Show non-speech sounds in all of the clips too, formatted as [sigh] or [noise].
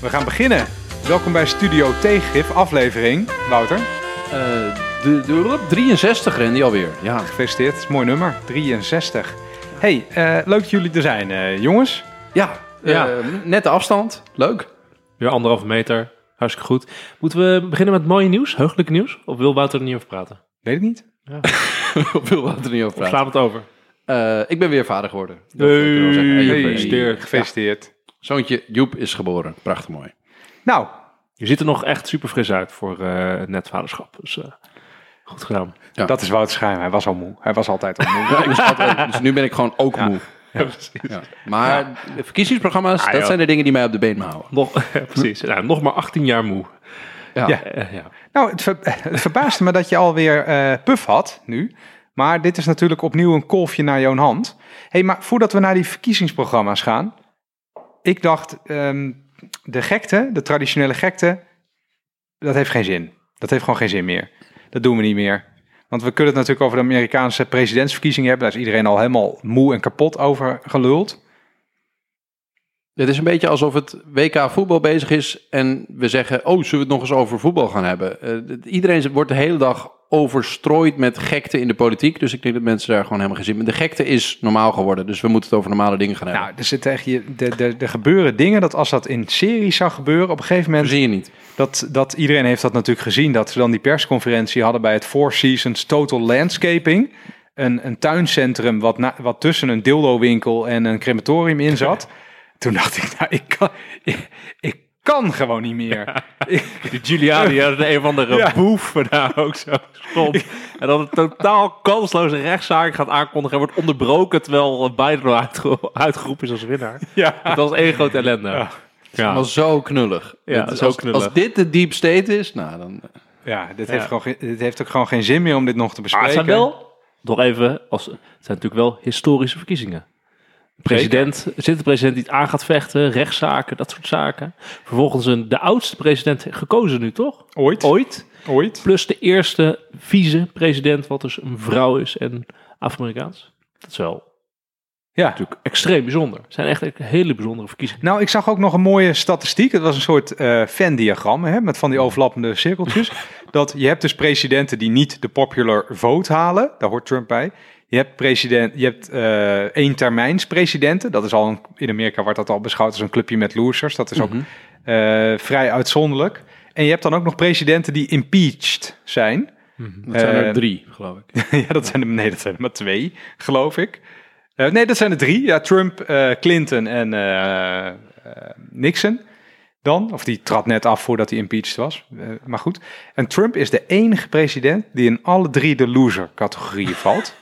we gaan beginnen. Welkom bij Studio Tegengif, aflevering. Wouter, Eh, de, de, 63 Randy alweer. Ja. gefeliciteerd. Het is een mooi nummer, 63. Hey, eh, leuk dat jullie er zijn, eh, jongens. Ja, Ja. eh, net de afstand. Leuk. Weer anderhalve meter. Hartstikke goed. Moeten we beginnen met mooie nieuws? Heugelijk nieuws? Of wil Wouter er niet over praten? Weet ik niet. Op veel wat er niet over Of praten. slaan het over? Eh, ik ben weer vader geworden. Dat kunnen we wel zeggen. Hey, Hey, gefeliciteerd. Gefeliciteerd. Zoontje Joep is geboren. Prachtig mooi. Nou, Je ziet er nog echt super fris uit voor eh, het netvaderschap. Dus eh, goed gedaan. Ja. dat is Wouter Schuim. Hij was al moe. Hij was altijd al moe. [laughs] Ja, ik was altijd- dus nu ben ik gewoon ook moe. Ja, precies. Ja. Maar de verkiezingsprogramma's, Ah, dat zijn de dingen die mij op de been houden. Nog, [laughs] ja, precies. Nou, nog maar 18 jaar moe. Ja. Ja. Ja. Nou, het, ver- het verbaasde me dat je alweer eh puff had nu. Maar dit is natuurlijk opnieuw een kolfje naar jouw hand. hey, maar voordat we naar die verkiezingsprogramma's gaan. Ik dacht, ehm, de gekte, de traditionele gekte, dat heeft geen zin. Dat heeft gewoon geen zin meer. Dat doen we niet meer. Want we kunnen het natuurlijk over de Amerikaanse presidentsverkiezingen hebben. Daar is iedereen al helemaal moe en kapot over geluld. Het is een beetje alsof het WK voetbal bezig is en we zeggen, oh, zullen we het nog eens over voetbal gaan hebben? Eh, iedereen wordt de hele dag overstrooid met gekte in de politiek, dus ik denk dat mensen daar gewoon helemaal geen zin in. De gekte is normaal geworden, dus we moeten het over normale dingen gaan hebben. Nou, er, zitten echt, je- de, de, er gebeuren dingen dat als dat in series zou gebeuren, op een gegeven dat moment zie je niet. Dat, dat iedereen heeft dat natuurlijk gezien. Dat ze dan die persconferentie hadden bij het Four Seasons Total Landscaping. Een, een tuincentrum wat, na, wat tussen een dildo-winkel en een crematorium in zat. [laughs] Toen dacht ik, nou, ik kan, ik, ik kan gewoon niet meer. [laughs] Die Giuliani had een of andere Ja. boef daar ook zo stond. En dan een totaal kansloze rechtszaak gaat aankondigen en wordt onderbroken terwijl Biden al uitge- uitgeroepen is als winnaar. ja. Dat was één grote ellende. Ja. Ja. Maar zo knullig. Ja, Het is zo als, knullig. als dit de deep state is, nou dan... ja, dit, Ja. Heeft gewoon, dit heeft ook gewoon geen zin meer om dit nog te Maar bespreken. het zijn wel, nog even, als, het zijn natuurlijk wel historische verkiezingen. President, zit de president die het aan gaat vechten, rechtszaken, dat soort zaken. Vervolgens een, de oudste president gekozen nu, toch? Ooit. Ooit. Ooit. Plus de eerste vice-president, wat dus een vrouw is en Afro-Amerikaans. Dat is wel Ja. natuurlijk extreem bijzonder. Het zijn echt hele bijzondere verkiezingen. Nou, ik zag ook nog een mooie statistiek. Het was een soort eh Venn-diagram hè, met van die overlappende cirkeltjes. [laughs] dat je hebt dus presidenten die niet de popular vote halen. Daar hoort Trump bij. Je hebt, president, je hebt eh één termijns presidenten. Dat is al een, in Amerika wordt dat al beschouwd als een clubje met losers. Dat is ook Mhm. eh, vrij uitzonderlijk. En je hebt dan ook nog presidenten die impeached zijn. Dat zijn Eh, er drie, geloof ik. [laughs] ja, dat zijn er, nee, dat zijn er maar twee, geloof ik. Eh, nee, dat zijn er drie. Ja, Trump, eh, Clinton en eh, eh, Nixon. Dan, of die trad net af voordat hij impeached was. Eh, maar goed. En Trump is de enige president die in alle drie de loser-categorieën [laughs] valt.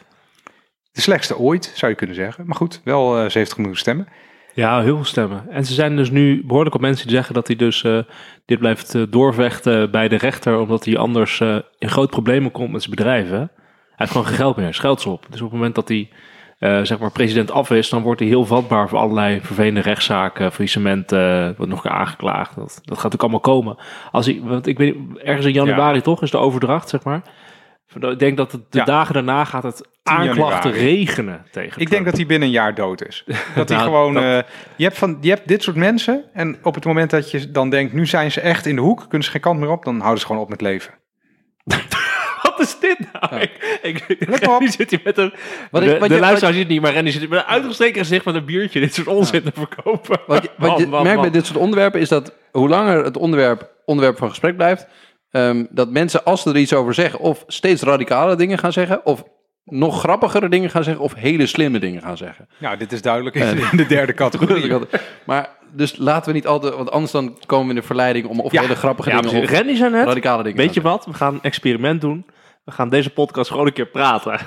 De slechtste ooit, zou je kunnen zeggen. Maar goed, wel eh 70 miljoen stemmen. Ja, heel veel stemmen. En ze zijn dus nu behoorlijk op mensen die zeggen dat hij dus eh, dit blijft eh, doorvechten bij de rechter, omdat hij anders in groot problemen komt met zijn bedrijven. Hij heeft gewoon geen geld meer, scheld op. Dus op het moment dat hij zeg maar president af is, dan wordt hij heel vatbaar voor allerlei vervelende rechtszaken, faillissementen, wordt nog aangeklaagd. Dat, dat gaat ook allemaal komen. Als hij, want ik weet ergens in januari toch is de overdracht, zeg maar. Ik denk dat het de Ja. dagen daarna gaat het aanklachten januari. regenen tegen Ik Trump. denk dat hij binnen een jaar dood is. [laughs] Dat hij Nou, gewoon. dat- eh, je, hebt van, je hebt dit soort mensen. En op het moment dat je dan denkt. nu zijn ze echt in de hoek. kunnen ze geen kant meer op. dan houden ze gewoon op met leven. [laughs] Wat is dit nou? Ik, ik, Let op. [laughs] Randy zit hier met een... Wat de ik- wat de je- luisteraar ziet het niet, maar Randy zit hier met een uitgestreken gezicht met een biertje dit soort onzin te verkopen. Wat je, wat je Man, man, merkt man. bij dit soort onderwerpen is dat hoe langer het onderwerp, onderwerp van gesprek blijft, ehm, dat mensen als ze er iets over zeggen, of steeds radicale dingen gaan zeggen, of nog grappigere dingen gaan zeggen, of hele slimme dingen gaan zeggen. Nou, dit is duidelijk in, in de derde [laughs] categorie. maar dus laten we niet altijd, want anders dan komen we in de verleiding om of Ja. hele grappige Ja, dingen of Randy zei net, radicale dingen. weet je wat? We gaan een experiment doen. We gaan deze podcast gewoon een keer praten.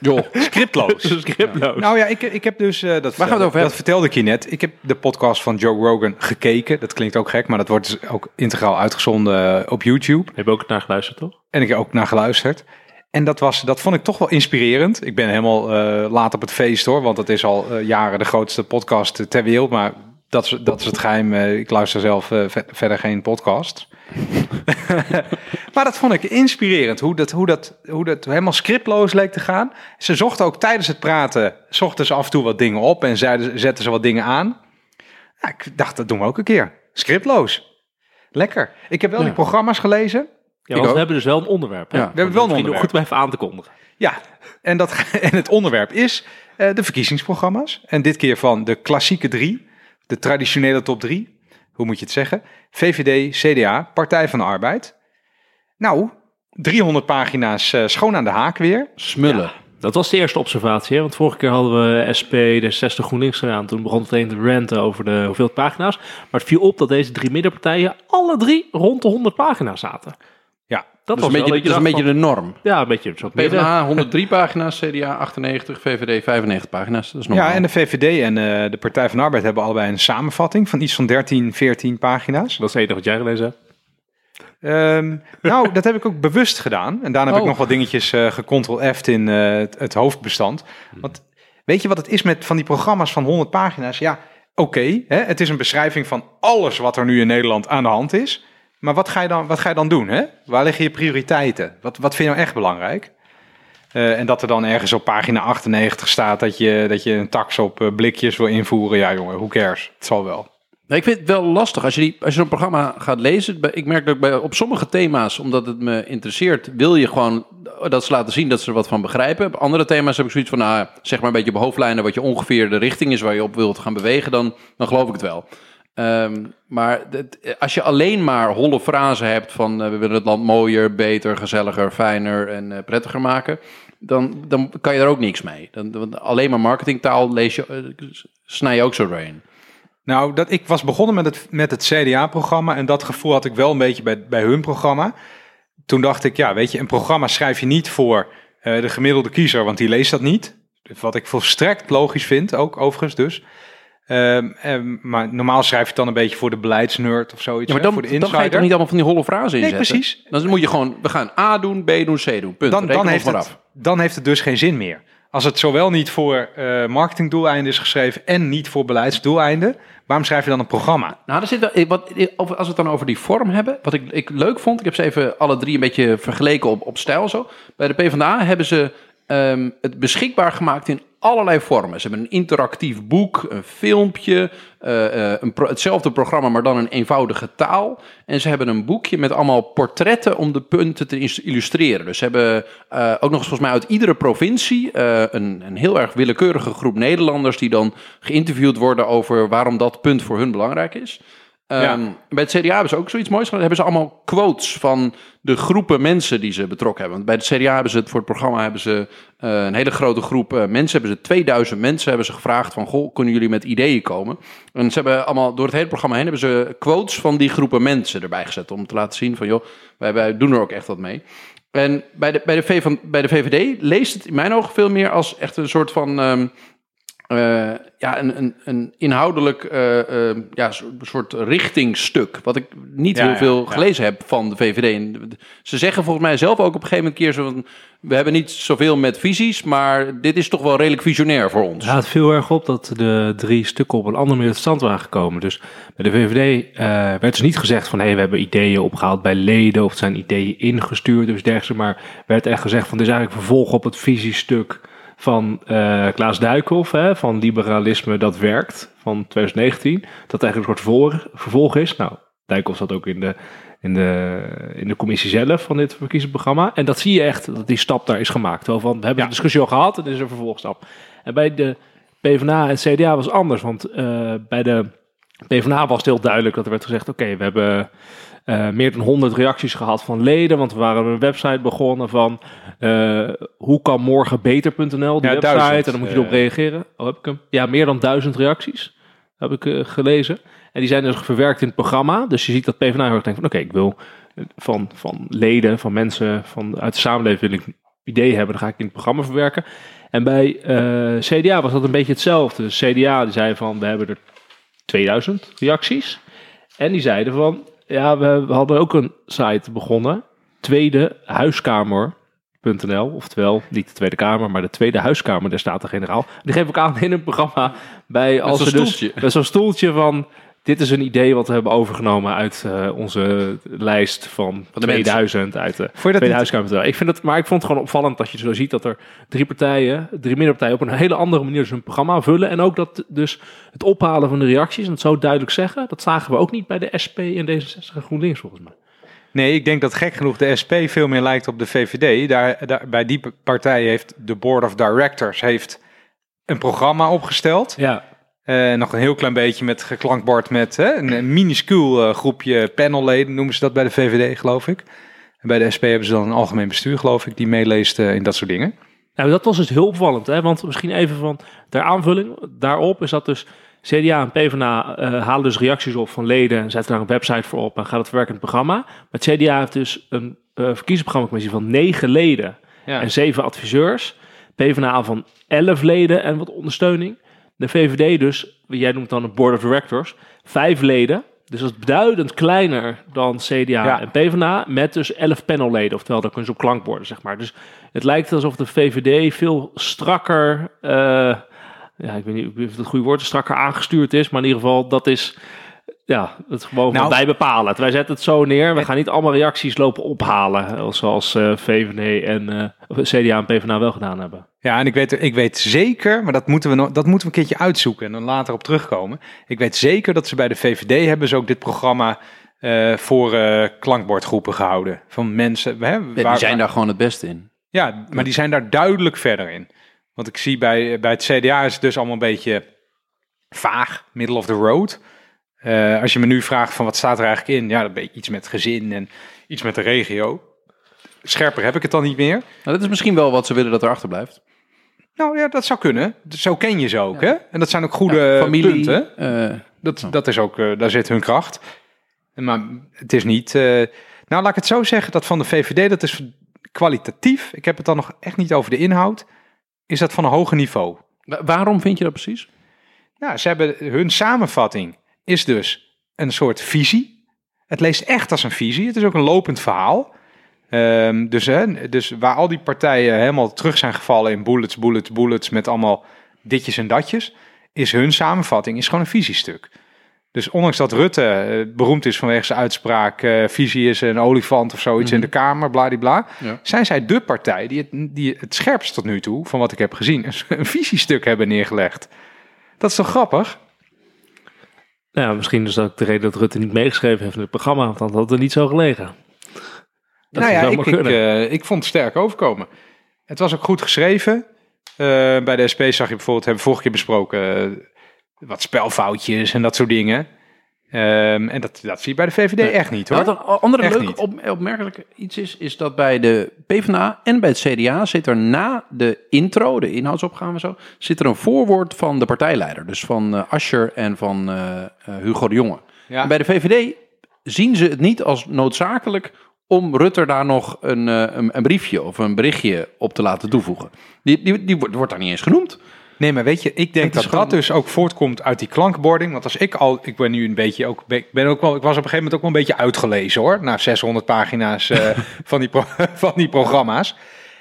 Joh, Scriptloos. [laughs] Scriptloos. Nou ja, ik, ik heb dus, eh, dat, gaan we over hebben? dat vertelde ik je net. Ik heb de podcast van Joe Rogan gekeken. Dat klinkt ook gek, maar dat wordt dus ook integraal uitgezonden eh, op YouTube. Heb je ook naar geluisterd, toch? En ik heb ook naar geluisterd. En dat, was, dat vond ik toch wel inspirerend. Ik ben helemaal eh, laat op het feest hoor, want het is al jaren de grootste podcast ter wereld. Maar dat is, dat is het geheim. eh, ik luister zelf ve- verder geen podcast. [laughs] maar dat vond ik inspirerend, hoe dat, hoe, dat, hoe dat helemaal scriptloos leek te gaan. Ze zochten ook tijdens het praten, zochten ze af en toe wat dingen op en zeiden, zetten ze wat dingen aan. Ja, ik dacht, dat doen we ook een keer. Scriptloos. Lekker. Ik heb wel Ja. die programma's gelezen. Ja, we hebben dus wel een onderwerp. Hè? Ja, we hebben wel een onderwerp. goed om even aan te kondigen. Ja, en, dat, [laughs] en het onderwerp is eh, de verkiezingsprogramma's. En dit keer van de klassieke drie, de traditionele top drie. Hoe moet je het zeggen? VVD, CDA, Partij van de Arbeid. Nou, 300 pagina's eh, schoon aan de haak weer. Smullen. Dat was de eerste observatie, hè? want vorige keer hadden we SP, D60, GroenLinks gedaan. Toen begon het meteen te ranten over de hoeveelheid pagina's. Maar het viel op dat deze drie middenpartijen alle drie rond de 100 pagina's zaten. Dat, is was een beetje, dat is een beetje de norm. Ja, een beetje zo. PvdA 103 [laughs] pagina's, CDA 98, VVD 95 pagina's. Dat is normaal. ja en de VVD en eh, de Partij van de Arbeid hebben allebei een samenvatting van iets van 13, 14 pagina's. Dat is het enige wat jij gelezen hebt. Ehm, nou, dat heb ik ook bewust gedaan. En daarna heb ik Oh. nog wat dingetjes eh gecontrol-F'd in eh, het, het hoofdbestand. Want weet je wat het is met van die programma's van 100 pagina's? Ja, oké, hè, het is een beschrijving van alles wat er nu in Nederland aan de hand is. Maar wat ga je dan, wat ga je dan doen? Hè? Waar liggen je prioriteiten? Wat, wat vind je nou echt belangrijk? Eh, en dat er dan ergens op pagina 98 staat dat je, dat je een tax op eh, blikjes wil invoeren. Ja, jongen, who cares? Het zal wel. Nee, ik vind het wel lastig als je, die, als je zo'n programma gaat lezen. Ik merk dat bij, op sommige thema's, omdat het me interesseert, wil je gewoon dat ze laten zien dat ze er wat van begrijpen. Op andere thema's heb ik zoiets van, nou, zeg maar een beetje op hoofdlijnen wat je ongeveer de richting is waar je op wilt gaan bewegen, dan, dan geloof ik het wel. Ehm, maar als je alleen maar holle frasen hebt van eh, we willen het land mooier, beter, gezelliger, fijner en eh, prettiger maken, dan, dan kan je er ook niks mee. Dan, alleen maar marketingtaal lees je, eh, snij je ook zo doorheen. Nou, dat, ik was begonnen met het, met het CDA-programma en dat gevoel had ik wel een beetje bij, bij hun programma. Toen dacht ik, ja, weet je, een programma schrijf je niet voor de gemiddelde kiezer, want die leest dat niet. Wat ik volstrekt logisch vind, ook overigens dus. Ehm, ehm, maar normaal schrijf je het dan een beetje voor de beleidsnerd of zoiets, Ja, maar hè, dan, voor de dan ga je toch niet allemaal van die holle frasen Nee, inzetten? precies. Dan moet je gewoon, we gaan A doen, B doen, C doen. Punt. dan, dan, heeft het, af. dan heeft het dus geen zin meer. Als het zowel niet voor eh marketingdoeleinden is geschreven en niet voor beleidsdoeleinden, waarom schrijf je dan een programma? Nou, er zit wel, eh, wat, eh, als we het dan over die vorm hebben, wat ik, ik leuk vond, ik heb ze even alle drie een beetje vergeleken op, op stijl zo. Bij de PvdA hebben ze ehm, het beschikbaar gemaakt in allerlei vormen. Ze hebben een interactief boek, een filmpje, eh, eh, een hetzelfde programma, maar dan een eenvoudige taal. En ze hebben een boekje met allemaal portretten om de punten te illustreren. Dus ze hebben eh, ook nog eens volgens mij uit iedere provincie een, een heel erg willekeurige groep Nederlanders die dan geïnterviewd worden over waarom dat punt voor hun belangrijk is. Ja. Bij het CDA hebben ze ook zoiets moois gedaan. Hebben ze allemaal quotes van de groepen mensen die ze betrokken hebben. Want bij het CDA hebben ze het voor het programma hebben ze eh, een hele grote groep eh, mensen. Hebben ze 2000 mensen hebben ze gevraagd van goh, kunnen jullie met ideeën komen? En ze hebben allemaal door het hele programma heen hebben ze quotes van die groepen mensen erbij gezet om te laten zien van joh, wij, wij doen er ook echt wat mee. En bij de, bij, de v van, bij de VVD leest het in mijn ogen veel meer als echt een soort van. ehm, eh, ja, een, een, een inhoudelijk eh, eh, ja, so- soort richtingstuk. Wat ik niet Ja, heel veel ja. gelezen heb van de VVD. En ze zeggen volgens mij zelf ook op een gegeven moment keer zo van... We hebben niet zoveel met visies, maar dit is toch wel redelijk visionair voor ons. Ja, het viel erg op dat de drie stukken op een andere manier tot stand waren gekomen. Dus bij de VVD werd dus niet gezegd van... hé, we hebben ideeën opgehaald bij leden... of zijn ideeën ingestuurd of dergelijke. Maar werd echt gezegd van... dit is eigenlijk vervolg op het visiestuk van eh, Klaas Duikhoff... Hè, van liberalisme dat werkt, van 2019. Dat eigenlijk een soort vervolg, vervolg is. Nou, Dijkhoff zat ook in de, in, de, in de commissie zelf van dit verkiezingsprogramma. En dat zie je echt, dat die stap daar is gemaakt. Wel van, we hebben Ja. de discussie al gehad en dit is een vervolgstap. En bij de PvdA en CDA was anders. Want eh, bij de PvdA was het heel duidelijk dat er werd gezegd... oké, we hebben eh, meer dan 100 reacties gehad van leden... want we waren een website begonnen van... eh, hoe kan morgen beter.nl, die Ja, website... duizend, en dan moet je erop reageren. Oh, heb ik hem? Ja, meer dan duizend reacties heb ik eh, gelezen. En die zijn dus verwerkt in het programma. Dus je ziet dat PvdA heel erg denkt van... oké, ik wil van, van leden, van mensen van, uit de samenleving... wil ik ideeën hebben, dan ga ik in het programma verwerken. En bij CDA was dat een beetje hetzelfde. Dus CDA die zei van, we hebben er 2000 reacties. En die zeiden van, ja, we, we hadden ook een site begonnen. Tweede huiskamer.nl. Oftewel, niet de Tweede Kamer, maar de Tweede Huiskamer der Staten-Generaal. Die geef ik aan in een programma bij als ze dus stoeltje. met zo'n stoeltje van dit is een idee wat we hebben overgenomen uit eh, onze lijst van, Van de 2000, uit de Tweede Huiskamer. Ik vind het, maar ik vond het gewoon opvallend dat je zo ziet dat er drie partijen, drie middenpartijen op een hele andere manier dus hun programma vullen. En ook dat dus het ophalen van de reacties en het zo duidelijk zeggen, dat zagen we ook niet bij de SP en D66 en GroenLinks volgens mij. Nee, ik denk dat gek genoeg de SP veel meer lijkt op de VVD. Daar, daar, bij die partij heeft de Board of Directors heeft een programma opgesteld. Ja, Eh, nog een heel klein beetje met geklankbord met hè, een, een minuscuul eh, groepje panelleden, noemen ze dat bij de VVD, geloof ik. En bij de SP hebben ze dan een algemeen bestuur, geloof ik, die meeleest eh, in dat soort dingen. Nou, dat was dus heel opvallend. Hè? Want misschien even van ter aanvulling daarop is dat dus CDA en PvdA halen dus reacties op van leden en zetten daar een website voor op en gaat het verwerken in het programma. Maar het CDA heeft dus een verkiezingsprogrammacommissie van negen leden Ja. en zeven adviseurs. PvdA van elf leden en wat ondersteuning. De VVD dus, jij noemt dan een board of directors, vijf leden. Dus dat is beduidend kleiner dan CDA Ja. en PvdA, met dus elf panelleden. Oftewel, daar kunnen ze op klankborden, zeg maar. Dus het lijkt alsof de VVD veel strakker, eh, ja, ik weet niet of het goede woord is, strakker aangestuurd is. Maar in ieder geval, dat is, ja, het gewoon Nou- van wij bepalen het. Wij zetten het zo neer. We gaan niet allemaal reacties lopen ophalen, zoals eh, VVD en eh, of CDA en PvdA wel gedaan hebben. Ja, en ik weet, ik weet zeker, maar dat moeten, we nog, dat moeten we een keertje uitzoeken en dan later op terugkomen. Ik weet zeker dat ze bij de VVD hebben ze ook dit programma eh, voor eh, klankbordgroepen gehouden. Van mensen, hè, waar- die zijn daar gewoon het beste in. Ja, maar die zijn daar duidelijk verder in. Want ik zie bij, bij het CDA is het dus allemaal een beetje vaag, middle of the road. Eh, als je me nu vraagt van wat staat er eigenlijk in, ja, dan ben je iets met gezin en iets met de regio. Scherper heb ik het dan niet meer. Nou, dat is misschien wel wat ze willen dat er achter blijft. Nou ja, dat zou kunnen. Zo ken je ze ook, hè? En dat zijn ook goede Familie. punten. eh, Dat, dat is ook, eh, daar zit hun kracht. Maar het is niet. nou, laat ik het zo zeggen: dat van de VVD, dat is kwalitatief. Ik heb het dan nog echt niet over de inhoud. Is dat van een hoger niveau? wa- waarom vind je dat precies? Nou, ze hebben hun samenvatting is dus een soort visie. Het leest echt als een visie. Het is ook een lopend verhaal. Ehm, dus, hè, dus waar al die partijen helemaal terug zijn gevallen in bullets, bullets, bullets met allemaal ditjes en datjes, is hun samenvatting is gewoon een visiestuk. Dus ondanks dat Rutte eh, beroemd is vanwege zijn uitspraak, eh, visie is een olifant of zoiets in de Kamer, bladibla, Ja. zijn zij de partij die het, die het scherpst tot nu toe, van wat ik heb gezien, een [laughs] visiestuk hebben neergelegd. Dat is toch grappig? Nou, ja, misschien is dat ook de reden dat Rutte niet meegeschreven heeft in het programma, want dan had het er niet zo gelegen. Dat nou ja, ik, ik, eh, ik vond het sterk overkomen. Het was ook goed geschreven. Eh, bij de SP zag je bijvoorbeeld, hebben we vorige keer besproken, eh, wat spelfoutjes en dat soort dingen. Ehm, en dat, dat zie je bij de VVD echt niet hoor. Nou, wat een andere Echt leuke niet. op, opmerkelijk iets is, is dat bij de PvdA en bij het CDA zit er na de intro, de inhoudsopgave en zo, zit er een voorwoord van de partijleider. Dus van eh Ascher en van eh, eh, Hugo de Jonge. Ja. En bij de VVD zien ze het niet als noodzakelijk om Rutte daar nog een, een, een briefje of een berichtje op te laten toevoegen. Die, die, die wordt daar niet eens genoemd. Nee, maar weet je, ik denk dat gewoon- dat dus ook voortkomt uit die klankbording. Want als ik al, ik ben nu een beetje ook, ik ben ook wel, ik was op een gegeven moment ook wel een beetje uitgelezen hoor. Na 600 pagina's eh, [laughs] van, die pro- [laughs] van die programma's.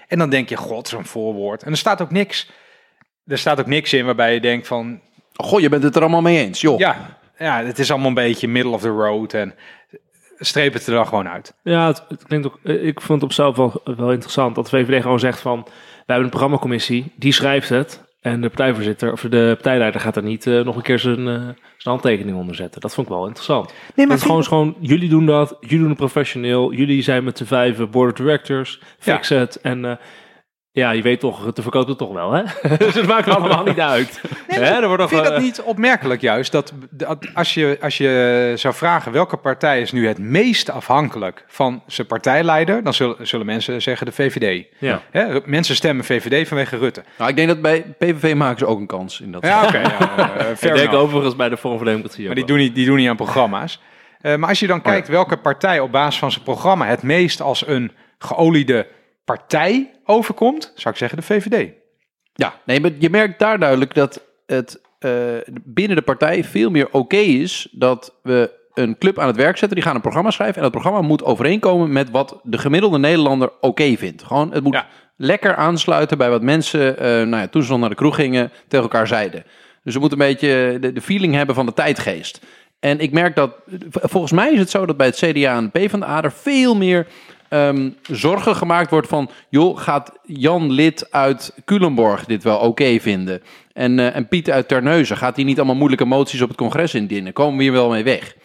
En dan denk je, god, zo'n voorwoord. En er staat ook niks, er staat ook niks in waarbij je denkt van, Goh, je bent het er allemaal mee eens, joh. ja, ja, het is allemaal een beetje middle of the road en streep het er dan gewoon uit. Ja, het, het klinkt ook. eh, Ik vond het op zichzelf wel, wel interessant dat de VVD gewoon zegt van, wij hebben een programmacommissie, die schrijft het. En de partijvoorzitter of de partijleider gaat er niet eh, nog een keer zijn, zijn handtekening onder zetten. Dat vond ik wel interessant. Nee, dat is gewoon, gewoon, jullie doen dat, jullie doen het professioneel, jullie zijn met z'n vijven board of directors, fix het. En eh, ja, je weet toch, te verkoopt het toch wel, hè? [laughs] dus het maakt allemaal niet uit. Hè, er wordt nog, Vind je dat eh, niet opmerkelijk juist? Dat, dat als, je, als je zou vragen welke partij is nu het meest afhankelijk van zijn partijleider, dan zullen, zullen mensen zeggen de VVD. Ja. Hè, mensen stemmen VVD vanwege Rutte. Nou, ik denk dat bij PVV maken ze ook een kans in dat. Ja, oké. ja, [laughs] eh, Ik denk overigens bij de Forum voor Democratie. Maar die doen, niet, die doen niet aan programma's. Eh, maar als je dan kijkt welke partij op basis van zijn programma het meest als een geoliede partij overkomt, zou ik zeggen de VVD. Ja, nee, maar je merkt daar duidelijk dat het eh, binnen de partij veel meer oké is dat we een club aan het werk zetten. Die gaan een programma schrijven. En dat programma moet overeenkomen met wat de gemiddelde Nederlander oké vindt. Gewoon, het moet Ja. lekker aansluiten bij wat mensen, eh, nou ja, toen ze nog naar de kroeg gingen, tegen elkaar zeiden. Dus we moeten een beetje de, de feeling hebben van de tijdgeest. En ik merk dat, volgens mij is het zo dat bij het CDA en de PvdA er veel meer ehm, zorgen gemaakt wordt van, joh, gaat Jan Lid uit Culemborg dit wel oké vinden? En, eh, en Piet uit Terneuzen, gaat hij niet allemaal moeilijke moties op het congres indienen? Komen we hier wel mee weg?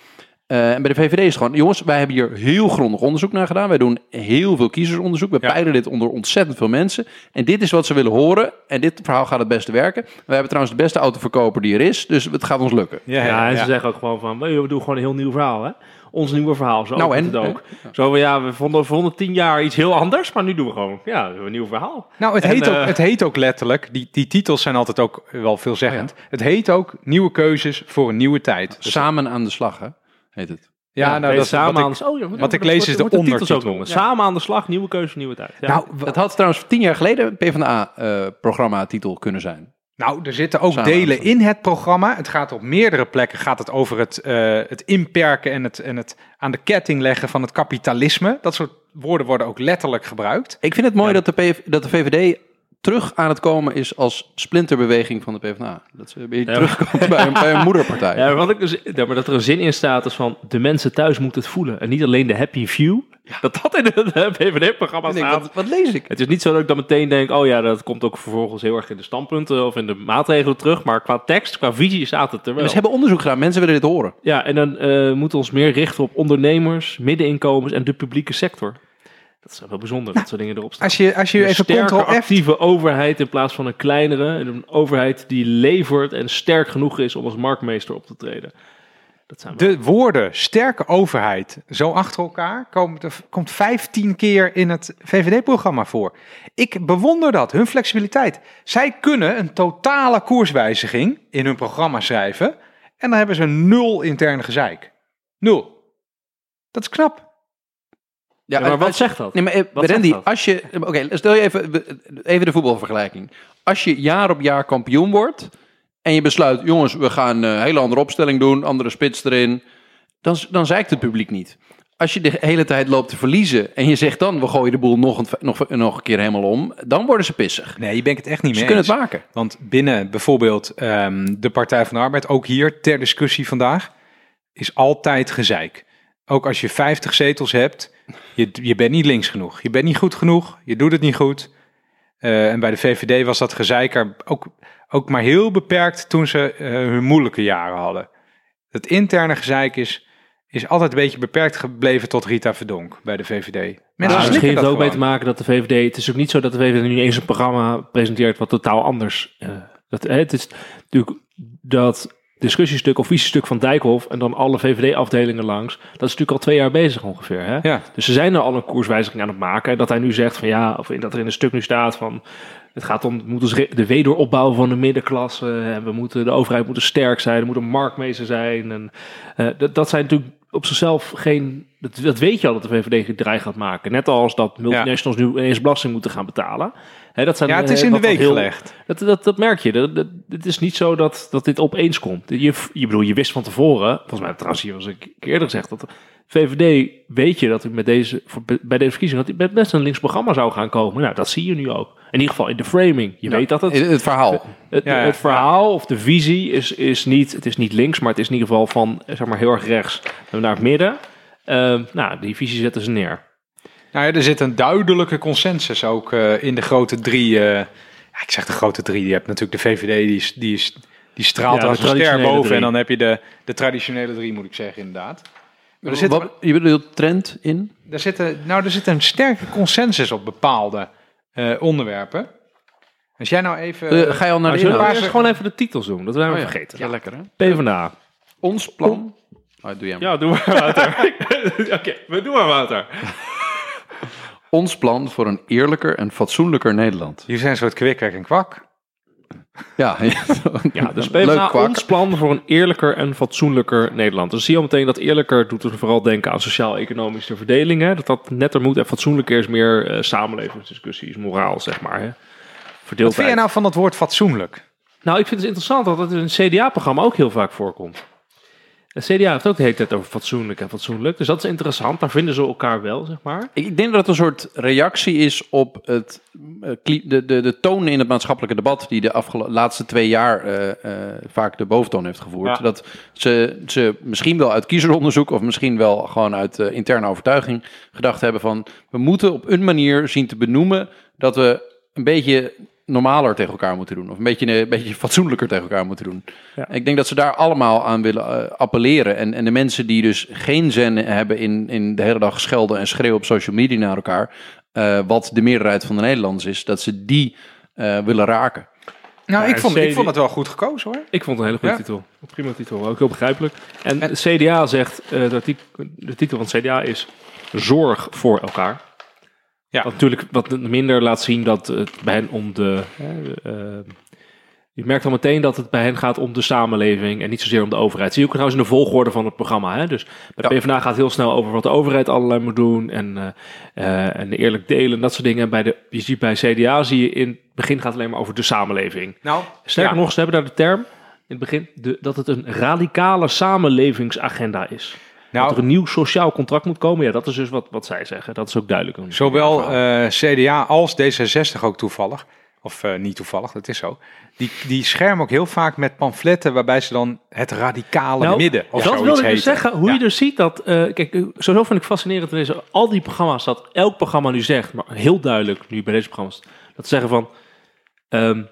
Eh, en bij de VVD is het gewoon, jongens, wij hebben hier heel grondig onderzoek naar gedaan. Wij doen heel veel kiezersonderzoek. We Ja. peilen dit onder ontzettend veel mensen. En dit is wat ze willen horen. En dit verhaal gaat het beste werken. We hebben trouwens de beste autoverkoper die er is. Dus het gaat ons lukken. Ja, Ja, en ja. ze zeggen ook gewoon van, "Hey, we doen gewoon een heel nieuw verhaal, hè? Ons nieuwe verhaal, zo Nou, en? het ook. Zo van, ja, we vonden, vonden tien jaar iets heel anders, maar nu doen we gewoon, ja, een nieuw verhaal. Nou, het En, heet, ook, eh, het heet ook letterlijk, die, die titels zijn altijd ook wel veelzeggend. Het heet ook Nieuwe Keuzes voor een Nieuwe Tijd. Dus- Samen aan de slag, hè? Heet het. ja, nou, dat is samen wat aan ik- de oh, ja, wat ik lees is de ondertitel. Ja. Samen aan de slag, nieuwe keuze, nieuwe tijd. Ja. Nou, Het had trouwens tien jaar geleden een PvdA-programma-titel eh, kunnen zijn. Nou, er zitten ook Samen delen in het programma. Het gaat op meerdere plekken gaat het over het, eh, het inperken en het, en het aan de ketting leggen van het kapitalisme. Dat soort woorden worden ook letterlijk gebruikt. Ik vind het mooi Ja. dat, de PV dat de VVD terug aan het komen is als splinterbeweging van de PvdA. Dat ze weer Ja. terugkomt bij, een, bij een moederpartij. [laughs] Ja, maar wat ik dus, ja, maar dat er een zin in staat is van de mensen thuis moeten het voelen. En niet alleen de happy few. [laughs] Dat dat in het denk, staat. wat, wat lees ik? Het is niet zo dat ik dan meteen denk, oh ja, dat komt ook vervolgens heel erg in de standpunten of in de maatregelen terug. Maar qua tekst, qua visie staat het er wel. Ze hebben onderzoek gedaan. Mensen willen dit horen. Ja, en dan eh, moeten we ons meer richten op ondernemers, middeninkomens en de publieke sector. Dat is wel bijzonder, dat soort dingen erop staan. Als je, als je Een even sterke, actieve overheid in plaats van een kleinere. En een overheid die levert en sterk genoeg is om als marktmeester op te treden. Dat zijn wel- De woorden sterke overheid zo achter elkaar komt, komt 15 keer in het VVD-programma voor. Ik bewonder dat, hun flexibiliteit. Zij kunnen een totale koerswijziging in hun programma schrijven en dan hebben ze nul interne gezeik. Nul. Dat is knap. Ja, maar wat zegt dat? Nee, maar eh, Wat Randy, zegt dat? als je... Oké, stel je even, even de voetbalvergelijking. Als je jaar op jaar kampioen wordt... en je besluit, jongens, we gaan een hele andere opstelling doen... andere spits erin... dan, dan zeikt het publiek niet. Als je de hele tijd loopt te verliezen... en je zegt dan, we gooien de boel nog een, nog, nog een keer helemaal om... dan worden ze pissig. Nee, je bent het echt niet Ze mee kunnen het maken. Want binnen bijvoorbeeld ehm, de Partij van de Arbeid, ook hier ter discussie vandaag, is altijd gezeik. Ook als je 50 zetels hebt, je, je bent niet links genoeg. Je bent niet goed genoeg, je doet het niet goed. Eh, en bij de VVD was dat gezeik er ook, ook maar heel beperkt toen ze eh, hun moeilijke jaren hadden. Het interne gezeik is, is altijd een beetje beperkt gebleven tot Rita Verdonk bij de VVD. Mensen slikken misschien heeft het ook mee te maken dat de VVD... Het is ook niet zo dat de VVD nu eens een programma presenteert wat totaal anders... eh, dat, het is natuurlijk dat discussiestuk of visiestuk van Dijkhoff... en dan alle VVD-afdelingen langs. Dat is natuurlijk al twee jaar bezig ongeveer. Hè? Ja. Dus ze zijn er al een koerswijziging aan het maken. En dat hij nu zegt van ja, of in- dat er in een stuk nu staat van... Het gaat om het moet ons re- de wederopbouw van de middenklasse. En we moeten, de overheid moet sterk zijn. Er moet een marktmeester zijn. En, eh, dat, dat zijn natuurlijk op zichzelf geen... Dat, dat weet je al dat de VVD gedreigd gaat maken. Net als dat multinationals nu ineens belasting moeten gaan betalen. Hè, dat zijn, Ja, het eh, is in de week heel- gelegd. dat, dat, dat merk je. Dat, dat, het is niet zo dat, dat dit opeens komt. Je, je bedoel, je wist van tevoren, volgens mij trouwens hier was ik eerder gezegd, dat de VVD weet je dat u met deze, bij deze verkiezing dat met best een links programma zou gaan komen. Nou, dat zie je nu ook. In ieder geval in de framing. Je weet dat het, Het, het verhaal. het, Ja, ja, het verhaal of de visie is, is niet, het is niet links, maar het is in ieder geval van, eh, zeg maar, heel erg rechts naar het midden. Ehm, nou, die visie zetten ze neer. Nou ja, er zit een duidelijke consensus ook eh, in de grote drie. eh, ja, ik zeg de grote drie. Je hebt natuurlijk de VVD, die, is, die, is, die straalt Ja, de als een ster boven. drie. En dan heb je de, de traditionele drie, moet ik zeggen, inderdaad. Maar er zit, Wat, je bedoelt trend in? er zit, een- nou, er zit een sterke consensus op bepaalde eh, onderwerpen. Als jij nou even... Ga je al naar Maar de zullen we inhoud? eerst gewoon even de titels doen? Dat zijn we Oh ja. vergeten. Ja, lekker hè? PvdA. Ons plan. Oh, doe jij maar. Ja, doe maar Wouter. [laughs] Oké, we doen maar Wouter. Ons plan voor een eerlijker en fatsoenlijker Nederland. Jullie zijn een soort kwikker en kwak. Ja, [laughs] Ja, dus Leuk PvdA, kwak. ons plan voor een eerlijker en fatsoenlijker Nederland. Dus zie je al meteen dat eerlijker doet er vooral denken aan sociaal-economische verdeling. Hè? Dat dat netter moet en fatsoenlijker is meer eh, samenlevingsdiscussies, moraal, zeg maar. Hè? Wat vind jij nou van dat woord fatsoenlijk? Nou, ik vind het interessant dat het in het CDA-programma ook heel vaak voorkomt. De CDA heeft ook de hele tijd over fatsoenlijk en fatsoenlijk. Dus dat is interessant. Daar vinden ze elkaar wel, zeg maar. Ik denk dat het een soort reactie is op het, eh, de, de, de toon in het maatschappelijke debat die de laatste twee jaar eh, eh, vaak de boventoon heeft gevoerd. Ja. Dat ze, ze misschien wel uit kiezersonderzoek of misschien wel gewoon uit interne overtuiging gedacht hebben van we moeten op een manier zien te benoemen dat we een beetje normaler tegen elkaar moeten doen. Of een beetje, een beetje fatsoenlijker tegen elkaar moeten doen. Ja. Ik denk dat ze daar allemaal aan willen eh, appelleren. En, en de mensen die dus geen zin hebben in, in de hele dag schelden en schreeuwen op social media naar elkaar. eh, wat de meerderheid van de Nederlanders is, dat ze die eh, willen raken. Nou, ik vond, ik vond het wel goed gekozen hoor. Ik vond het een hele goede Ja. titel. Een prima titel, ook heel begrijpelijk. En, CDA zegt, eh, dat die, de titel van het CDA is Zorg voor elkaar. Ja. Wat natuurlijk wat minder laat zien dat het bij hen om de... eh, je merkt al meteen dat het bij hen gaat om de samenleving en niet zozeer om de overheid. Zie je ook trouwens in de volgorde van het programma. Hè? Dus bij Ja. PvdA gaat het heel snel over wat de overheid allerlei moet doen en, eh, eh, en eerlijk delen en dat soort dingen. En bij de, je ziet bij CDA zie je in het begin gaat het alleen maar over de samenleving. Nou, Sterker ja. nog, ze hebben daar de term in het begin de, dat het een radicale samenlevingsagenda is. Dat er Nou, een nieuw sociaal contract moet komen. Ja, dat is dus wat, wat zij zeggen. Dat is ook duidelijk. zowel verhaal. eh, CDA als D66 ook toevallig. Of eh, niet toevallig, dat is zo. Die, die schermen ook heel vaak met pamfletten waarbij ze dan het radicale Nou, midden of dat wilde ik dus zeggen. Hoe Ja. je dus ziet dat... eh, kijk, sowieso vind ik fascinerend in deze, al die programma's... dat elk programma nu zegt, maar heel duidelijk nu bij deze programma's... dat ze zeggen van... ehm,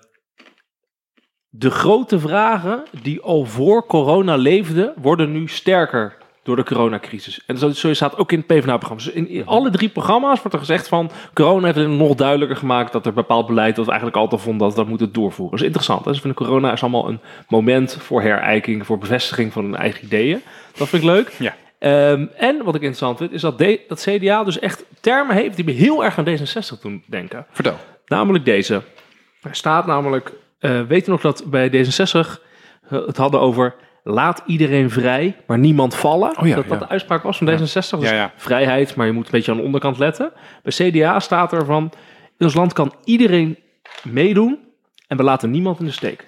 de grote vragen die al voor corona leefden... worden nu sterker door de coronacrisis. En zo, zo staat ook in het PvdA-programma. Dus in, in alle drie programma's wordt er gezegd van... corona heeft het nog duidelijker gemaakt... dat er bepaald beleid dat we eigenlijk altijd vonden... dat we dat moeten doorvoeren. Dat is interessant. Hè? Dus ik vind corona is allemaal een moment voor herijking... voor bevestiging van hun eigen ideeën. Dat vind ik leuk. Ja. Ehm, en wat ik interessant vind... is dat, de, dat CDA dus echt termen heeft... die me heel erg aan D66 doen denken. Vertel. Namelijk deze. Er staat namelijk, eh weet je nog dat bij D66 eh, het hadden over laat iedereen vrij, maar niemand vallen. Oh ja, dat dat ja. de uitspraak was van D66. Dus Ja, ja. vrijheid, maar je moet een beetje aan de onderkant letten. Bij CDA staat er van, in ons land kan iedereen meedoen en we laten niemand in de steek.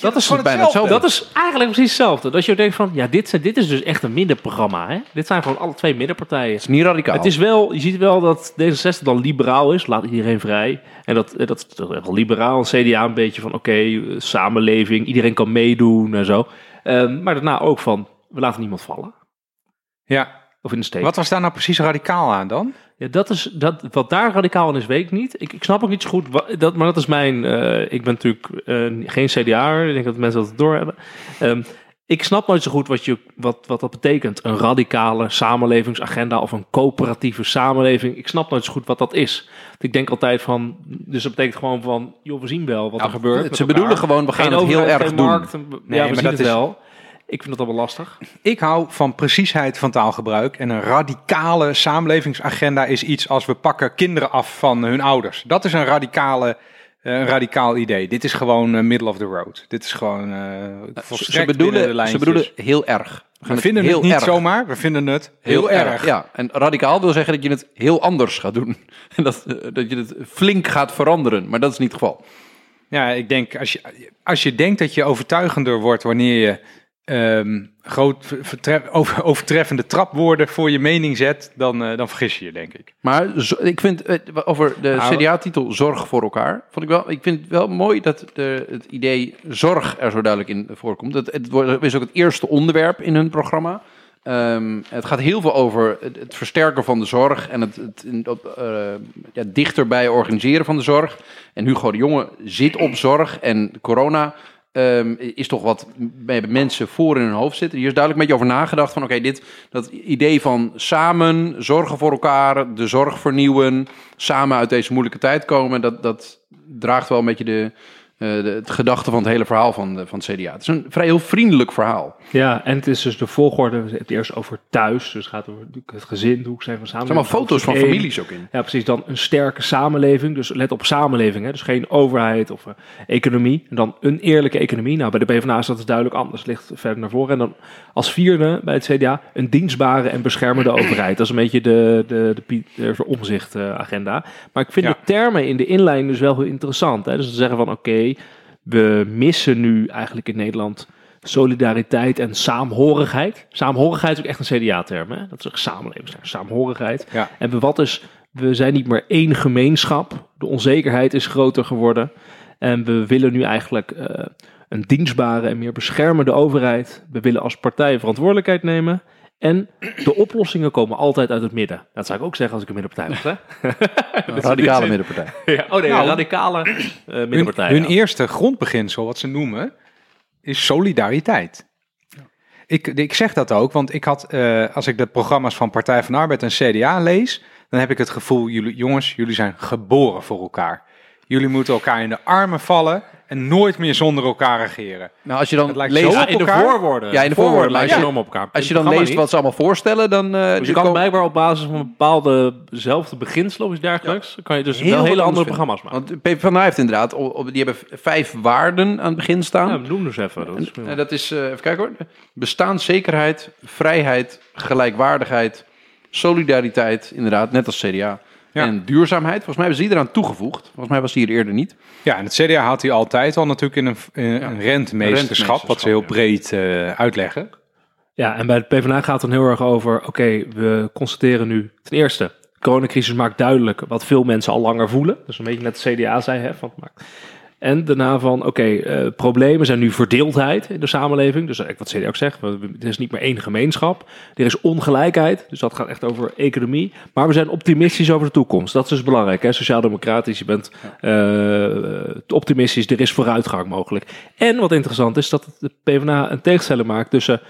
dat is gewoon bijna hetzelfde. Dat is eigenlijk precies hetzelfde. Dat je denkt van, ja, dit, dit is dus echt een middenprogramma. Hè? Dit zijn gewoon alle twee middenpartijen. Het is niet radicaal. Het is wel, je ziet wel dat D66 dan liberaal is, laat iedereen vrij. En dat, dat is toch wel liberaal. CDA een beetje van, oké, eh, samenleving, iedereen kan meedoen en zo. Ehm, maar daarna ook van, we laten niemand vallen. Ja. Of in de steek. Wat was daar nou precies radicaal aan dan? Ja, dat is, dat, wat daar radicaal in is, weet ik niet. Ik, ik snap ook niet zo goed, wa- dat, maar dat is mijn... eh, ik ben natuurlijk eh, geen CDA'er, ik denk dat mensen dat doorhebben. Ehm ik snap nooit zo goed wat, je, wat, wat dat betekent. Een radicale samenlevingsagenda of een coöperatieve samenleving. Ik snap nooit zo goed wat dat is. Ik denk altijd van, dus dat betekent gewoon van, joh, we zien wel wat er gebeurt. met Ze elkaar. bedoelen gewoon, we gaan Geen het heel erg doen. markt. en- Nee, ja, we maar zien dat het is- wel. Ik vind het allemaal lastig. Ik hou van preciesheid van taalgebruik. En een radicale samenlevingsagenda is iets als we pakken kinderen af van hun ouders. Dat is een, radicale, een radicaal idee. Dit is gewoon eh, middle of the road. Dit is gewoon eh Ze bedoelen, ze bedoelen heel erg. We, vinden heel het niet erg. zomaar, we vinden het heel, erg. Ja, en radicaal wil zeggen dat je het heel anders gaat doen. [laughs] En dat, eh, dat je het flink gaat veranderen. Maar dat is niet het geval. Ja, ik denk als je, als je denkt dat je overtuigender wordt wanneer je ehm, groot [laughs] over- overtreffende trapwoorden voor je mening zet, dan, eh, dan vergis je je, denk ik. Maar zo- ik vind eh, over de Nou, CDA-titel Zorg voor elkaar. Vond ik, wel, ik vind het wel mooi dat de, het idee zorg er zo duidelijk in voorkomt. Het, het is ook het eerste onderwerp in hun programma. Ehm, het gaat heel veel over het, het versterken van de zorg en het, het eh, ja, dichterbij organiseren van de zorg. En Hugo de Jonge zit op zorg en corona ehm, is toch wat mensen voor in hun hoofd zitten. Hier is duidelijk een beetje over nagedacht van oké, dit dat idee van samen zorgen voor elkaar, de zorg vernieuwen, samen uit deze moeilijke tijd komen, dat, dat draagt wel een beetje de, eh, de, het gedachte van het hele verhaal van, de, van het CDA. Het is een vrij heel vriendelijk verhaal. Ja, en het is dus de volgorde. Het eerst over thuis, dus het gaat over het gezin, hoe ik zijn van Er samen. zijn allemaal foto's van families ook in. Ja, precies. Dan een sterke samenleving. Dus let op samenleving. Hè? Dus geen overheid of eh, economie. En dan een eerlijke economie. Nou, bij de PvdA is dat dus duidelijk anders. Ligt verder naar voren. En dan als vierde bij het CDA een dienstbare en beschermende overheid. Dat is een beetje de, de, de, Piet- de omzicht agenda. Maar ik vind Ja. de termen in de inleiding dus wel heel interessant. Hè? Dus te zeggen van oké, we missen nu eigenlijk in Nederland solidariteit en saamhorigheid. Saamhorigheid is ook echt een CDA-term, hè? Dat is een samenlevingsterm, saamhorigheid. Ja. En we, wat is, we zijn niet meer één gemeenschap. De onzekerheid is groter geworden. En we willen nu eigenlijk eh, een dienstbare en meer beschermende overheid. We willen als partij verantwoordelijkheid nemen. En de oplossingen komen altijd uit het midden. Dat zou ik ook zeggen als ik een middenpartij was. Hè? [laughs] Radicale middenpartij. [laughs] Ja, oh nee, Nou, radicale eh, middenpartij. hun ja. eerste grondbeginsel, wat ze noemen, is solidariteit. Ik, ik zeg dat ook, want ik had, eh, als ik de programma's van Partij van Arbeid en CDA lees, dan heb ik het gevoel, jullie, jongens, jullie zijn geboren voor elkaar. Jullie moeten elkaar in de armen vallen en nooit meer zonder elkaar regeren. Nou, als je dan lijkt leest, Ja, op in de elkaar? voorwoorden. Ja, in de voorwoorden, maar ze ja. enorm op elkaar. als je dan leest wat ze allemaal voorstellen, dan... eh, niet. Dus je kan komen- blijkbaar op basis van bepaalde zelfde beginselen of iets dergelijks, kan je dus Heel wel hele andere programma's maken. Want PvdA heeft inderdaad, op- op- die hebben vijf waarden aan het begin staan. Ja, noem dus even. Dat is En dat is, eh, even kijken hoor, bestaanszekerheid, vrijheid, gelijkwaardigheid, solidariteit, inderdaad, net als CDA. Ja. En duurzaamheid, volgens mij hebben ze die eraan toegevoegd. Volgens mij was die hier eerder niet. Ja, en het CDA had hij altijd al natuurlijk in een, in een rentemeesterschap, wat ze heel breed eh, uitleggen. Ja, en bij de PvdA gaat het dan heel erg over, oké, we constateren nu ten eerste, de coronacrisis maakt duidelijk wat veel mensen al langer voelen. Dus een beetje net de CDA zei, hè, van, maar. En daarna van, oké, eh, problemen zijn nu verdeeldheid in de samenleving. Dus eigenlijk wat CDA ook zegt, er is niet meer één gemeenschap. Er is ongelijkheid, dus dat gaat echt over economie. Maar we zijn optimistisch over de toekomst. Dat is dus belangrijk, hè? Sociaal-democratisch, je bent eh, optimistisch, er is vooruitgang mogelijk. En wat interessant is, dat de PvdA een tegenstelling maakt tussen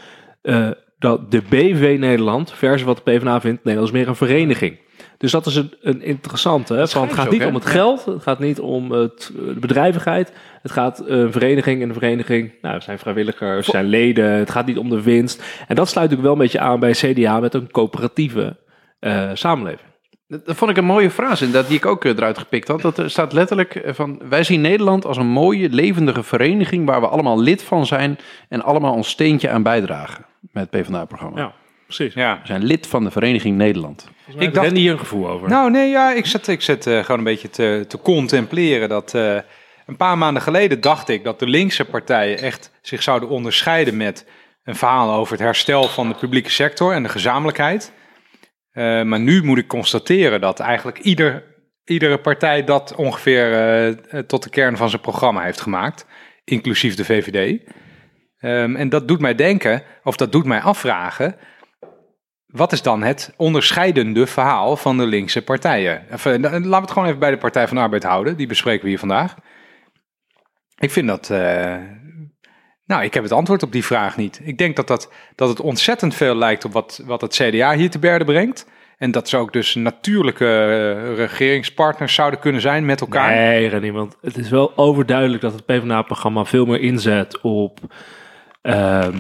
eh, dat de BV Nederland versus wat de PvdA vindt, Nederland is meer een vereniging. Dus dat is een, een interessante. Hè? Van, het gaat niet om het geld, het gaat niet om het, de bedrijvigheid. Het gaat eh, een vereniging en een vereniging, nou, er zijn vrijwilligers, er zijn leden. Het gaat niet om de winst. En dat sluit ook wel een beetje aan bij CDA met een coöperatieve eh, samenleving. Dat, vond ik een mooie frase, inderdaad, die ik ook eh, eruit gepikt had. Dat er staat letterlijk eh, van, wij zien Nederland als een mooie, levendige vereniging waar we allemaal lid van zijn en allemaal ons steentje aan bijdragen met het PvdA-programma. Ja, precies. Ja. We zijn lid van de Vereniging Nederland. Ik dacht- hier een gevoel over. Nou, nee, ja, ik zit, ik zit eh, gewoon een beetje te, te contempleren. Dat eh, een paar maanden geleden dacht ik dat de linkse partijen echt zich zouden onderscheiden met een verhaal over het herstel van de publieke sector en de gezamenlijkheid. Eh, maar nu moet ik constateren dat eigenlijk ieder, iedere partij dat ongeveer tot de kern van zijn programma heeft gemaakt, inclusief de VVD. Ehm, en dat doet mij denken, of dat doet mij afvragen, wat is dan het onderscheidende verhaal van de linkse partijen? Even, laten we het gewoon even bij de Partij van de Arbeid houden. Die bespreken we hier vandaag. Ik vind dat. eh, nou, ik heb het antwoord op die vraag niet. Ik denk dat, dat, dat het ontzettend veel lijkt op wat, wat het CDA hier te berde brengt. En dat ze ook dus natuurlijke eh, regeringspartners zouden kunnen zijn met elkaar. Nee, René, want het is wel overduidelijk dat het PvdA-programma veel meer inzet op ehm,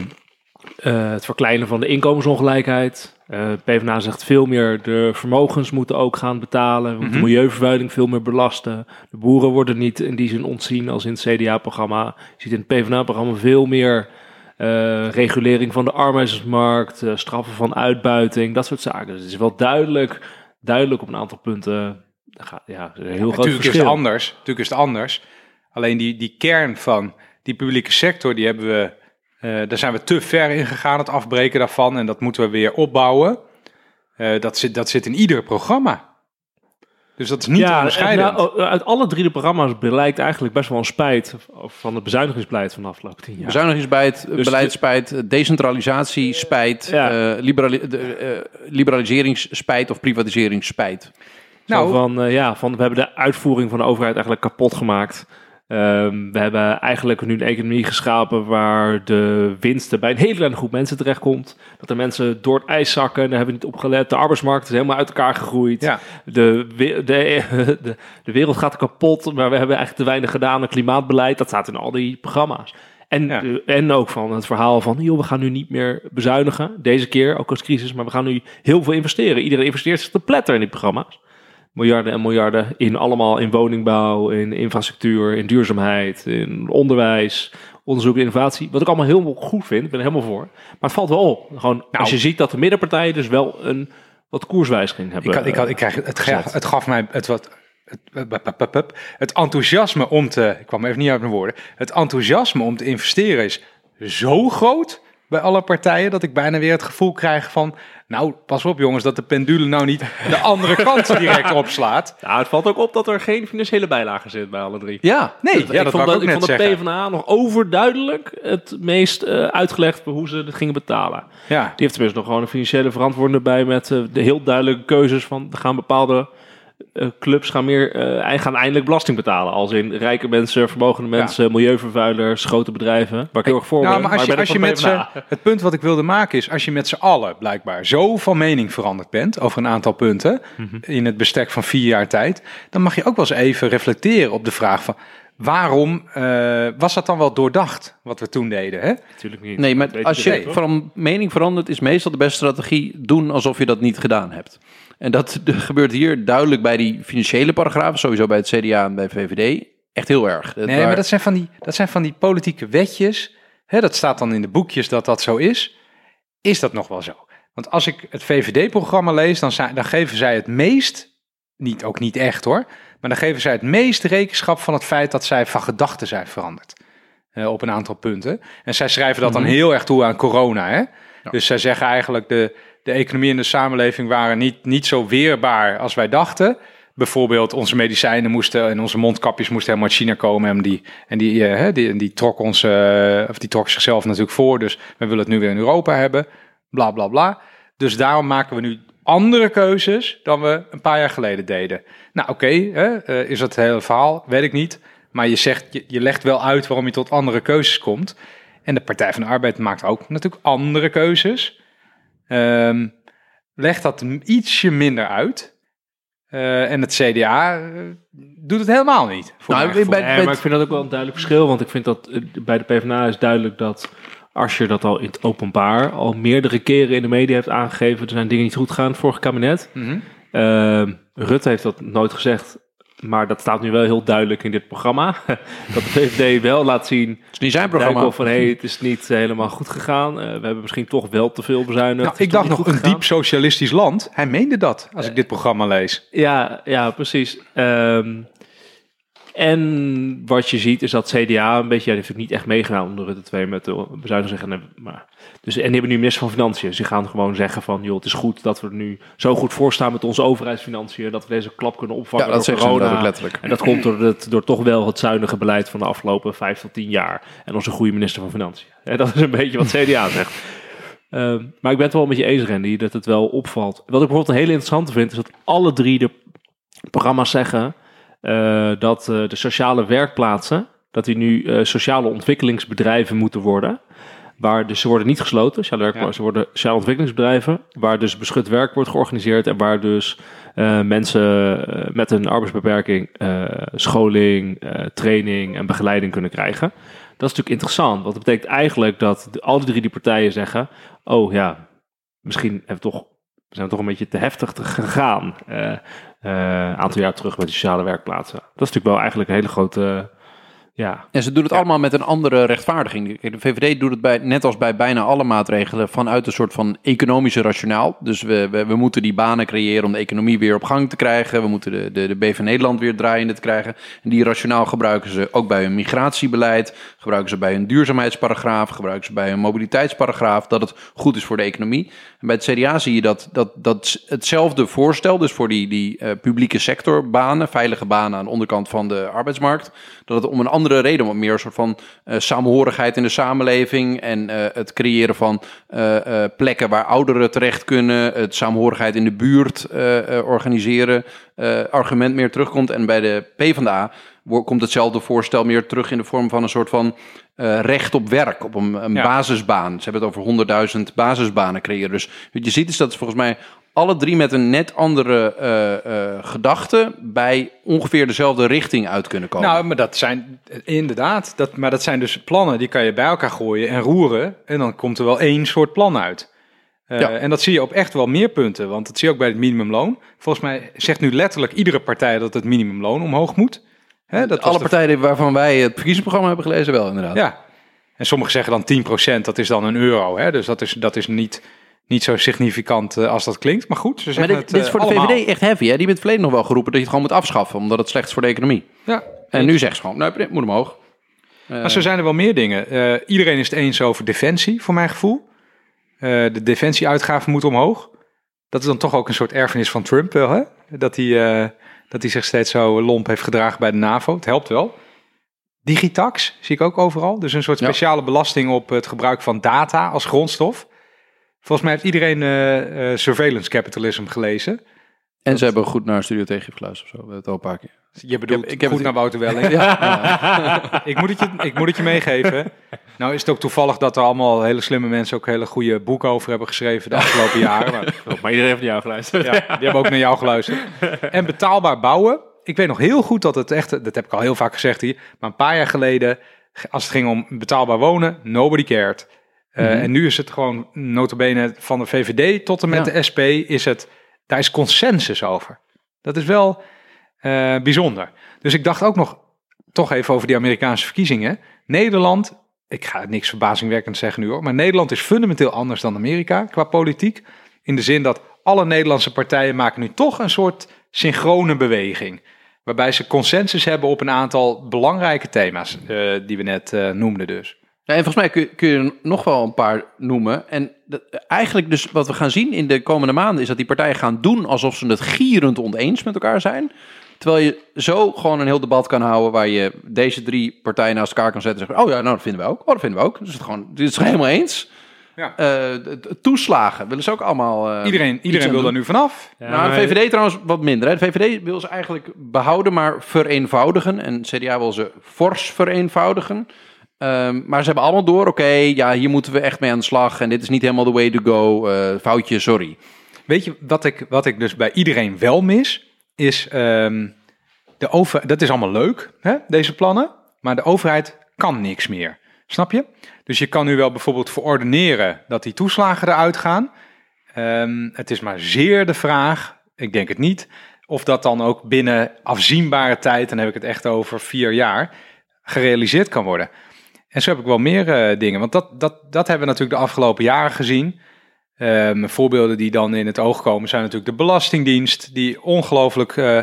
eh, het verkleinen van de inkomensongelijkheid. Eh PvdA zegt veel meer de vermogens moeten ook gaan betalen. Moeten Mhm. milieuvervuiling veel meer belasten. De boeren worden niet in die zin ontzien als in het CDA-programma. Je ziet in het PvdA-programma veel meer eh, regulering van de arbeidsmarkt, eh, straffen van uitbuiting, dat soort zaken. Dus het is wel duidelijk, duidelijk op een aantal punten. Ja, een heel groot Natuurlijk is het anders. Natuurlijk is het anders. Alleen die, die kern van die publieke sector, die hebben we, eh, daar zijn we te ver in gegaan, het afbreken daarvan. En dat moeten we weer opbouwen. Eh, dat, zit, dat zit in ieder programma. Dus dat is niet ja, onderscheidend. nou, uit alle drie de programma's blijkt eigenlijk best wel een spijt van het bezuinigingsbeleid van de afgelopen tien jaar. Bezuinigingsbeleid, Dus beleidsspijt, decentralisatie, spijt, Ja. eh, liberali- de, eh, liberaliseringsspijt of privatiseringsspijt. Nou, Nou, van, eh, ja, van we hebben de uitvoering van de overheid eigenlijk kapot gemaakt. Ehm, we hebben eigenlijk nu een economie geschapen waar de winsten bij een hele kleine groep mensen terechtkomt. Dat de mensen door het ijs zakken, daar hebben we niet op gelet. De arbeidsmarkt is helemaal uit elkaar gegroeid. ja. De, de, [laughs] de, de wereld gaat kapot, maar we hebben eigenlijk te weinig gedaan aan klimaatbeleid. Dat staat in al die programma's. En, Ja. eh, en ook van het verhaal van, joh, we gaan nu niet meer bezuinigen. Deze keer, ook als crisis, maar we gaan nu heel veel investeren. Iedereen investeert zich te pletter in die programma's. Miljarden en miljarden in allemaal in woningbouw, in infrastructuur, in duurzaamheid, in onderwijs, onderzoek en innovatie. Wat ik allemaal heel goed vind, ik ben er helemaal voor. Maar het valt wel op. Gewoon, als je ziet dat de middenpartijen dus wel een wat koerswijziging hebben. Ik, had, ik, had, ik krijg, het, ga- het gaf mij het wat. Het, het enthousiasme om te. Ik kwam even niet uit mijn woorden. Het enthousiasme om te investeren is zo groot bij alle partijen dat ik bijna weer het gevoel krijg van, nou pas op jongens, dat de pendule nou niet de andere [laughs] kant direct opslaat. Nou, het valt ook op dat er geen financiële bijlage zit bij alle drie. Ja, Nee, ik ja, dat vond, wou ik ik vond de. PvdA nog overduidelijk het meest eh, uitgelegd hoe ze het gingen betalen. Ja, Die heeft tenminste nog gewoon een financiële verantwoording bij met eh, de heel duidelijke keuzes van er gaan bepaalde clubs gaan meer eh, gaan eindelijk belasting betalen. Als in rijke mensen, vermogende mensen, milieuvervuilers, grote bedrijven. Waar ik heel erg voor nou, ben, maar als je, ben als je van met het punt wat ik wilde maken is, als je met z'n allen blijkbaar zo van mening veranderd bent over een aantal punten Mhm. in het bestek van vier jaar tijd, dan mag je ook wel eens even reflecteren op de vraag van waarom eh, was dat dan wel doordacht wat we toen deden? Hè? Natuurlijk niet. Nee, maar als je van mening verandert, is meestal de beste strategie doen alsof je dat niet gedaan hebt. En dat gebeurt hier duidelijk bij die financiële paragrafen, sowieso bij het CDA en bij VVD. Echt heel erg. Dat Nee, maar dat zijn van die, dat zijn van die politieke wetjes. Hè, dat staat dan in de boekjes dat dat zo is. Is dat nog wel zo? Want als ik het VVD-programma lees, dan, geven zij het meest, niet, ook niet echt hoor, maar dan geven zij het meest rekenschap van het feit dat zij van gedachten zijn veranderd. eh, op een aantal punten. En zij schrijven dat dan heel erg toe aan corona. Hè? Dus zij zeggen eigenlijk de, de economie en de samenleving waren niet, niet zo weerbaar als wij dachten. Bijvoorbeeld onze medicijnen moesten en onze mondkapjes moesten helemaal uit China komen. En die, en die, eh, die, trok ons, eh, of die trok zichzelf natuurlijk voor. Dus we willen het nu weer in Europa hebben. Bla bla bla. Dus daarom maken we nu andere keuzes dan we een paar jaar geleden deden. Nou oké, eh, is dat het hele verhaal? Weet ik niet. Maar je, zegt, je, je legt wel uit waarom je tot andere keuzes komt. En de Partij van de Arbeid maakt ook natuurlijk andere keuzes. Ehm legt dat ietsje minder uit. Eh, en het CDA eh, doet het helemaal niet. Voor Nou, bij- Nee, maar ik vind dat ook wel een duidelijk verschil. Want ik vind dat eh, bij de PvdA is duidelijk dat als je dat al in het openbaar al meerdere keren in de media hebt aangegeven, er zijn dingen niet goed gegaan in het vorige kabinet. Mhm. Ehm, Rutte heeft dat nooit gezegd, maar dat staat nu wel heel duidelijk in dit programma. [laughs] dat de VVD wel laat zien, Het is niet zijn programma. van hé, het is niet helemaal goed gegaan. Eh, we hebben misschien toch wel te veel bezuinigd. Nou, ik dacht nog een gegaan. diep socialistisch land. Hij meende dat als ik dit programma lees. Ja, ja, precies. Ehm, en wat je ziet is dat CDA een beetje, ja, die heeft niet echt meegedaan onder Rutte 2 met de bezuinigen zeggen. Maar, dus, en die hebben nu minister van Financiën. Die gaan gewoon zeggen van, joh, het is goed dat we er nu zo goed voor staan met onze overheidsfinanciën, dat we deze klap kunnen opvangen Ja, dat door ze corona. letterlijk. En dat komt door, het, door toch wel het zuinige beleid van de afgelopen vijf tot tien jaar. En onze goede minister van Financiën. Dat is een beetje wat CDA zegt. Ehm, maar ik ben het wel met je eens, Randy, dat het wel opvalt. Wat ik bijvoorbeeld een hele interessante vind, is dat alle drie de programma's zeggen dat eh, de sociale werkplaatsen, dat die nu eh, sociale ontwikkelingsbedrijven moeten worden. Waar dus ze worden niet gesloten, sociale werkplaatsen, ze worden sociale ontwikkelingsbedrijven, waar dus beschut werk wordt georganiseerd en waar dus eh, mensen eh, met een arbeidsbeperking eh, scholing, eh, training en begeleiding kunnen krijgen. Dat is natuurlijk interessant, want dat betekent eigenlijk dat de, alle drie die partijen zeggen, oh ja, misschien hebben we toch, we zijn toch een beetje te heftig te gegaan. Eh, een aantal jaar terug met sociale werkplaatsen. Dat is natuurlijk wel eigenlijk een hele grote. Ja, En ze doen het allemaal met een andere rechtvaardiging. De VVD doet het bij, net als bij bijna alle maatregelen vanuit een soort van economische rationaal. Dus we, we, we moeten die banen creëren om de economie weer op gang te krijgen. We moeten de, de, de B van Nederland weer draaiende te krijgen. En die rationaal gebruiken ze ook bij hun migratiebeleid. Gebruiken ze bij hun duurzaamheidsparagraaf. Gebruiken ze bij hun mobiliteitsparagraaf. Dat het goed is voor de economie. En bij het CDA zie je dat, dat, dat hetzelfde voorstel, dus voor die, die eh, publieke sectorbanen, veilige banen aan de onderkant van de arbeidsmarkt, dat het om een andere reden, om meer een soort van eh, samenhorigheid in de samenleving en eh, het creëren van eh, plekken waar ouderen terecht kunnen, het samenhorigheid in de buurt organiseren, argument meer terugkomt. En bij de PvdA komt hetzelfde voorstel meer terug in de vorm van een soort van recht op werk, op een, een Ja. basisbaan. Ze hebben het over 100.000 basisbanen creëren. Dus wat je ziet is dat volgens mij alle drie met een net andere eh, eh, gedachte bij ongeveer dezelfde richting uit kunnen komen. Nou, maar dat zijn inderdaad, dat, maar dat zijn dus plannen die kan je bij elkaar gooien en roeren. En dan komt er wel één soort plan uit. Eh, Ja. En dat zie je op echt wel meer punten, want dat zie je ook bij het minimumloon. Volgens mij zegt nu letterlijk iedere partij dat het minimumloon omhoog moet. Hè, dat alle de- partijen waarvan wij het verkiezingsprogramma hebben gelezen wel inderdaad. Ja. En sommigen zeggen dan 10%, dat is dan een euro. Hè? Dus dat is, dat is niet, niet zo significant eh, als dat klinkt. Maar goed, ze Maar dit, het dit is eh, voor de. VVD echt heavy. Hè? Die hebben het verleden nog wel geroepen dat je het gewoon moet afschaffen, omdat het slecht is voor de economie. Ja. En nu zeggen ze gewoon, nee, dit moet omhoog. Eh, Maar zo zijn er wel meer dingen. Eh, iedereen is het eens over defensie, voor mijn gevoel. Eh, de defensieuitgaven moeten omhoog. Dat is dan toch ook een soort erfenis van Trump wel, hè? Dat hij, eh, dat hij zich steeds zo lomp heeft gedragen bij de NAVO. Het helpt wel. Digitax zie ik ook overal. Dus een soort Ja. speciale belasting op het gebruik van data als grondstof. Volgens mij heeft iedereen eh, eh, surveillance capitalism gelezen. en ze hebben goed naar Studio Tegen geluisterd of zo. We hebben het al een paar keer. Je bedoelt Ik heb- ik heb goed het- naar Wouter Welling. [laughs] Ja. [laughs] ik, moet het je, ik moet het je meegeven. Nou is het ook toevallig dat er allemaal hele slimme mensen ook hele goede boeken over hebben geschreven de afgelopen [laughs] jaren. Maar, Maar iedereen heeft naar jou geluisterd. ja, die hebben ook naar jou geluisterd. En betaalbaar bouwen. Ik weet nog heel goed dat het echt, dat heb ik al heel vaak gezegd hier, maar een paar jaar geleden, als het ging om betaalbaar wonen, nobody cared. Eh, Mhm. En nu is het gewoon notabene van de VVD tot en met Ja. de SP is het, daar is consensus over. Dat is wel eh, bijzonder. Dus ik dacht ook nog, toch even over die Amerikaanse verkiezingen. Nederland, ik ga niks verbazingwekkend zeggen nu hoor, maar Nederland is fundamenteel anders dan Amerika qua politiek. In de zin dat alle Nederlandse partijen maken nu toch een soort synchrone beweging. Waarbij ze consensus hebben op een aantal belangrijke thema's eh, die we net noemden dus. Ja, en volgens mij kun, kun je er nog wel een paar noemen. En dat, eigenlijk dus wat we gaan zien in de komende maanden... is dat die partijen gaan doen alsof ze het gierend oneens met elkaar zijn. Terwijl je zo gewoon een heel debat kan houden... waar je deze drie partijen naast elkaar kan zetten en zeggen... oh ja, nou dat vinden we ook. Oh, dat vinden we ook. Dus het gewoon, dit is het helemaal eens. Ja. Eh, toeslagen willen ze ook allemaal... eh, Iedereen, iedereen wil er nu vanaf. Ja, nou, de VVD trouwens wat minder. Hè. De VVD wil ze eigenlijk behouden, maar vereenvoudigen. En CDA wil ze fors vereenvoudigen. Ehm, maar ze hebben allemaal door, oké, ja, hier moeten we echt mee aan de slag. En dit is niet helemaal the way to go. Eh, foutje, sorry. Weet je wat ik, wat ik dus bij iedereen wel mis? Is ehm, de over. Dat is allemaal leuk, hè, deze plannen. Maar de overheid kan niks meer. Snap je? Dus je kan nu wel bijvoorbeeld verordeneren dat die toeslagen eruit gaan. Ehm, het is maar zeer de vraag, ik denk het niet, of dat dan ook binnen afzienbare tijd, dan heb ik het echt over vier jaar, gerealiseerd kan worden. En zo heb ik wel meer eh, dingen, want dat, dat, dat hebben we natuurlijk de afgelopen jaren gezien. Ehm, voorbeelden die dan in het oog komen zijn natuurlijk de Belastingdienst, die ongelooflijk eh,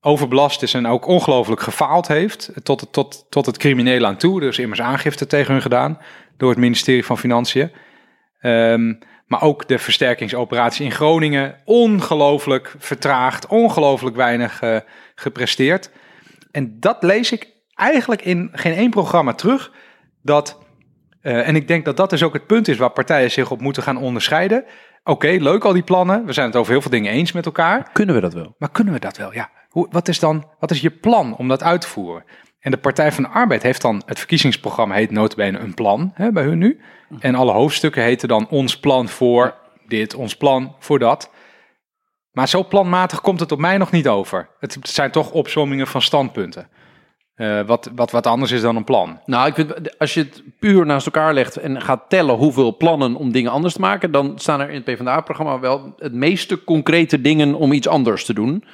overbelast is en ook ongelooflijk gefaald heeft, tot, het- tot, tot het crimineel aan toe. Er is immers aangifte tegen hun gedaan door het ministerie van Financiën. Ehm, maar ook de versterkingsoperatie in Groningen, ongelooflijk vertraagd, ongelooflijk weinig eh, gepresteerd. En dat lees ik eigenlijk in geen één programma terug. Dat, eh, en ik denk dat dat dus ook het punt is waar partijen zich op moeten gaan onderscheiden. Oké, leuk al die plannen. We zijn het over heel veel dingen eens met elkaar. Kunnen we dat wel? Maar kunnen we dat wel? Ja. Hoe, wat is dan, wat is je plan om dat uit te voeren? En de Partij van de Arbeid heeft dan, het verkiezingsprogramma heet notabene een plan, hè, bij hun nu. En alle hoofdstukken heten dan ons plan voor dit, ons plan voor dat. Maar zo planmatig komt het op mij nog niet over. Het zijn toch opzommingen van standpunten. Eh, wat, wat wat anders is dan een plan. Nou, ik vind, als je het puur naast elkaar legt en gaat tellen hoeveel plannen om dingen anders te maken, dan staan er in het PvdA-programma wel het meeste concrete dingen om iets anders te doen.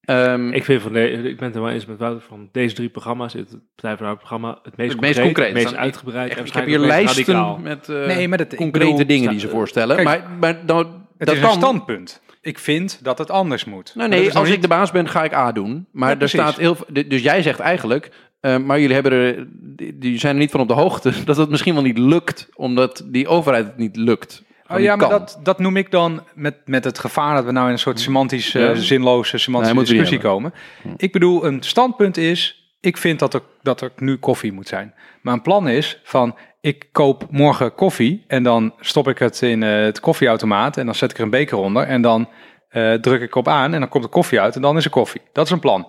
Ehm, Ik, vind van de, ik ben het er wel eens met Wouter van deze drie programma's. Het Partij van het programma het meest Het meest concreet, concreet. het meest Dan- uitgebreid. echt, en ik heb hier lijsten radicaal. met eh, Nee, concrete bedoel, dingen die ze voorstellen. Kijk, maar maar dan, Het dat is kan. een standpunt. Ik vind dat het anders moet. Nou, nee, als ik de baas ben, ga ik A doen. Maar Ja, er staat heel. Dus jij zegt eigenlijk. eh, maar jullie hebben er, die, zijn er niet van op de hoogte [laughs] dat het misschien wel niet lukt, omdat die overheid het niet lukt. Oh ja, maar dat, dat noem ik dan met, met het gevaar dat we nou in een soort semantisch, eh, zinloze semantische Nee, discussie komen. Ik bedoel, een standpunt is, ik vind dat er, dat er nu koffie moet zijn. Maar een plan is van, ik koop morgen koffie en dan stop ik het in eh, het koffieautomaat en dan zet ik er een beker onder en dan eh, druk ik op aan en dan komt de koffie uit en dan is er koffie. Dat is een plan.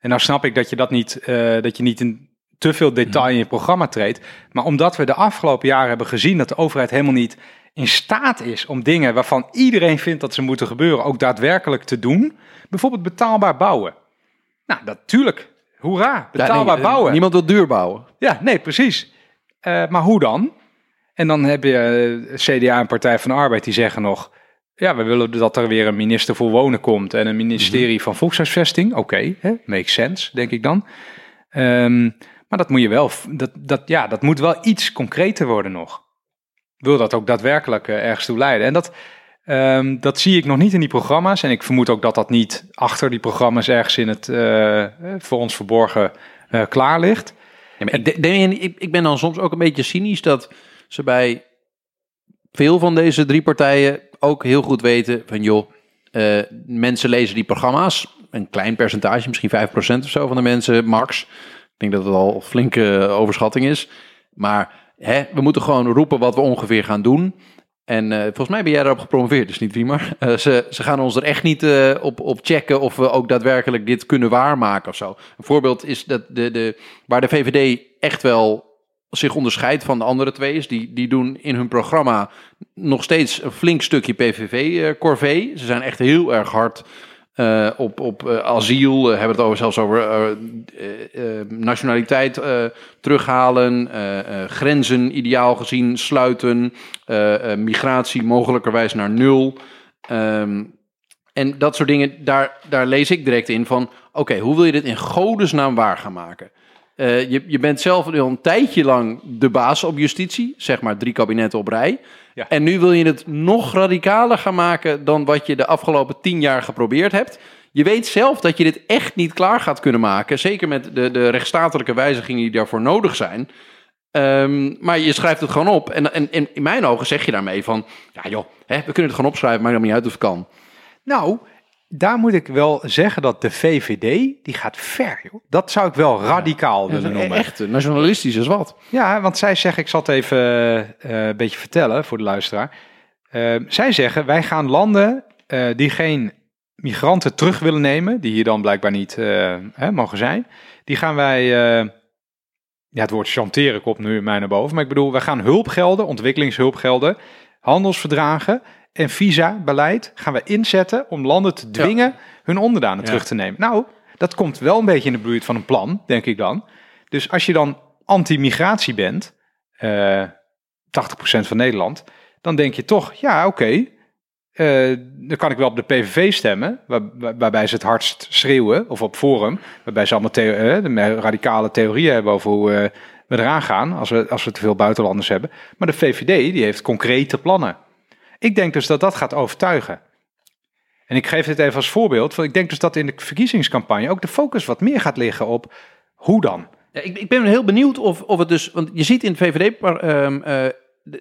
En nou snap ik dat je dat niet, eh, dat je niet in te veel detail in je programma treedt. Maar omdat we de afgelopen jaren hebben gezien dat de overheid helemaal niet in staat is om dingen waarvan iedereen vindt dat ze moeten gebeuren, ook daadwerkelijk te doen. Bijvoorbeeld betaalbaar bouwen. Nou, natuurlijk. Hoera, Ja, betaalbaar nee, bouwen. Niemand wil duur bouwen. Ja, nee, precies. Eh, maar hoe dan? En dan heb je eh, CDA en Partij van de Arbeid die zeggen nog... ja, we willen dat er weer een minister voor wonen komt... en een ministerie van volkshuisvesting. Oké, hè, makes sense, denk ik dan. Ehm, maar dat moet je wel... Dat, dat, ja, dat moet wel iets concreter worden nog. Wil dat ook daadwerkelijk eh, ergens toe leiden? En dat, ehm, dat zie ik nog niet in die programma's. En ik vermoed ook dat dat niet achter die programma's ergens in het... voor ons verborgen klaar ligt. Ja, ik, de- ik, ik ben dan soms ook een beetje cynisch dat ze bij veel van deze drie partijen ook heel goed weten van joh, eh, mensen lezen die programma's. Een klein percentage, misschien 5% of zo van de mensen, max. Ik denk dat het al een flinke overschatting is. Maar hè, we moeten gewoon roepen wat we ongeveer gaan doen. En eh, volgens mij ben jij daarop gepromoveerd, dus niet wie maar. Eh, ze, ze gaan ons er echt niet eh, op, op checken of we ook daadwerkelijk dit kunnen waarmaken of zo. Een voorbeeld is dat de, de, waar de VVD echt wel zich onderscheidt van de andere twee is, die, die doen in hun programma nog steeds een flink stukje PVV-corvée. Ze zijn echt heel erg hard eh, op, op eh, asiel, eh, hebben het over, zelfs over nationaliteit terughalen, grenzen ideaal gezien sluiten, migratie mogelijkerwijs naar nul. Ehm, en dat soort dingen, daar, daar lees ik direct in van, oké, hoe wil je dit in godesnaam waar gaan maken? Eh, je, je bent zelf al een tijdje lang de baas op justitie, zeg maar drie kabinetten op rij. Ja. En nu wil je het nog radicaler gaan maken dan wat je de afgelopen tien jaar geprobeerd hebt. Je weet zelf dat je dit echt niet klaar gaat kunnen maken. Zeker met de, de rechtsstatelijke wijzigingen die daarvoor nodig zijn. Ehm, maar je schrijft het gewoon op. En, en, en in mijn ogen zeg je daarmee van... Ja joh, hè, we kunnen het gewoon opschrijven, maakt het niet uit of het kan. Nou, daar moet ik wel zeggen dat de VVD, die gaat ver, joh. Dat zou ik wel radicaal willen noemen. Echt eh, nationalistisch is wat. Ja, want zij zeggen, ik zal het even eh, een beetje vertellen voor de luisteraar. Eh, zij zeggen, wij gaan landen eh, die geen migranten terug willen nemen, die hier dan blijkbaar niet eh, hè, mogen zijn, die gaan wij, eh, ja het woord chanteren komt nu in mij naar boven, maar ik bedoel, wij gaan hulpgelden, ontwikkelingshulpgelden, handelsverdragen en visa-beleid gaan we inzetten om landen te dwingen hun onderdanen Ja. terug te nemen. Nou, dat komt wel een beetje in de buurt van een plan, denk ik dan. Dus als je dan anti-migratie bent, eh 80% van Nederland, dan denk je toch, ja, oké, eh, dan kan ik wel op de PVV stemmen, waar- waar- waarbij ze het hardst schreeuwen, of op Forum, waarbij ze allemaal theo- eh, de radicale theorieën hebben over hoe eh, we eraan gaan als we, als we te veel buitenlanders hebben. Maar de VVD, die heeft concrete plannen. Ik denk dus dat dat gaat overtuigen. En ik geef dit even als voorbeeld, want ik denk dus dat in de verkiezingscampagne ook de focus wat meer gaat liggen op hoe dan. Ja, ik, ik ben heel benieuwd of, of het dus... Want je ziet in het VVD... ehm, eh,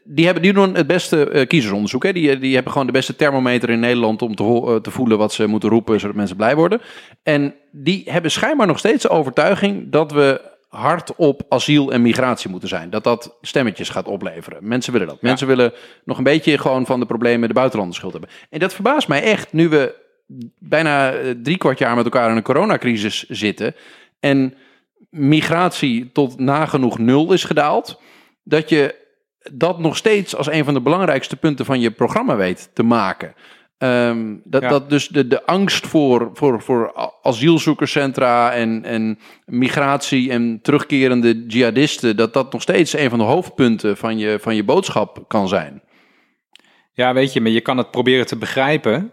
die, hebben, die doen het beste eh, kiezersonderzoek. Hè? Die, die hebben gewoon de beste thermometer in Nederland... om te, eh, te voelen wat ze moeten roepen... zodat mensen blij worden. En die hebben schijnbaar nog steeds de overtuiging... dat we hard op asiel en migratie moeten zijn. Dat dat stemmetjes gaat opleveren. Mensen willen dat. Mensen willen nog een beetje gewoon van de problemen... de buitenlanders schuld hebben. En dat verbaast mij echt... nu we bijna eh, drie kwart jaar met elkaar in een coronacrisis zitten... en migratie tot nagenoeg nul is gedaald, dat je dat nog steeds als een van de belangrijkste punten van je programma weet te maken. Ehm, dat, Ja. dat dus de, de angst voor, voor, voor asielzoekerscentra en, en migratie en terugkerende jihadisten, dat dat nog steeds een van de hoofdpunten van je, van je boodschap kan zijn. Ja, weet je, maar je kan het proberen te begrijpen.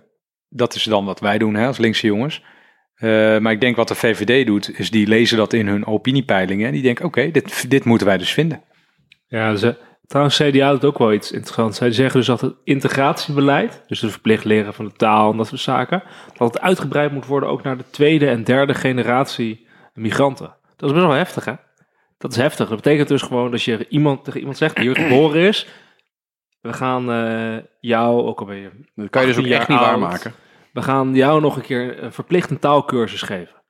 Dat is dan wat wij doen hè, als linkse jongens. Eh, maar ik denk wat de VVD doet, is die lezen dat in hun opiniepeilingen. En die denken, oké, dit, dit moeten wij dus vinden. Ja, ze, trouwens, CDA doet ook wel iets interessants. Zij zeggen dus dat het integratiebeleid, dus het verplicht leren van de taal en dat soort zaken, dat het uitgebreid moet worden ook naar de tweede en derde generatie migranten. Dat is best wel heftig, hè? Dat is heftig. Dat betekent dus gewoon dat je iemand, tegen iemand zegt die hier [clears throat] geboren is, we gaan eh, jou, ook al ben je Dat kan je dus ook 18 echt niet waarmaken. we gaan jou nog een keer een verplicht een taalkursus geven.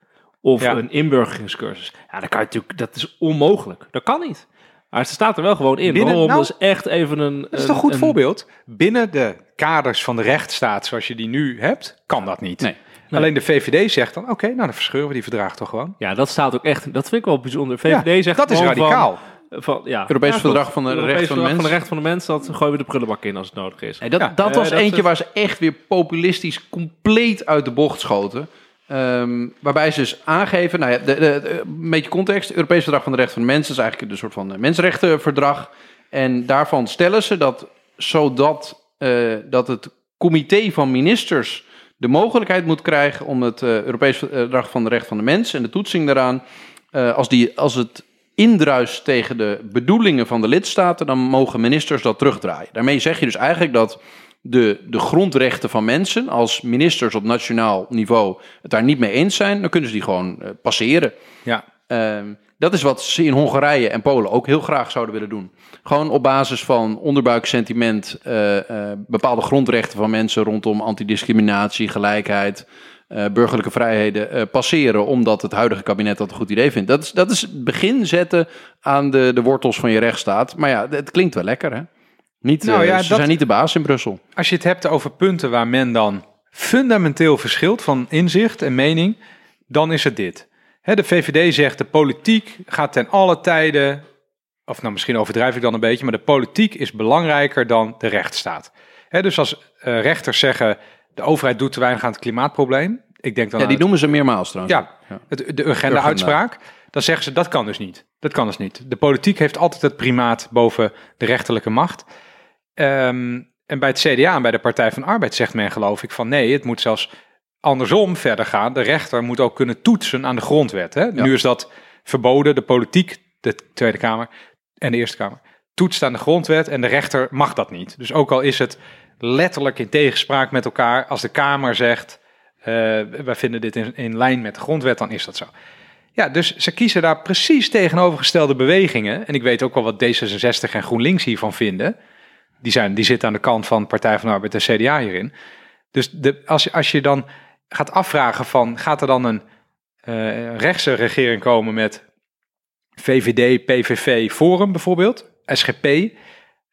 Of Ja. een inburgeringscursus. Ja, dat kan je natuurlijk, dat is onmogelijk. Dat kan niet. Maar het staat er wel gewoon in. Binnen- Waarom? nou, dat is echt even een... Dat is toch een goed een- voorbeeld? Binnen de kaders van de rechtsstaat zoals je die nu hebt, kan dat niet. Nee. Alleen de VVD zegt dan, oké, nou dan verscheuren we die verdragen toch gewoon. Ja, dat staat ook echt... Dat vind ik wel bijzonder. VVD Ja, zegt dat is radicaal. Van, van, ja, Europees ja, Verdrag van de Europees Rechten van de Verdrag Mens. van de rechten van de mens. Dat gooien we de prullenbak in als het nodig is. Nee, dat Ja. dat was dat, eentje waar ze echt weer populistisch compleet uit de bocht schoten. Ehm, waarbij ze dus aangeven, nou ja, de, een beetje context. Europees Verdrag van de Rechten van de Mens is eigenlijk een soort van eh, mensenrechtenverdrag. En daarvan stellen ze dat zodat eh, dat het comité van ministers de mogelijkheid moet krijgen om het eh, Europees Verdrag van de Rechten van de Mens en de toetsing daaraan, als, die, als het indruist tegen de bedoelingen van de lidstaten, dan mogen ministers dat terugdraaien. Daarmee zeg je dus eigenlijk dat de, de grondrechten van mensen, als ministers op nationaal niveau het daar niet mee eens zijn, dan kunnen ze die gewoon eh, passeren. Ja, Ehm, dat is wat ze in Hongarije en Polen ook heel graag zouden willen doen. Gewoon op basis van onderbuiksentiment eh, bepaalde grondrechten van mensen rondom antidiscriminatie, gelijkheid, burgerlijke vrijheden passeren, omdat het huidige kabinet dat een goed idee vindt. Dat is, dat is het begin zetten aan de, de wortels van je rechtsstaat. Maar ja, het klinkt wel lekker, hè? Niet, Nou eh, ja, ze dat- zijn niet de baas in Brussel. Als je het hebt over punten waar men dan fundamenteel verschilt van inzicht en mening, dan is het dit. De VVD zegt de politiek gaat ten alle tijden, of nou misschien overdrijf ik dan een beetje, maar de politiek is belangrijker dan de rechtsstaat. Dus als eh, rechters zeggen de overheid doet te weinig aan het klimaatprobleem, ik denk dan Ja, die noemen ze meermaals trouwens. ja, het, de Urgenda-uitspraak. Dan zeggen ze dat kan dus niet. Dat kan dus niet. De politiek heeft altijd het primaat boven de rechterlijke macht. Ehm, en bij het CDA en bij de Partij van Arbeid zegt men geloof ik van nee, het moet zelfs andersom verder gaan. De rechter moet ook kunnen toetsen aan de grondwet. Hè? Nu is dat verboden. De politiek, de Tweede Kamer en de Eerste Kamer, toetst aan de grondwet en de rechter mag dat niet. Dus ook al is het letterlijk in tegenspraak met elkaar, als de Kamer zegt eh, wij vinden dit in, in lijn met de grondwet, dan is dat zo. Ja, dus ze kiezen daar precies tegenovergestelde bewegingen. En ik weet ook wel wat D66 en GroenLinks hiervan vinden. Die, zijn, die zitten aan de kant van Partij van de Arbeid en CDA hierin. Dus de, als, je- als je dan gaat afvragen van, gaat er dan een eh, rechtse regering komen met VVD, PVV, Forum bijvoorbeeld, SGP,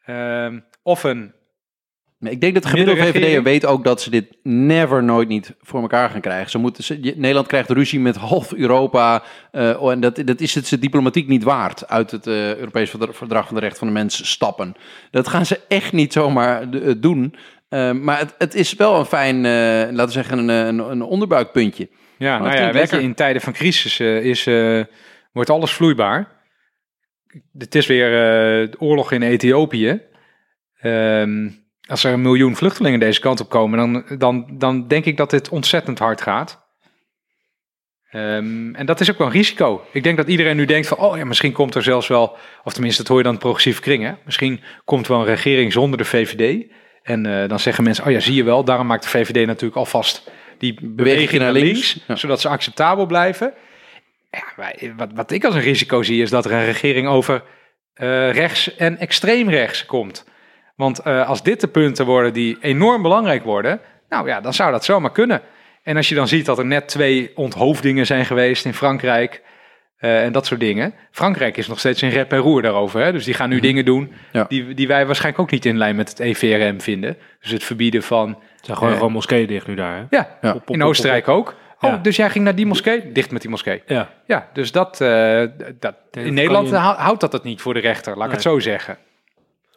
ehm, of een ik denk dat de gemiddelde. VVD'er weet ook dat ze dit never nooit niet voor elkaar gaan krijgen. Ze moeten, ze- Nederland krijgt ruzie met half Europa. eh, oh, en dat, dat is het ze diplomatiek niet waard uit het eh Europees Verdra- Verdrag van de Rechten van de Mens stappen. Dat gaan ze echt niet zomaar eh, doen. Maar het, het is wel een fijn, laten we zeggen, een, een, een onderbuikpuntje. Ja, nou ja, weet je, in tijden van crisis is, wordt alles vloeibaar. Het is weer de oorlog in Ethiopië. Ehm, als er een miljoen vluchtelingen deze kant op komen, dan, dan, dan denk ik dat dit ontzettend hard gaat. Ehm, en dat is ook wel een risico. Ik denk dat iedereen nu denkt van, oh ja, misschien komt er zelfs wel, of tenminste, dat hoor je dan in progressieve kringen. Misschien komt wel een regering zonder de VVD. En eh, dan zeggen mensen, oh ja, zie je wel, daarom maakt de VVD natuurlijk alvast die beweging naar links, Ja. zodat ze acceptabel blijven. Ja, wij- wat, wat ik als een risico zie, is dat er een regering over eh, rechts en extreem rechts komt. Want eh, als dit de punten worden die enorm belangrijk worden, nou ja, dan zou dat zomaar kunnen. En als je dan ziet dat er net twee onthoofdingen zijn geweest in Frankrijk eh, en dat soort dingen. Frankrijk is nog steeds in rep en roer daarover. Hè? Dus die gaan nu dingen doen Ja. die, die wij waarschijnlijk ook niet in lijn met het EVRM vinden. Dus het verbieden van, Er zijn gewoon, Eh. gewoon moskeeën dicht nu daar. Hè? ja, in Oostenrijk ook. Oh, Ja. dus jij ging naar die moskee? Dicht met die moskee. Ja. Ja, dus dat, dat in Nederland houdt dat het niet voor de rechter, laat ik het zo zeggen.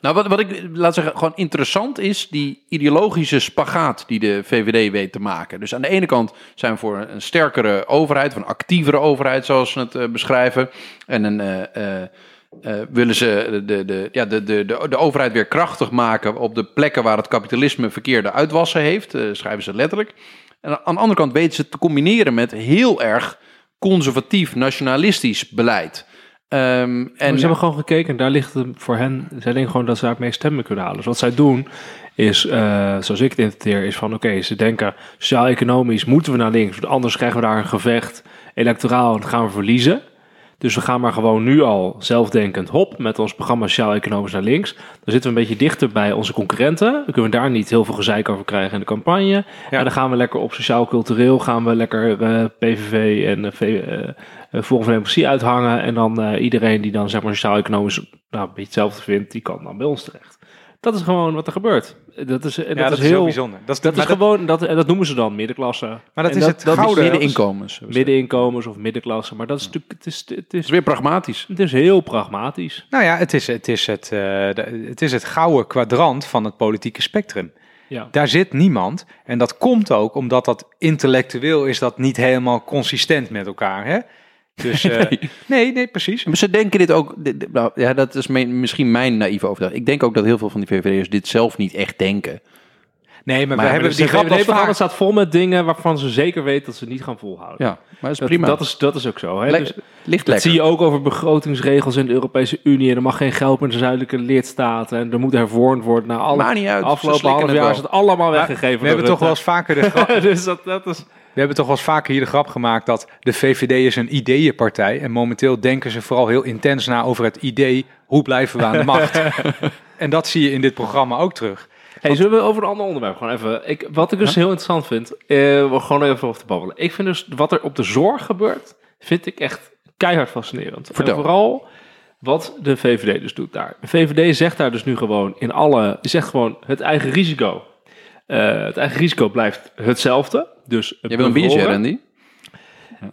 Nou, wat, wat ik laat zeggen, gewoon interessant is, die ideologische spagaat die de VVD weet te maken. Dus aan de ene kant zijn we voor een sterkere overheid, een actievere overheid, zoals ze het eh, beschrijven. En een, eh, eh, willen ze de, de, ja, de, de, de, overheid weer krachtig maken op de plekken waar het kapitalisme verkeerde uitwassen heeft, schrijven ze letterlijk. En aan de andere kant weten ze te combineren met heel erg conservatief, nationalistisch beleid. Ehm, En ze hebben gewoon gekeken en daar ligt het voor hen. Zij denken gewoon dat ze daar het meest stemmen kunnen halen. Dus wat zij doen is, eh, zoals ik het interpreteer, is van oké, ze denken sociaal-economisch moeten we naar links, want anders krijgen we daar een gevecht electoraal en gaan we verliezen. Dus we gaan maar gewoon nu al zelfdenkend hop met ons programma sociaal-economisch naar links. Dan zitten we een beetje dichter bij onze concurrenten. Dan kunnen we daar niet heel veel gezeik over krijgen in de campagne. En dan gaan we lekker op sociaal-cultureel, gaan we lekker eh, PVV en eh, V- eh, eh, Forum van Democratie uithangen. En dan eh, iedereen die dan zeg maar sociaal-economisch nou, een beetje hetzelfde vindt, die kan dan bij ons terecht. Dat is gewoon wat er gebeurt. Dat is, en Ja, dat, is heel bijzonder. Dat is, Dat is dat- gewoon, dat, en dat noemen ze dan middenklasse. Maar dat En is het dat gouden- middeninkomens. Middeninkomens of middenklasse. Maar dat is natuurlijk, het is, het Het is, weer pragmatisch. het is heel pragmatisch. Nou ja, het is het, is het, eh, het is het gouden kwadrant van het politieke spectrum. Ja. Daar zit niemand. En dat komt ook omdat dat intellectueel is dat niet helemaal consistent met elkaar. Hè? Dus, eh, [laughs] nee. nee, precies. Maar ze denken dit ook, dit- nou, ja, dat is mijn- misschien mijn naïeve overtuiging. Ik denk ook dat heel veel van die VVD'ers dit zelf niet echt denken. Nee, maar, Maar we hebben Dus die grap wel programma vaak. staat vol met dingen waarvan ze zeker weten dat ze niet gaan volhouden. Ja, maar dat is Dat, prima. dat, is, dat is ook zo. Hè? Le- Dus, ligt dat zie je ook over begrotingsregels in de Europese Unie. En er mag geen geld meer naar de zuidelijke lidstaten. En er moet hervormd worden. Nou, alle, Maakt niet uit, afgelopen half jaar is het allemaal Maar weggegeven. we hebben toch wel eens vaker de grap. [laughs] dus dat, dat is... We hebben toch wel eens vaker hier de grap gemaakt dat de VVD is een ideeënpartij. En momenteel denken ze vooral heel intens na over het idee, hoe blijven we aan de macht? [laughs] en dat zie je in dit programma ook terug. Hey, zullen we over een ander onderwerp gewoon even... Ik, wat ik dus heel interessant vind, we gewoon even over te babbelen. Ik vind dus wat er op de zorg gebeurt, vind ik echt keihard fascinerend. Vertel. En vooral wat de VVD dus doet daar. De VVD zegt daar dus nu gewoon in alle... Zegt gewoon het eigen risico. Eh, het eigen risico blijft hetzelfde. Dus Jij wil een biertje. Randy?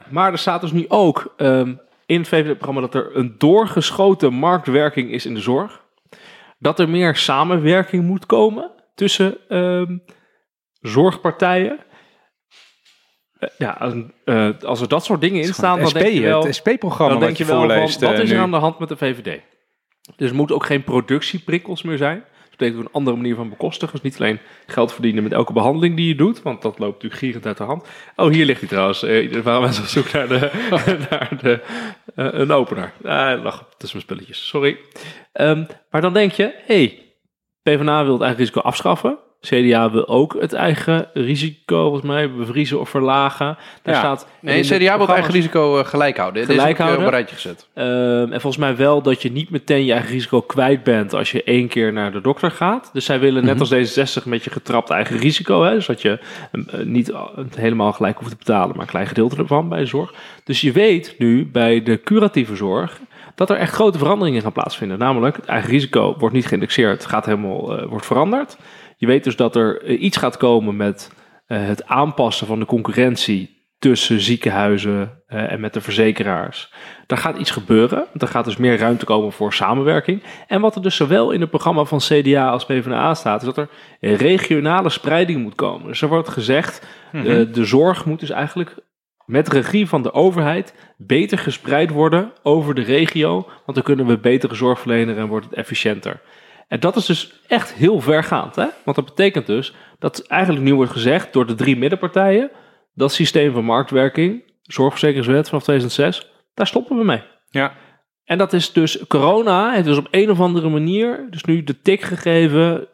Maar er staat dus nu ook ehm, in het VVD-programma dat er een doorgeschoten marktwerking is in de zorg. Dat er meer samenwerking moet komen tussen ehm, zorgpartijen. Eh, ja, als, eh, als er dat soort dingen in staan, dan SP, denk je wel, het SP-programma dan denk je je wel van, wat eh, is er nu. aan de hand met de VVD? Dus er moeten ook geen productieprikkels meer zijn. Dat betekent een andere manier van bekostigen. Dus niet alleen geld verdienen met elke behandeling die je doet, want dat loopt natuurlijk gierend uit de hand. Oh, hier ligt hij trouwens. Eh, waren mensen op zoek naar, de, [laughs] naar de, een opener. Ah, lag tussen mijn spulletjes, sorry. Ehm, maar dan denk je, hey, PvdA wil het eigen risico afschaffen. CDA wil ook het eigen risico, volgens mij, bevriezen of verlagen. Daar Ja. staat Nee, CDA wil het eigen risico eh, gelijk houden. Gelijk ook, eh, op een rijtje gezet. Ehm, en volgens mij wel dat je niet meteen je eigen risico kwijt bent als je één keer naar de dokter gaat. Dus zij willen net Mhm. als D66 met je getrapt eigen risico. Hè? Dus dat je eh, niet helemaal gelijk hoeft te betalen, maar een klein gedeelte ervan bij de zorg. Dus je weet nu bij de curatieve zorg dat er echt grote veranderingen gaan plaatsvinden. Namelijk, het eigen risico wordt niet geïndexeerd, gaat helemaal, eh, wordt veranderd. Je weet dus dat er eh, iets gaat komen met eh, het aanpassen van de concurrentie tussen ziekenhuizen en met de verzekeraars. Daar gaat iets gebeuren. Er gaat dus meer ruimte komen voor samenwerking. En wat er dus zowel in het programma van CDA als PvdA staat, is dat er regionale spreiding moet komen. Dus er wordt gezegd, eh, de zorg moet dus eigenlijk met regie van de overheid beter gespreid worden over de regio. Want dan kunnen we betere zorg verlenen en wordt het efficiënter. En dat is dus echt heel vergaand. Hè? Want dat betekent dus dat eigenlijk nu wordt gezegd door de drie middenpartijen... dat systeem van marktwerking, zorgverzekeringswet vanaf 2006, daar stoppen we mee. Ja. En dat is dus, corona heeft dus op een of andere manier, dus nu de tik gegeven,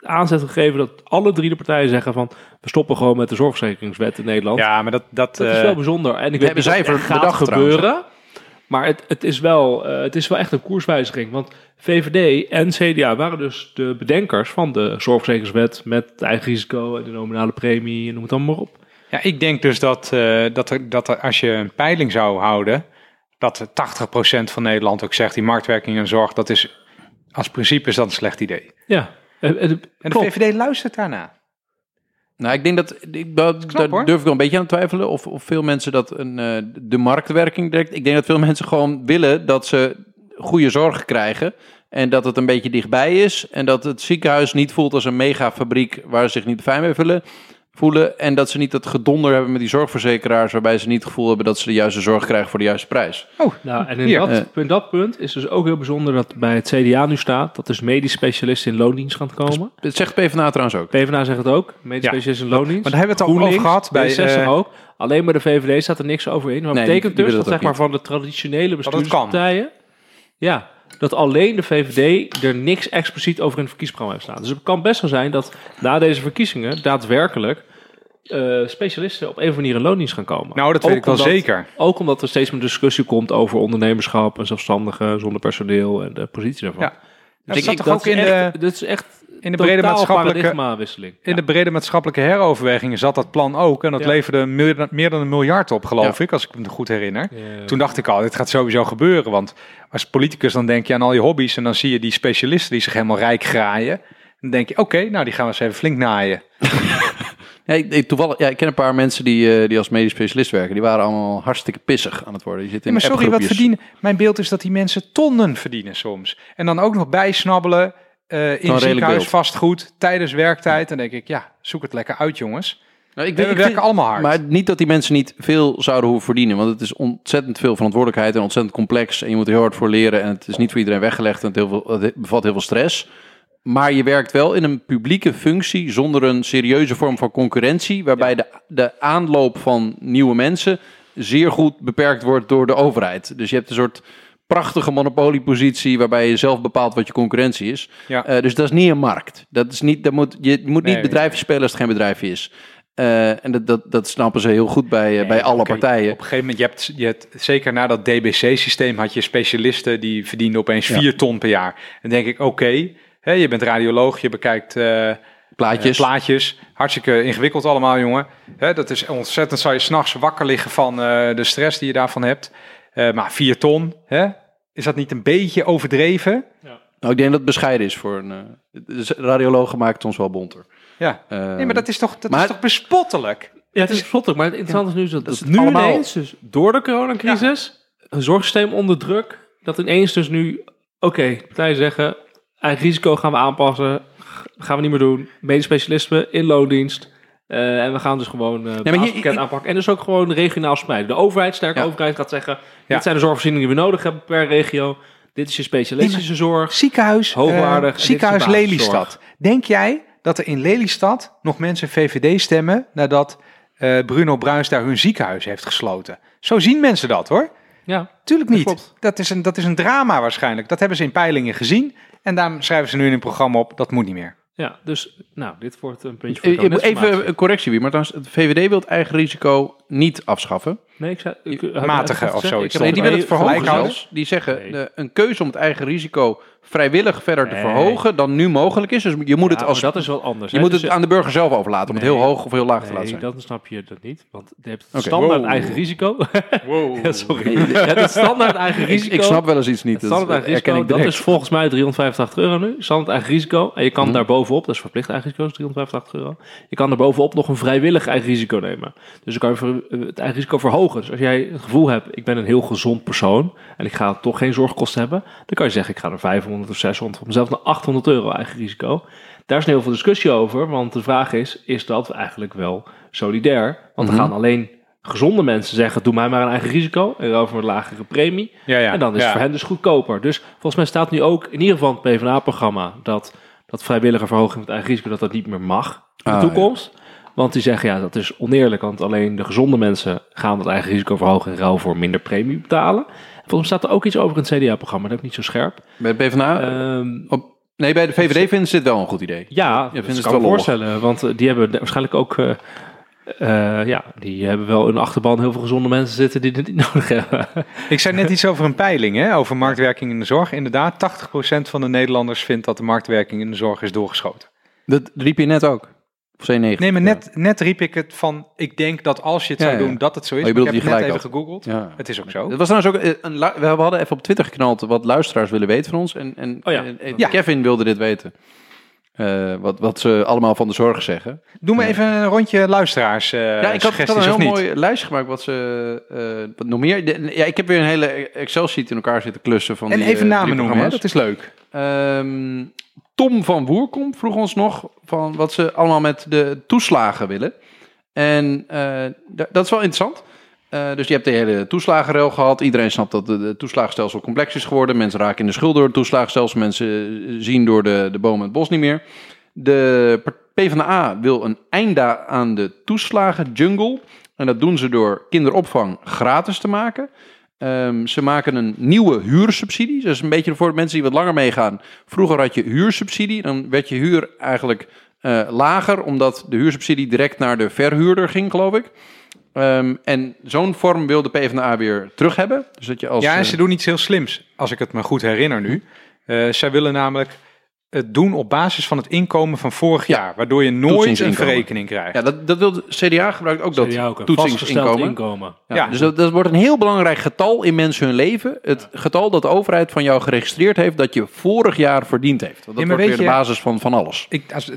aanzet gegeven dat alle drie de partijen zeggen van, we stoppen gewoon met de zorgverzekeringswet in Nederland. Ja, maar dat... Dat, Dat is eh, wel bijzonder. En ik weet niet of het gaat trouwens, gebeuren. Maar het, het, is wel, eh, het is wel echt een koerswijziging. Want VVD en CDA waren dus de bedenkers van de zorgverzekeringswet met het eigen risico en de nominale premie en noem het allemaal maar op. Ja, ik denk dus dat, eh, dat, er, dat er, als je een peiling zou houden, dat 80% van Nederland ook zegt, die marktwerking en zorg, dat is, als principe is dat een slecht idee. Ja. En, en, En de. VVD luistert daarna. Nou, ik denk dat, ik, dat knap, daar hoor. durf ik wel een beetje aan te twijfelen. Of, of veel mensen dat een, eh, de marktwerking direct. Ik denk dat veel mensen gewoon willen dat ze goede zorg krijgen. En dat het een beetje dichtbij is. En dat het ziekenhuis niet voelt als een megafabriek waar ze zich niet fijn mee voelen. Voelen. En dat ze niet dat gedonder hebben met die zorgverzekeraars. Waarbij ze niet het gevoel hebben dat ze de juiste zorg krijgen voor de juiste prijs. Oh, Nou, en in, Hier. dat, in dat punt is dus ook heel bijzonder dat bij het CDA nu staat dat dus medisch specialisten in loondienst gaan komen. Dat zegt PvdA trouwens ook. PvdA zegt het ook, medisch Ja. specialisten in loondienst. Maar daar hebben we het al over gehad bij, D66 eh, ook. Alleen bij de VVD staat er niks over in. Maar Nee, betekent die dus dat dat zeg ook maar van de traditionele kan. bestuurspartijen... Ja, dat alleen de VVD er niks expliciet over in het verkiezingsprogramma heeft staan. Dus het kan best wel zijn dat na deze verkiezingen daadwerkelijk eh, specialisten op een of andere manier in loondienst gaan komen. nou, dat weet Ook ik wel omdat- zeker. Ook omdat er steeds meer discussie komt over ondernemerschap en zelfstandigen zonder personeel en de positie daarvan. Ja. Dat Dus zat ik- toch dat ook in echt- de, Dit is echt in de brede maatschappelijke... In de brede maatschappelijke heroverwegingen zat dat plan ook. En dat Ja. leverde meer, dan- meer dan een miljard op, geloof Ja. ik, als ik me goed herinner. Ja. Toen dacht ik al, dit gaat sowieso gebeuren. Want als politicus dan denk je aan al je hobby's... en dan zie je die specialisten die zich helemaal rijk graaien. Dan denk je, oké, nou die gaan we eens even flink naaien. [laughs] Ja, ik, ik- toevallig, ja, ik ken een paar mensen die, eh, die als medisch specialist werken. Die waren allemaal hartstikke pissig aan het worden. Die zitten Ja, in maar sorry, wat verdienen? Mijn beeld is dat die mensen tonnen verdienen soms. En dan ook nog bijsnabbelen eh in ziekenhuis vastgoed tijdens werktijd. Dan denk ik, ja, zoek het lekker uit, jongens. Nou, ik We weet- ik werken vind- allemaal hard. Maar niet dat die mensen niet veel zouden hoeven verdienen. Want het is ontzettend veel verantwoordelijkheid en ontzettend complex. En je moet er heel hard voor leren. En het is niet voor iedereen weggelegd. En het, heel veel, het bevat heel veel stress. Maar je werkt wel in een publieke functie zonder een serieuze vorm van concurrentie. Waarbij de, de aanloop van nieuwe mensen zeer goed beperkt wordt door de overheid. Dus je hebt een soort prachtige monopoliepositie waarbij je zelf bepaalt wat je concurrentie is. Ja. Eh, dus dat is niet een markt. Dat is niet, dat moet, je moet Nee. niet bedrijfje spelen als het geen bedrijfje is. Eh, en dat, dat, dat snappen ze heel goed bij, eh, bij alle partijen. Op een gegeven moment, je hebt, je hebt zeker na dat DBC-systeem had je specialisten die verdienden opeens Ja. 4 ton per jaar. En denk ik, oké, je bent radioloog, je bekijkt Plaatjes. plaatjes. Hartstikke ingewikkeld allemaal, jongen. Hè, dat is ontzettend, zou je s'nachts wakker liggen van de stress die je daarvan hebt. Eh, maar 4 ton, hè? is dat niet een beetje overdreven? nou, ik denk dat het bescheiden is voor een... eh, de radiologen het ons wel bonter. Ja. Eh, Nee, maar dat is toch, dat maar- is toch bespottelijk? Ja, het is vlottig, maar het interessante is nu dat, Dat is het nu allemaal- ineens, dus door de coronacrisis, een zorgsysteem onder druk, dat ineens dus nu, oké, partijen zeggen, eigen risico gaan we aanpassen, gaan we niet meer doen, medisch specialisme in eh, en we gaan dus gewoon uh, hier- pakket aanpakken. En dus ook gewoon regionaal spreiden. De overheid, sterke Ja. overheid, gaat zeggen, Ja. dit zijn de zorgvoorzieningen die we nodig hebben per regio, dit is je specialistische zorg. Ziekenhuis, Hoogwaardig, eh, is ziekenhuis. Lelystad. Denk jij dat er in Lelystad nog mensen VVD stemmen nadat eh, Bruno Bruins daar hun ziekenhuis heeft gesloten? Zo zien mensen dat hoor. Ja, Tuurlijk niet. Dat is, een, dat is een drama waarschijnlijk. Dat hebben ze in peilingen gezien. En daarom schrijven ze nu in een programma op, dat moet niet meer. Ja, dus nou, dit wordt een puntje voor Eh, de kabinetsformatie. Even een correctie, wie, maar trouwens, het VVD wil het eigen risico niet afschaffen. Nee, ik zei... Ik, Matige had ik of zoiets. Ik Nee, die willen het verhogen zelfs. Die zeggen Nee. de, een keuze om het eigen risico vrijwillig verder te verhogen dan nu mogelijk is. Dus je moet het als dat is wel anders. je hè. moet Dus het aan de burger zelf overlaten om het heel hoog of heel laag te laten Nee, zijn. dan snap je dat niet. Want je hebt het standaard Wow. eigen risico. [laughs] Wow. ja, sorry. Je hebt het standaard eigen risico. ik snap wel eens iets niet. het Dat standaard eigen risico, ik dat direct. is volgens mij 385 euro nu. Standaard eigen risico. En je kan Mhm. daar bovenop, dat is verplicht eigen risico, is 385 euro. Je kan er bovenop nog een vrijwillig eigen risico nemen. Dus dan kan je het eigen risico verhogen. Dus als jij het gevoel hebt, ik ben een heel gezond persoon en ik ga toch geen zorgkosten hebben, dan kan je zeggen, ik ga er 500 of 600 of zelfs naar 800 euro eigen risico. Daar is heel veel discussie over, want de vraag is, is dat eigenlijk wel solidair? Want Mhm. dan gaan alleen gezonde mensen zeggen, doe mij maar een eigen risico en over een lagere premie. Ja, ja. En dan is ja. het voor hen dus goedkoper. Dus volgens mij staat nu ook in ieder geval het PvdA-programma dat, dat vrijwillige verhoging van het eigen risico, dat dat niet meer mag in de Ah, toekomst. Want die zeggen, ja, dat is oneerlijk, want alleen de gezonde mensen gaan het eigen risico verhogen in ruil voor minder premie betalen. En volgens mij staat er ook iets over in het CDA-programma, dat heb ik niet zo scherp. Bij de PvdA? Ehm, op, nee, bij de VVD vinden ze dit wel een goed idee. ja, vinden dat ze kan het ik me voorstellen, want eh, die hebben waarschijnlijk ook... eh, eh, ja, die hebben wel in de achterban heel veel gezonde mensen zitten die dit niet [laughs] nodig hebben. Ik zei net iets over een peiling, hè, over marktwerking in de zorg. Inderdaad, 80% van de Nederlanders vindt dat de marktwerking in de zorg is doorgeschoten. Dat riep je net ook. Of C9. Nee, maar net, net riep ik het van, ik denk dat als je het Ja, zou ja. doen, dat het zo is. Oh, je Maar ik heb die het net gelijk even gegoogeld. Ja. Het is ook zo. Het was trouwens ook eh, een, we hadden even op Twitter geknald wat luisteraars willen weten van ons. En, en, Oh ja. en- en Ja. Kevin wilde dit weten. Eh, wat, wat ze allemaal van de zorg zeggen. Doe me even een rondje luisteraars eh ja, ik had, ik had een heel mooi lijstje gemaakt wat ze eh, wat nog meer. de- ja, ik heb weer een hele Excel-sheet in elkaar zitten klussen van En die, even eh, namen noemen, hè? dat is leuk. Ehm, Tom van Woerkom vroeg ons nog van wat ze allemaal met de toeslagen willen. En eh, dat is wel interessant. Eh, dus je hebt de hele toeslagenrel gehad. Iedereen snapt dat het de toeslagenstelsel complex is geworden. Mensen raken in de schuld door het toeslagenstelsel. Mensen eh, zien door de, de bomen het bos niet meer. De PvdA wil een einde aan de toeslagen-jungle. En dat doen ze door kinderopvang gratis te maken. Ehm, ze maken een nieuwe huursubsidie. Dat is een beetje voor mensen die wat langer meegaan. Vroeger had je huursubsidie. Dan werd je huur eigenlijk eh, lager, omdat de huursubsidie direct naar de verhuurder ging, geloof ik. Ehm, en zo'n vorm wil de PvdA weer terug hebben. Dus dat je als, Ja, en eh, ze doen iets heel slims, als ik het me goed herinner nu. Eh, zij willen namelijk het doen op basis van het inkomen van vorig Ja. jaar. Waardoor je nooit een verrekening krijgt. ja, dat, dat wil de CDA gebruikt ook dat CDA ook toetsingsinkomen. inkomen. Ja, Ja. Dus dat, dat wordt een heel belangrijk getal in mensen hun leven. Het getal dat de overheid van jou geregistreerd heeft dat je vorig jaar verdiend heeft. Want dat wordt weer de basis van, van alles. Ik, als,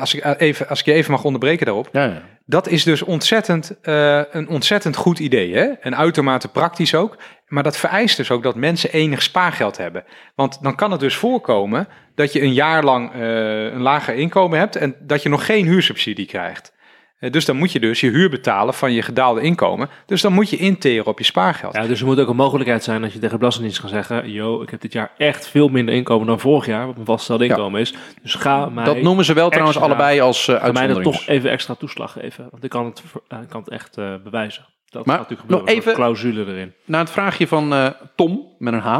als, ik eh, even, als ik je even mag onderbreken daarop. Ja, ja. Dat is dus ontzettend, eh, een ontzettend goed idee. Hè? En uitermate praktisch ook. Maar dat vereist dus ook dat mensen enig spaargeld hebben. Want dan kan het dus voorkomen dat je een jaar lang eh, een lager inkomen hebt en dat je nog geen huursubsidie krijgt. Eh, dus dan moet je dus je huur betalen van je gedaalde inkomen. Dus dan moet je interen op je spaargeld. Ja, dus er moet ook een mogelijkheid zijn dat je tegen de Belastingdienst kan zeggen... yo, ik heb dit jaar echt veel minder inkomen dan vorig jaar... wat mijn vastgesteld Ja. inkomen is. Dus ga mij, Dat noemen ze wel trouwens allebei als uh, ga mij uitzondering. toch even extra toeslag geven. Want ik kan het, ik kan het echt eh, bewijzen. Dat Maar gaat natuurlijk nog gebeuren. Soort even- clausule erin. Na het vraagje van eh, Tom, met een H.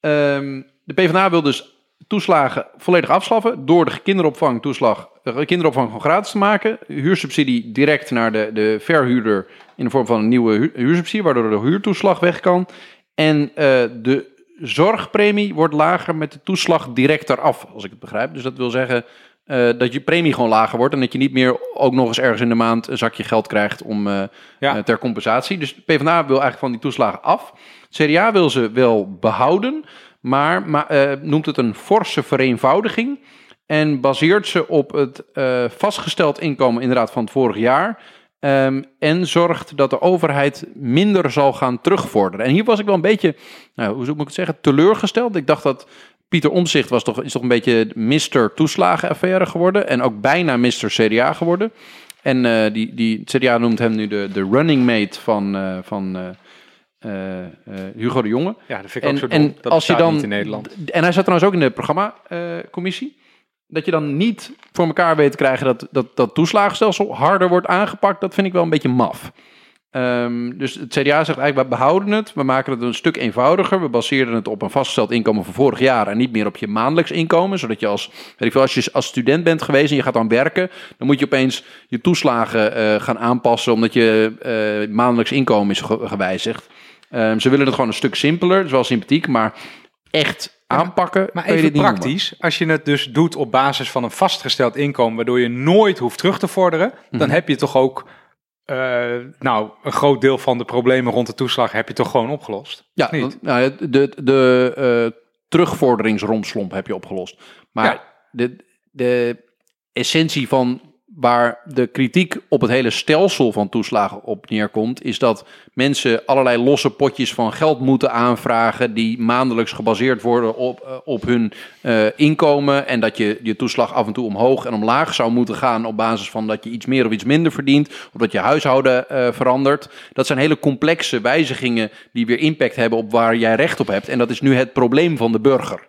Ehm, de PvdA wil dus toeslagen volledig afschaffen door de kinderopvang, toeslag, de kinderopvang gewoon gratis te maken. Huursubsidie direct naar de, de verhuurder in de vorm van een nieuwe hu- huursubsidie, waardoor de huurtoeslag weg kan. En eh, de zorgpremie wordt lager met de toeslag direct eraf, als ik het begrijp. Dus dat wil zeggen eh, dat je premie gewoon lager wordt en dat je niet meer ook nog eens ergens in de maand een zakje geld krijgt om, eh, Ja. eh, ter compensatie. Dus de PvdA wil eigenlijk van die toeslagen af. CDA wil ze wel behouden, maar, maar noemt het een forse vereenvoudiging. En baseert ze op het vastgesteld inkomen inderdaad van het vorig jaar. Ehm, en zorgt dat de overheid minder zal gaan terugvorderen. En hier was ik wel een beetje, nou, hoe moet ik het zeggen, teleurgesteld. Ik dacht dat Pieter Omzicht was toch, is toch een beetje Mr. toeslagenaffaire geworden. En ook bijna Mr. CDA geworden. En eh, die, die CDA noemt hem nu de, de running mate van, eh, van eh, Hugo de Jonge. Ja, dat vind ik ook En, zo dom. en dat als je dan. niet in Nederland. En hij zat trouwens ook in de programmacommissie. dat je dan niet voor elkaar weet te krijgen dat dat, dat toeslagenstelsel harder wordt aangepakt. Dat vind ik wel een beetje maf. Ehm, dus het CDA zegt eigenlijk, we behouden het. We maken het een stuk eenvoudiger. We baseren het op een vastgesteld inkomen van vorig jaar. En niet meer op je maandelijks inkomen. Zodat je als, weet ik veel, als je als student bent geweest en je gaat dan werken. Dan moet je opeens je toeslagen eh, gaan aanpassen. Omdat je eh, maandelijks inkomen is ge- gewijzigd. Ehm, ze willen het gewoon een stuk simpeler. Dat is wel sympathiek. Maar echt aanpakken. Maar even noemen. praktisch, als je het dus doet op basis van een vastgesteld inkomen, waardoor je nooit hoeft terug te vorderen, dan Mhm. heb je toch ook, eh, nou, een groot deel van de problemen rond de toeslag heb je toch gewoon opgelost? Ja, niet? nou, de, de, eh, terugvorderingsromslomp heb je opgelost. Maar Ja. de, de essentie van waar de kritiek op het hele stelsel van toeslagen op neerkomt, is dat mensen allerlei losse potjes van geld moeten aanvragen die maandelijks gebaseerd worden op, eh, op hun eh, inkomen en dat je je toeslag af en toe omhoog en omlaag zou moeten gaan op basis van dat je iets meer of iets minder verdient, of dat je huishouden eh, verandert. Dat zijn hele complexe wijzigingen die weer impact hebben op waar jij recht op hebt. En dat is nu het probleem van de burger.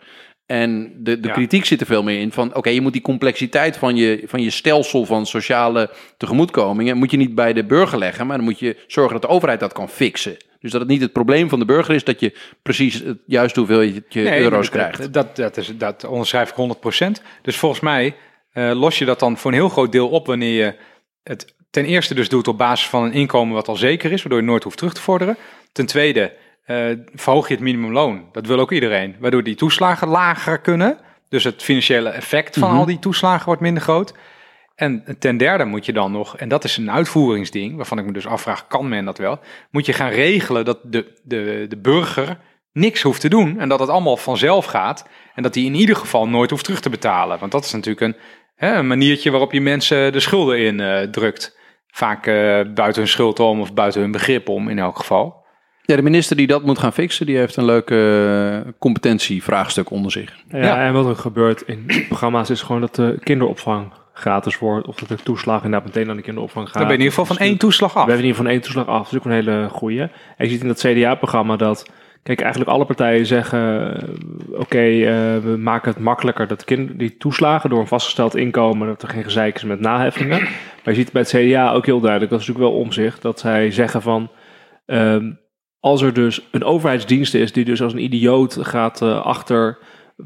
En de, de Ja. kritiek zit er veel meer in van, oké, je moet die complexiteit van je, van je stelsel van sociale tegemoetkomingen, moet je niet bij de burger leggen, maar dan moet je zorgen dat de overheid dat kan fixen. Dus dat het niet het probleem van de burger is dat je precies het juiste hoeveelheid je Nee, euro's dat, krijgt. Dat, dat, is, dat onderschrijf ik 100%. Dus volgens mij eh, los je dat dan voor een heel groot deel op wanneer je het ten eerste dus doet op basis van een inkomen wat al zeker is, waardoor je nooit hoeft terug te vorderen. Ten tweede eh, verhoog je het minimumloon. Dat wil ook iedereen. Waardoor die toeslagen lager kunnen. Dus het financiële effect van Mhm. al die toeslagen wordt minder groot. En ten derde moet je dan nog, en dat is een uitvoeringsding, waarvan ik me dus afvraag, kan men dat wel? Moet je gaan regelen dat de, de, de burger niks hoeft te doen en dat het allemaal vanzelf gaat. En dat hij in ieder geval nooit hoeft terug te betalen. Want dat is natuurlijk een, hè, een maniertje waarop je mensen de schulden in eh, drukt. Vaak eh, buiten hun schuld om of buiten hun begrip om in elk geval. Ja, de minister die dat moet gaan fixen, die heeft een leuk eh, competentievraagstuk onder zich. Ja, Ja. En wat er gebeurt in programma's is gewoon dat de kinderopvang gratis wordt. Of dat de toeslag inderdaad meteen aan de kinderopvang gaat. Dan ben je in ieder geval van één toeslag af. We hebben in ieder geval van één toeslag af. Dat is ook een hele goeie. En je ziet in dat CDA-programma dat... Kijk, eigenlijk alle partijen zeggen... eh, Oké, eh, we maken het makkelijker dat kind, die toeslagen door een vastgesteld inkomen... dat er geen gezeik is met naheffingen. Maar je ziet bij het CDA ook heel duidelijk... dat is natuurlijk wel omzicht... dat zij zeggen van... ehm, als er dus een overheidsdienst is die dus als een idioot gaat eh, achter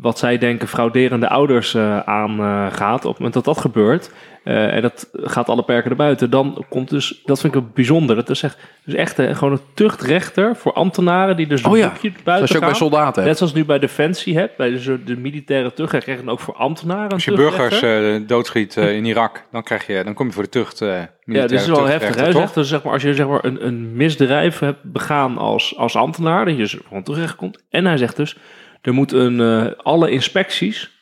wat zij denken frauderende ouders eh, aangaat, op het moment dat dat gebeurt, eh, en dat gaat alle perken erbuiten, dan komt dus, dat vind ik wel bijzonder, dat is echt, dus echt eh, gewoon een tuchtrechter voor ambtenaren die dus een Oh ja, boekje Zoals buiten je ook bij gaan. soldaten hebt. Net zoals nu bij Defensie hebt, bij de, de militaire tuchtrechter krijg je dan ook voor ambtenaren Als je burgers eh, doodschiet eh, in Irak, dan, krijg je, dan kom je voor de tucht. eh Ja, dit is wel heftig. Hè? Zegt, dus zeg maar, als je zeg maar, een, een misdrijf hebt begaan als, als ambtenaar, dat je dus gewoon terecht komt. En hij zegt dus, er moet een, eh, alle inspecties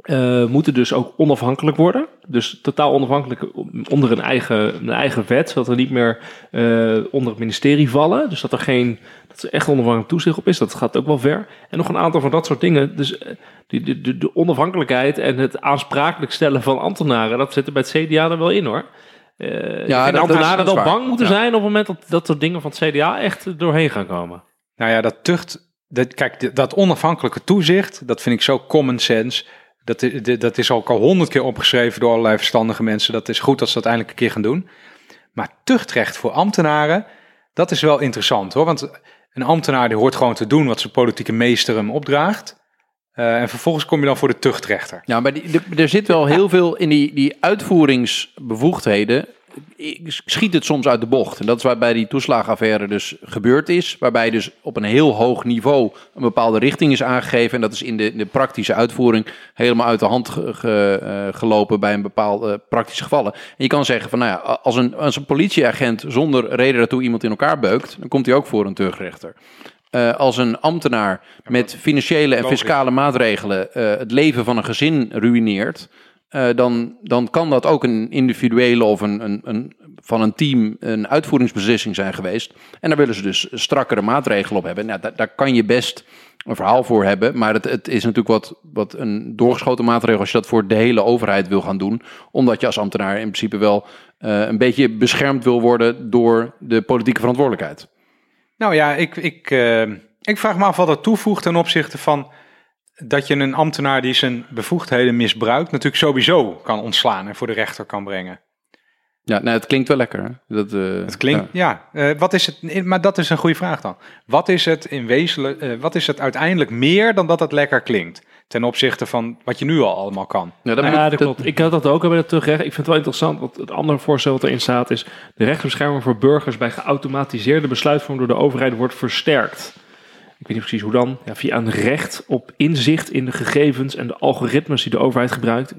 eh, moeten dus ook onafhankelijk worden. Dus totaal onafhankelijk onder een eigen, een eigen wet, zodat er niet meer eh, onder het ministerie vallen. Dus dat er geen, dat er echt onafhankelijk toezicht op is. Dat gaat ook wel ver. En nog een aantal van dat soort dingen. Dus die, de, de, de onafhankelijkheid en het aansprakelijk stellen van ambtenaren, dat zit er bij het CDA er wel in hoor. Ja, de ambtenaren wel bang moeten Ja. zijn op het moment dat dat soort dingen van het CDA echt doorheen gaan komen. Nou ja, dat tucht. Dat, kijk, dat onafhankelijke toezicht, dat vind ik zo common sense. Dat, dat is ook al honderd keer opgeschreven door allerlei verstandige mensen. Dat is goed dat ze dat eindelijk een keer gaan doen. Maar tuchtrecht voor ambtenaren, dat is wel interessant hoor. Want een ambtenaar die hoort gewoon te doen wat zijn politieke meester hem opdraagt. Eh, en vervolgens kom je dan voor de tuchtrechter. Ja, maar die, de- er zit wel heel veel in die, die uitvoeringsbevoegdheden. Ik schiet het soms uit de bocht. En dat is wat bij die toeslagenaffaire dus gebeurd is. Waarbij dus op een heel hoog niveau een bepaalde richting is aangegeven. En dat is in de, in de praktische uitvoering helemaal uit de hand ge- ge- eh, gelopen bij een bepaalde eh, praktische gevallen. En je kan zeggen van, nou ja, als een, als een politieagent zonder reden daartoe iemand in elkaar beukt, dan komt hij ook voor een tuchtrechter. Eh, als een ambtenaar met financiële en fiscale maatregelen het leven van een gezin ruïneert, eh, dan, dan kan dat ook een individuele of een, een, een, van een team een uitvoeringsbeslissing zijn geweest. En daar willen ze dus strakkere maatregelen op hebben. Nou, daar, kan je best een verhaal voor hebben, maar het, het is natuurlijk wat, wat een doorgeschoten maatregel als je dat voor de hele overheid wil gaan doen, omdat je als ambtenaar in principe wel eh, een beetje beschermd wil worden door de politieke verantwoordelijkheid. Nou ja, ik, ik, eh, ik vraag me af wat dat toevoegt ten opzichte van dat je een ambtenaar die zijn bevoegdheden misbruikt, natuurlijk sowieso kan ontslaan en voor de rechter kan brengen. Ja, nou, het klinkt wel lekker. Hè? Dat, eh, Het klinkt, ja. eh, wat is het, maar dat is een goede vraag dan. Wat is het in wezenlijk, eh, wat is het uiteindelijk meer dan dat het lekker klinkt? Ten opzichte van wat je nu al allemaal kan. Ja, dat Nou moet- ja, dat klopt. Ik had dat ook al bij het terugrecht. Ik vind het wel interessant, want het andere voorstel wat erin staat is... de rechtsbescherming voor burgers bij geautomatiseerde besluitvorming door de overheid wordt versterkt. Ik weet niet precies hoe dan. Ja, via een recht op inzicht in de gegevens en de algoritmes die de overheid gebruikt.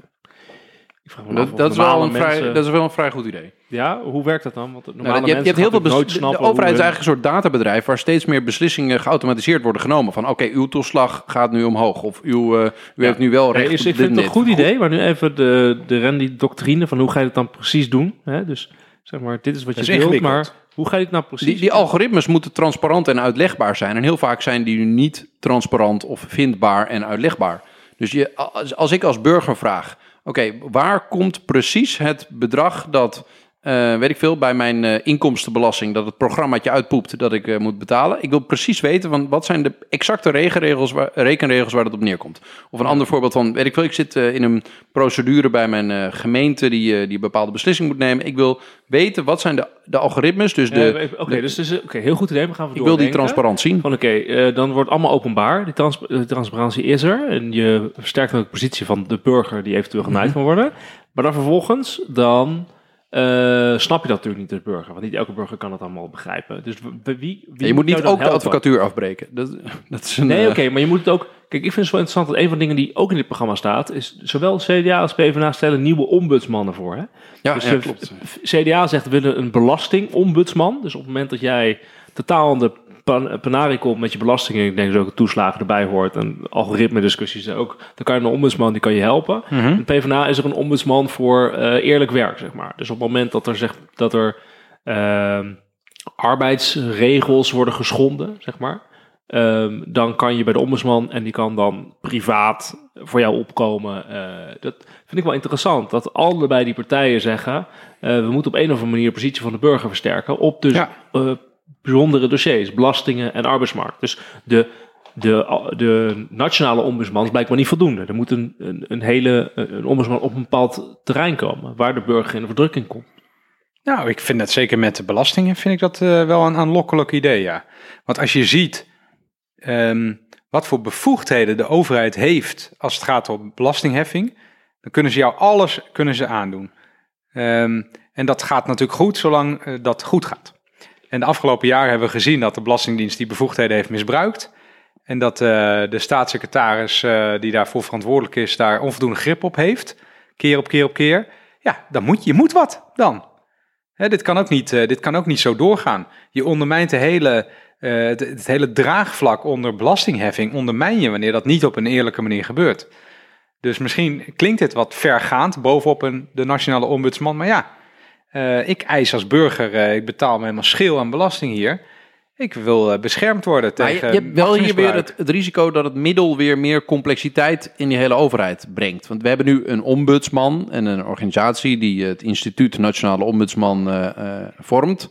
Ik vraag me af Dat, of dat, is wel een vrij, mensen- dat is wel een vrij goed idee. Ja, hoe werkt dat dan? Want normale Nou, je, hebt, je hebt heel veel mensen de, nooit de overheid is eigenlijk een soort databedrijf waar steeds meer beslissingen geautomatiseerd worden genomen. Van oké, uw toeslag gaat nu omhoog. Of uw, eh, u heeft nu wel recht Nee, is, ik vind het en een goed idee, maar nu even de, de Randy-doctrine van hoe ga je het dan precies doen. Hè? Dus zeg maar, dit is wat Dat je wilt, maar hoe ga het nou precies Die, die algoritmes moeten transparant en uitlegbaar zijn. En heel vaak zijn die niet transparant of vindbaar en uitlegbaar. Dus je, als, als ik als burger vraag: oké, waar komt precies het bedrag dat, eh, weet ik veel, bij mijn eh, inkomstenbelasting, dat het programmaatje uitpoept dat ik eh, moet betalen? Ik wil precies weten van wat zijn de exacte rekenregels waar, rekenregels waar dat op neerkomt. Of een ander voorbeeld van, weet ik veel, ik zit in een procedure bij mijn gemeente die, die een bepaalde beslissing moet nemen. Ik wil weten wat zijn de, de algoritmes, dus de. Oké, dus oké, heel goed idee. We gaan Ik wil die transparant zien. Van oké, dan wordt allemaal openbaar. Die trans- transparantie is er. En je versterkt ook de positie van de burger die eventueel genaaid Mhm. kan worden. Maar dan vervolgens, dan eh, snap je dat natuurlijk niet als burger. Want niet elke burger kan het allemaal begrijpen. Dus wie, wie Ja, je moet niet ook de advocatuur afbreken. Dat, [laughs] dat is een, Nee, eh, oké, maar je moet het ook... Kijk, ik vind het wel interessant dat een van de dingen die ook in dit programma staat... is zowel CDA als PvdA stellen nieuwe ombudsmannen voor. Hè? Ja, Dus ja, klopt. CDA zegt we willen een belastingombudsman. Dus op het moment dat jij totaal aan de pan- komt met je belastingen, ik denk dat ook toeslagen erbij hoort en algoritme discussies ook, dan kan je een ombudsman die kan je helpen. In PvdA is er een ombudsman voor eh, eerlijk werk, zeg maar. Dus op het moment dat er zegt dat er ehm, arbeidsregels worden geschonden, zeg maar. ehm, dan kan je bij de ombudsman en die kan dan privaat voor jou opkomen. Eh, dat vind ik wel interessant. Dat allebei die partijen zeggen: eh, we moeten op een of andere manier de positie van de burger versterken. Op dus Ja. Bijzondere dossiers, belastingen en arbeidsmarkt. Dus de, de, de nationale ombudsman is blijkbaar niet voldoende. Er moet een, een, hele ombudsman op een bepaald terrein komen waar de burger in de verdrukking komt. Nou, ik vind dat zeker met de belastingen vind ik dat eh, wel een aanlokkelijk idee, ja. Want als je ziet ehm, wat voor bevoegdheden de overheid heeft als het gaat om belastingheffing, dan kunnen ze jou alles kunnen ze aandoen. Ehm, en dat gaat natuurlijk goed, zolang eh, dat goed gaat. En de afgelopen jaren hebben we gezien dat de Belastingdienst die bevoegdheden heeft misbruikt. En dat eh, de staatssecretaris eh, die daarvoor verantwoordelijk is, daar onvoldoende grip op heeft. Keer op keer op keer. Ja, dan moet je moet wat dan. Hè, dit, kan ook niet, eh, dit kan ook niet zo doorgaan. Je ondermijnt de hele, het, het hele draagvlak onder belastingheffing, ondermijn je wanneer dat niet op een eerlijke manier gebeurt. Dus misschien klinkt dit wat vergaand bovenop een, de nationale ombudsman, maar ja, eh, ik eis als burger, eh, ik betaal me helemaal schil aan belasting hier. Ik wil eh, beschermd worden Maar je, tegen je hebt wel hier weer het, het risico dat het middel weer meer complexiteit in die hele overheid brengt. Want we hebben nu een ombudsman en een organisatie die het instituut Nationale Ombudsman vormt.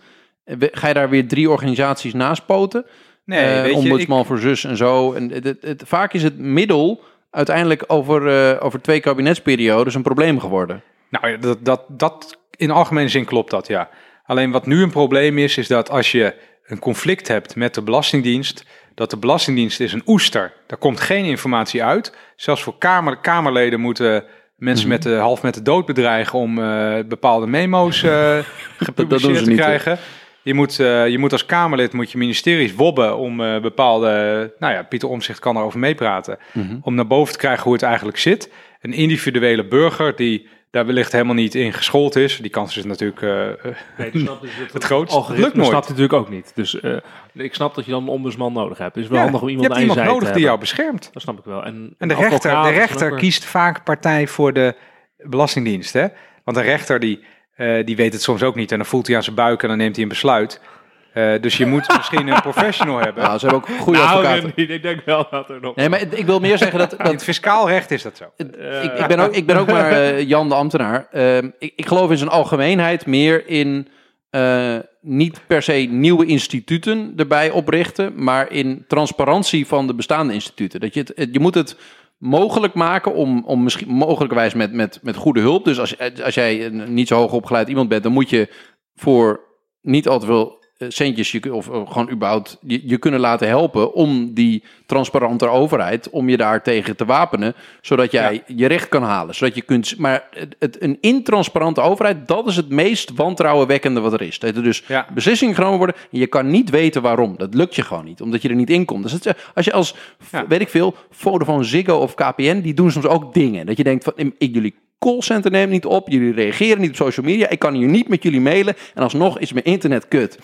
Ga je daar weer drie organisaties naast poten? Nee, weet je, ombudsman voor zus en zo. En het, het- het- vaak is het middel uiteindelijk over, over twee kabinetsperiodes een probleem geworden. Nou, dat, dat, dat, in algemene zin klopt dat, ja. Alleen wat nu een probleem is, is dat als je een conflict hebt met de Belastingdienst, dat de Belastingdienst is een oester. Daar komt geen informatie uit. Zelfs voor kamer, Kamerleden moeten mensen Mhm. met de, half met de dood bedreigen om eh, bepaalde memo's eh [laughs] gepubliceerd te niet, krijgen. Je moet, eh, je moet als Kamerlid moet je ministeries wobben om bepaalde... Nou ja, Pieter Omzicht kan erover meepraten. Mhm. Om naar boven te krijgen hoe het eigenlijk zit. Een individuele burger die daar wellicht helemaal niet in geschoold is. Die kans is natuurlijk... eh, Nee, dus [laughs] het, Het grootste. algoritme Lukt nooit. snapt het natuurlijk ook niet. Dus eh, ik snap dat je dan een ombudsman nodig hebt. Het is wel ja, handig om je iemand hebt aan je iemand zij nodig die jou beschermt. Dat snap ik wel. En, En de rechter, de is rechter kiest vaak partij voor de Belastingdienst. Hè? Want een rechter die, eh, die weet het soms ook niet. En dan voelt hij aan zijn buik en dan neemt hij een besluit. Eh, dus je moet misschien een professional [laughs] hebben. Nou, ze hebben ook goede Nou, advocaten. nee, ik denk wel dat er nog... Nee, maar ik wil meer zeggen dat, [laughs] In dat het fiscaal recht is dat zo. ik, ik, ben ook, ik ben ook maar [laughs] eh, Jan de ambtenaar. Ehm, ik, ik geloof in zijn algemeenheid meer in eh, niet per se nieuwe instituten erbij oprichten, maar in transparantie van de bestaande instituten. Dat je, het, het- je moet het mogelijk maken om, om misschien mogelijkerwijs met, met, met goede hulp. Dus als, als jij een niet zo hoog opgeleid iemand bent, dan moet je voor niet al te veel centjes je, of eh, gewoon überhaupt je, je kunnen laten helpen om die transparante overheid, om je daar tegen te wapenen, zodat jij je recht kan halen. Zodat je kunt, maar het, het, een intransparante overheid, dat is het meest wantrouwenwekkende wat er is. Dat er dus Ja. beslissingen genomen worden en je kan niet weten waarom. Dat lukt je gewoon niet, omdat je er niet in komt. Dus het, als je als, Ja. weet ik veel, Vodafone, Ziggo of KPN, die doen soms ook dingen. Dat je denkt van, ik, jullie callcenter neemt niet op, jullie reageren niet op social media, ik kan hier niet met jullie mailen en alsnog is mijn internet kut.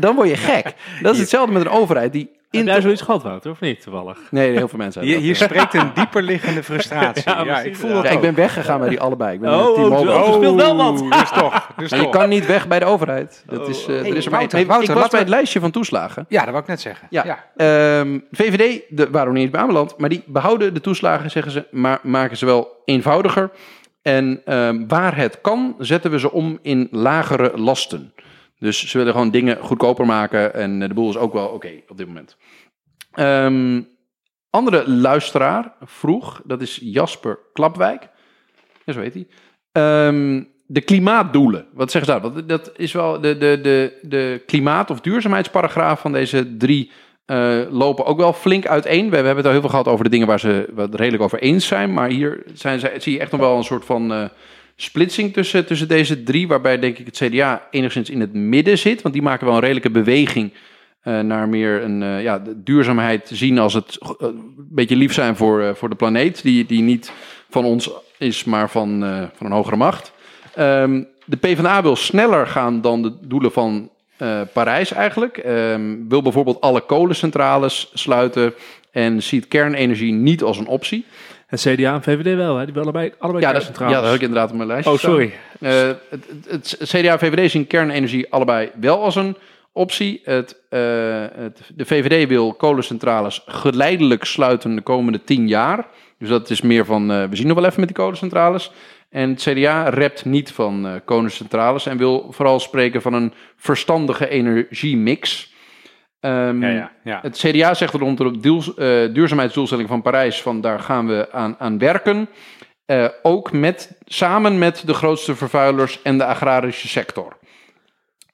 Dan word je gek. [laughs] Dat is hetzelfde met een overheid die... Heb In jij zoiets gehad, Wouter, of niet, toevallig? Nee, heel veel mensen Hier, hebben hier spreekt een dieperliggende frustratie. [laughs] Ja, ik voel ja. dat Ja, ik ben weggegaan bij die allebei. Ik ben Oh, T-Mobile. oh, er speelt wel wat. Dus toch. Dus [laughs] Maar je toch. kan niet weg bij de overheid. Dat is, eh, er is er maar één. Wouter, ik was bij het lijstje van toeslagen. Ja, dat wou ik net zeggen. Ja. ja. Ehm, VVD, de, waarom niet bij aanbeland, maar die behouden de toeslagen, zeggen ze, maar maken ze wel eenvoudiger. En ehm, waar het kan, zetten we ze om in lagere lasten. Dus ze willen gewoon dingen goedkoper maken en eh, de boel is ook wel oké op dit moment. Ehm, andere luisteraar vroeg, dat is Jasper Klapwijk. Ja, zo heet hij. Ehm, de klimaatdoelen. Wat zeggen ze daar? Want dat is wel de, de, de, de klimaat- of duurzaamheidsparagraaf van deze drie eh, lopen ook wel flink uiteen. We, hebben het al heel veel gehad over de dingen waar ze wat redelijk over eens zijn. Maar hier zijn ze, zie je echt nog wel een soort van eh, splitsing tussen, tussen deze drie. Waarbij denk ik het CDA enigszins in het midden zit. Want die maken wel een redelijke beweging eh, naar meer een uh, ja, duurzaamheid zien als het uh, een beetje lief zijn voor, voor de planeet. Die, die niet van ons is, maar van, van een hogere macht. Um, de PvdA wil sneller gaan dan de doelen van Parijs eigenlijk. Um, wil bijvoorbeeld alle kolencentrales sluiten en ziet kernenergie niet als een optie. En CDA en VVD wel, hè? die willen allebei, allebei ja, dat, ja, dat heb ik inderdaad op mijn lijstje Oh, sorry. Uh, het, het, het, CDA en VVD zien kernenergie allebei wel als een optie. Het, uh, het, de VVD wil kolencentrales geleidelijk sluiten de komende tien jaar. Dus dat is meer van, uh, we zien nog wel even met die kolencentrales. En het CDA rept niet van kolencentrales en wil vooral spreken van een verstandige energiemix. Um, ja, ja, ja. Het CDA zegt rond de duur, uh, duurzaamheidsdoelstelling van Parijs van daar gaan we aan, aan werken. Uh, ook met, samen met de grootste vervuilers en de agrarische sector.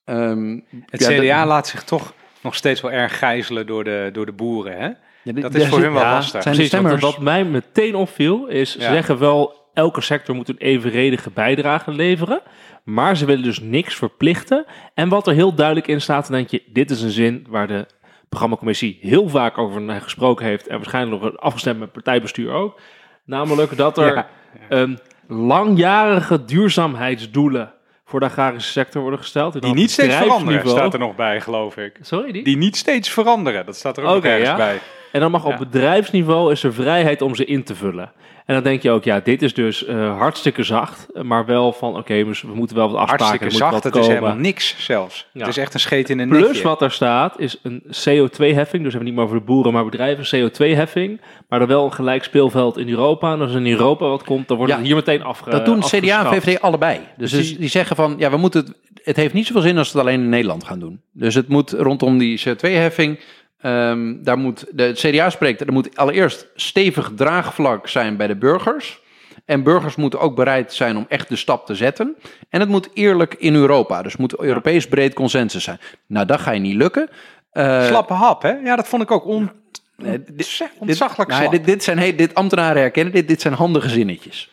Um, het ja, CDA de, laat zich toch nog steeds wel erg gijzelen door de, door de boeren. Hè? Ja, dat is voor hun wel lastig. Precies, wat mij meteen opviel is, ze zeggen wel elke sector moet een evenredige bijdrage leveren. Maar ze willen dus niks verplichten. En wat er heel duidelijk in staat, dan denk je, dit is een zin waar de programmacommissie heel vaak over gesproken heeft. En waarschijnlijk nog afgestemd met partijbestuur ook. Namelijk dat er ja, ja. Um, langjarige duurzaamheidsdoelen voor de agrarische sector worden gesteld. Die niet steeds veranderen, staat er nog bij, geloof ik. Sorry, die? Die niet steeds veranderen, dat staat er ook okay, nog ergens ja? bij. En dan mag op bedrijfsniveau is er vrijheid om ze in te vullen. En dan denk je ook, ja, dit is dus uh, hartstikke zacht, maar wel van, oké, okay, we moeten wel wat afspraken. Hartstikke zacht, het is helemaal niks zelfs. Ja. Het is echt een scheet in een Plus netje. wat er staat is een CO2-heffing, dus hebben we niet meer over de boeren, maar bedrijven, CO2-heffing, maar dan wel een gelijk speelveld in Europa. En als in Europa wat komt, dan wordt ja, het hier meteen afge Dat doen CDA en VVD allebei. Dus, Dus dus die- die zeggen van, ja, we moeten het, het heeft niet zoveel zin als we het alleen in Nederland gaan doen. Dus het moet rondom die CO2-heffing, ehm, daar moet, de het CDA spreekt, er moet allereerst stevig draagvlak zijn bij de burgers. En burgers moeten ook bereid zijn om echt de stap te zetten. En het moet eerlijk in Europa. Dus moet Europees breed consensus zijn. Nou, dat ga je niet lukken. Eh, Slappe hap, hè? Ja, dat vond ik ook on nee, dit, ontzaglijk nou, dit, dit zijn hey, dit ambtenaren herkennen, dit, dit zijn handige zinnetjes.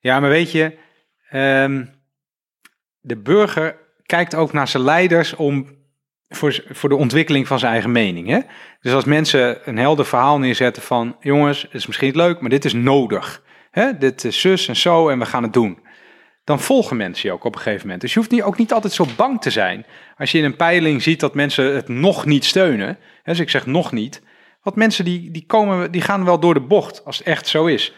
Ja, maar weet je, ehm, de burger kijkt ook naar zijn leiders om voor, voor de ontwikkeling van zijn eigen mening. Hè? Dus als mensen een helder verhaal neerzetten van, jongens, het is misschien niet leuk, maar dit is nodig. Hè? Dit is zus en zo en we gaan het doen. Dan volgen mensen je ook op een gegeven moment. Dus je hoeft ook niet altijd zo bang te zijn. Als je in een peiling ziet dat mensen het nog niet steunen. Hè, dus ik zeg nog niet. Want mensen die, die, komen, die gaan wel door de bocht als het echt zo is.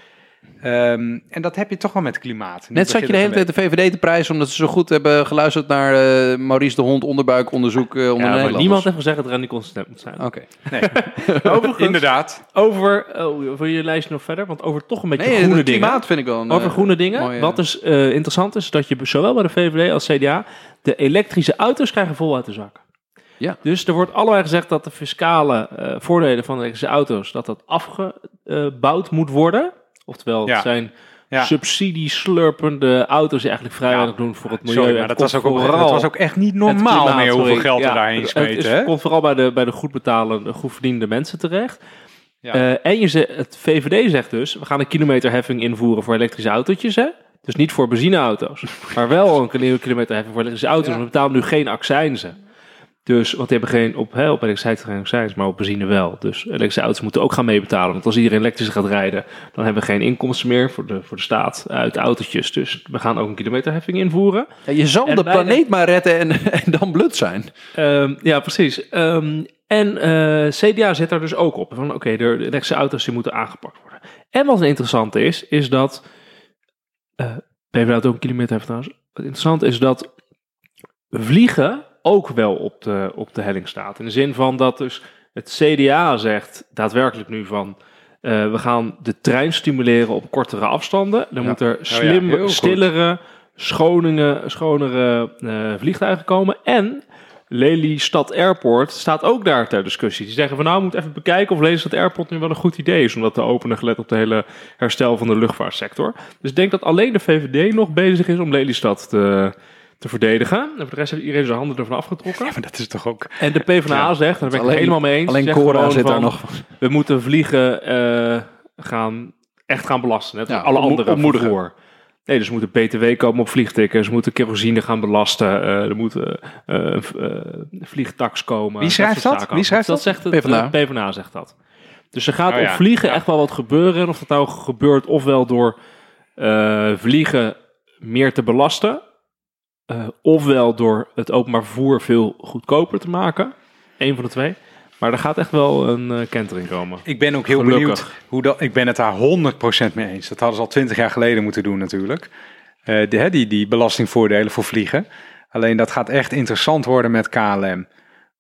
Ehm, en dat heb je toch wel met klimaat. Net zat je de hele tijd de VVD te prijzen omdat ze zo goed hebben geluisterd naar eh, Maurice de Hond onderbuikonderzoek eh onder Ja, niemand heeft gezegd dat Randy consistent moet zijn. Oké. [laughs] Overigens, Inderdaad. over, oh, wil je lijst nog verder? Want over toch een beetje Nee, groene het dingen. klimaat vind ik wel een, Over eh, groene dingen. mooie- Wat dus interessant is, dat je zowel bij de VVD als CDA de elektrische auto's krijgen vol uit de zak. Ja. Dus er wordt allebei gezegd dat de fiscale eh, voordelen van de elektrische auto's, dat dat afgebouwd moet worden. Oftewel, het zijn Ja. subsidieslurpende auto's die eigenlijk vrij Ja. weinig doen voor het milieu. Sorry, maar dat was, ook, dat was ook echt niet normaal klimaat, meer hoeveel sorry. geld Ja, er daarheen het- smeten. Het, komt vooral bij de, bij de goed betalende, goed verdiende mensen terecht. Ja. Eh, en je ze, het VVD zegt dus, we gaan een kilometerheffing invoeren voor elektrische autootjes. Hè? Dus niet voor benzineauto's, [laughs] maar wel een kil- kilometerheffing voor elektrische auto's. We betalen nu geen accijnzen. Dus, want die hebben geen, op, hè, op elektriciteit geen maar op benzine wel. Dus elektrische auto's moeten ook gaan meebetalen. Want als iedereen elektrisch gaat rijden, dan hebben we geen inkomsten meer voor de, voor de staat uit autootjes. Dus we gaan ook een kilometerheffing invoeren. Ja, je zal En de planeet maar redden en, [laughs] en dan blut zijn. Ehm, ja, precies. Ehm, en eh, CDA zit daar dus ook op. Van oké, de elektrische auto's die moeten aangepakt worden. En wat interessant is, is dat... eh PvdA ook een kilometer heeft trouwens. Wat interessant is dat vliegen ook wel op de, op de helling staat. In de zin van dat dus het CDA zegt daadwerkelijk nu van... eh, we gaan de trein stimuleren op kortere afstanden. Dan Ja. moet er ja, slim, stillere, schonere eh, vliegtuigen komen. En Lelystad Airport staat ook daar ter discussie. Die zeggen van nou, we moeten even bekijken of Lelystad Airport nu wel een goed idee is om dat te openen, gelet op de hele herstel van de luchtvaartsector. Dus ik denk dat alleen de VVD nog bezig is om Lelystad te, te verdedigen. En voor de rest heeft iedereen zijn handen ervan afgetrokken. Ja, maar dat is toch ook... En de PvdA Ja. zegt, daar ben ik het helemaal mee eens. Alleen Cora zit daar nog. We moeten vliegen eh, gaan, echt gaan belasten. Net Ja, alle andere vervoer. Nee, dus er moet een BTW komen op vliegtickets. Moeten kerosine gaan belasten. eh, er moeten eh eh, vliegtax komen. Wie schrijft dat? Wie schrijft dat? dat? zegt het, PvdA. PvdA zegt dat. Dus er gaat Oh op ja, vliegen ja. echt wel wat gebeuren. En of dat nou gebeurt ofwel door eh, vliegen meer te belasten. Eh, ofwel door het openbaar vervoer veel goedkoper te maken. Eén van de twee. Maar er gaat echt wel een eh, kentering komen. Ik ben ook heel Gelukkig. benieuwd hoe dat... Ik ben het daar 100% mee eens. Dat hadden ze al 20 jaar geleden moeten doen natuurlijk. Eh, de, hè, die, die belastingvoordelen voor vliegen. Alleen dat gaat echt interessant worden met KLM.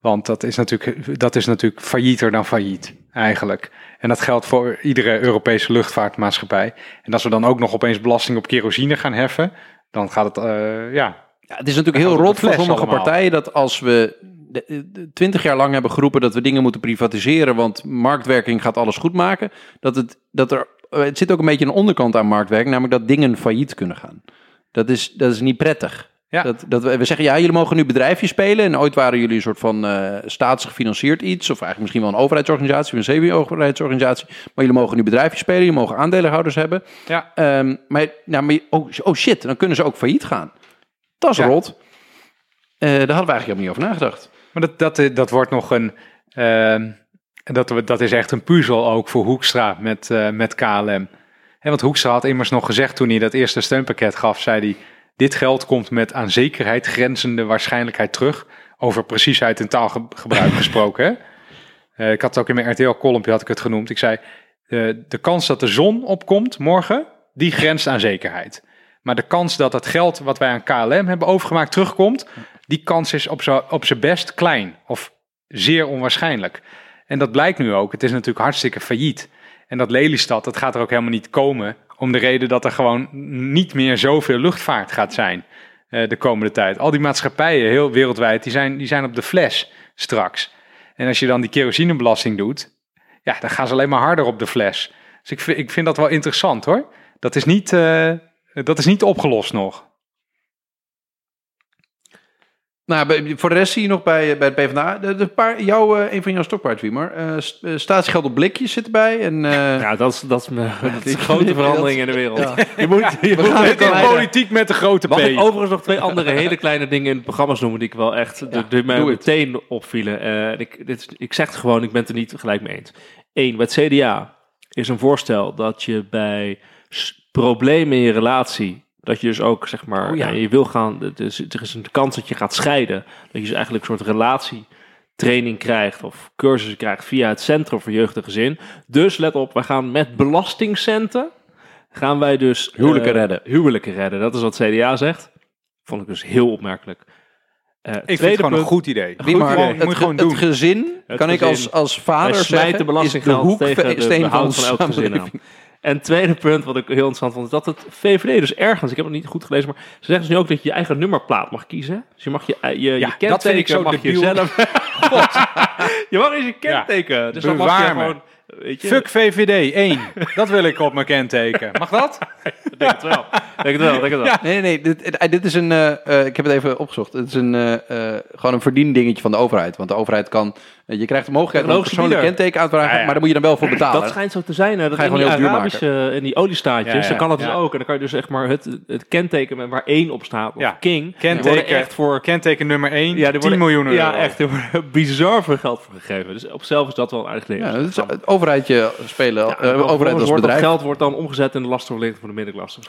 Want dat is natuurlijk, dat is natuurlijk faillieter dan failliet, eigenlijk. En dat geldt voor iedere Europese luchtvaartmaatschappij. En als we dan ook nog opeens belasting op kerosine gaan heffen, dan gaat het, ja, Ja, het is natuurlijk heel rot voor sommige allemaal. partijen dat als we twintig jaar lang hebben geroepen dat we dingen moeten privatiseren, want marktwerking gaat alles goed maken, dat het, dat er, het zit ook een beetje een onderkant aan marktwerking, namelijk dat dingen failliet kunnen gaan. Dat is, dat is niet prettig. Ja. Dat, dat we, we zeggen, ja, jullie mogen nu bedrijfje spelen. En ooit waren jullie een soort van eh staatsgefinancierd iets. Of eigenlijk misschien wel een overheidsorganisatie, of een semi-overheidsorganisatie. Maar jullie mogen nu bedrijfje spelen. Je mogen aandeelhouders hebben. ja, Ehm, maar nou, maar, oh, oh shit, dan kunnen ze ook failliet gaan. Dat is Ja. rot. Eh, daar hadden we eigenlijk helemaal niet over nagedacht. Maar dat, dat, eh, dat wordt nog een. ehm, dat, dat is echt een puzzel ook voor Hoekstra met, eh, met KLM. Hè, want Hoekstra had immers nog gezegd toen hij dat eerste steunpakket gaf, zei hij: Dit geld komt met aan zekerheid grenzende waarschijnlijkheid terug. Over preciesheid en taalgebruik [laughs] gesproken. Hè? Ik had het ook in mijn RTL-kolompje had ik het genoemd. Ik zei: De kans dat de zon opkomt morgen, die grenst aan zekerheid. Maar de kans dat het geld wat wij aan KLM hebben overgemaakt terugkomt, die kans is op z'n op best klein of zeer onwaarschijnlijk. En dat blijkt nu ook. Het is natuurlijk hartstikke failliet. En dat Lelystad, dat gaat er ook helemaal niet komen. Om de reden dat er gewoon niet meer zoveel luchtvaart gaat zijn eh, de komende tijd. Al die maatschappijen, heel wereldwijd, die zijn, die zijn op de fles straks. En als je dan die kerosinebelasting doet, ja, dan gaan ze alleen maar harder op de fles. Dus ik ik vind dat wel interessant hoor. Dat is niet, eh, dat is niet opgelost nog. Nou, voor de rest zie je nog bij, bij het PvdA, de, de paar, jou, eh, een van jouw stokpaard, Wiemer. Eh, st- eh, statiegeld op blikjes zit erbij. En, eh, [laughs] Ja, dat is, dat is, mijn- [laughs] dat is Ik- [laughs] een grote verandering in de wereld. Ja. Je moet, je moet het in Politiek met de grote P. Mag ik overigens nog twee andere hele kleine dingen in het programma's noemen die ik wel echt mij het. meteen opvielen. Eh, en ik, dit, ik zeg het gewoon, ik ben het er niet gelijk mee eens. Eén, bij het CDA is een voorstel dat je bij problemen in je relatie, dat je dus ook zeg maar, Oh ja. je wil gaan, het is, er is een kans dat je gaat scheiden, dat je dus eigenlijk een soort relatietraining krijgt of cursussen krijgt via het Centrum voor Jeugd en Gezin. Dus let op, wij gaan met belastingcenten gaan wij dus Huwelijken eh, redden. Huwelijken redden, dat is wat CDA zegt. Vond ik dus heel opmerkelijk. Eh, ik vind het gewoon een goed idee. Wiemer, Gewoon- het, moet gewoon het doen. gezin, Het kan ik als, als vader zeggen, smijten is de belastinggeld tegen de hoeksteen van van elk gezin aan. En tweede punt wat ik heel interessant vond, is dat het VVD dus ergens, ik heb het niet goed gelezen, maar ze zeggen dus nu ook dat je je eigen nummerplaat mag kiezen. Dus je mag je, je, je Ja, kenteken dat vind ik zo mag je zelf... [laughs] je mag eens je kenteken. Dus dan mag je gewoon... Weet je, Fuck VVD, 1. dat wil ik op mijn kenteken. Mag dat? Ik denk het wel. Ik denk het wel, denk het wel. Nee, nee, nee. Dit, eh, dit is een. eh, eh, ik heb het even opgezocht. Het is een, eh, eh, gewoon een verdiendingetje van de overheid. Want de overheid kan. Je krijgt de mogelijkheid om een persoonlijk bieder. kenteken aan te vragen. Ja, ja. Maar daar moet je dan wel voor betalen. Dat schijnt zo te zijn, hè, dat Ga je in die gewoon heel duur Arabische, in die oliestaatjes, Ja, ja, dan kan het dus ook. En dan kan je dus echt maar het, het kenteken met waar één op staat, of Ja. King, Kenteken, echt voor kenteken nummer 1, Ja, 10 die worden- miljoen euro. Ja, echt. Er wordt [laughs] bizar veel geld voor gegeven. Dus op zichzelf is dat wel een aardig ding. Ja, dat is het overheidje spelen. Ja, eh, overheid als bedrijf. Dat geld wordt dan omgezet in de lastenverlichting voor de middenklasse.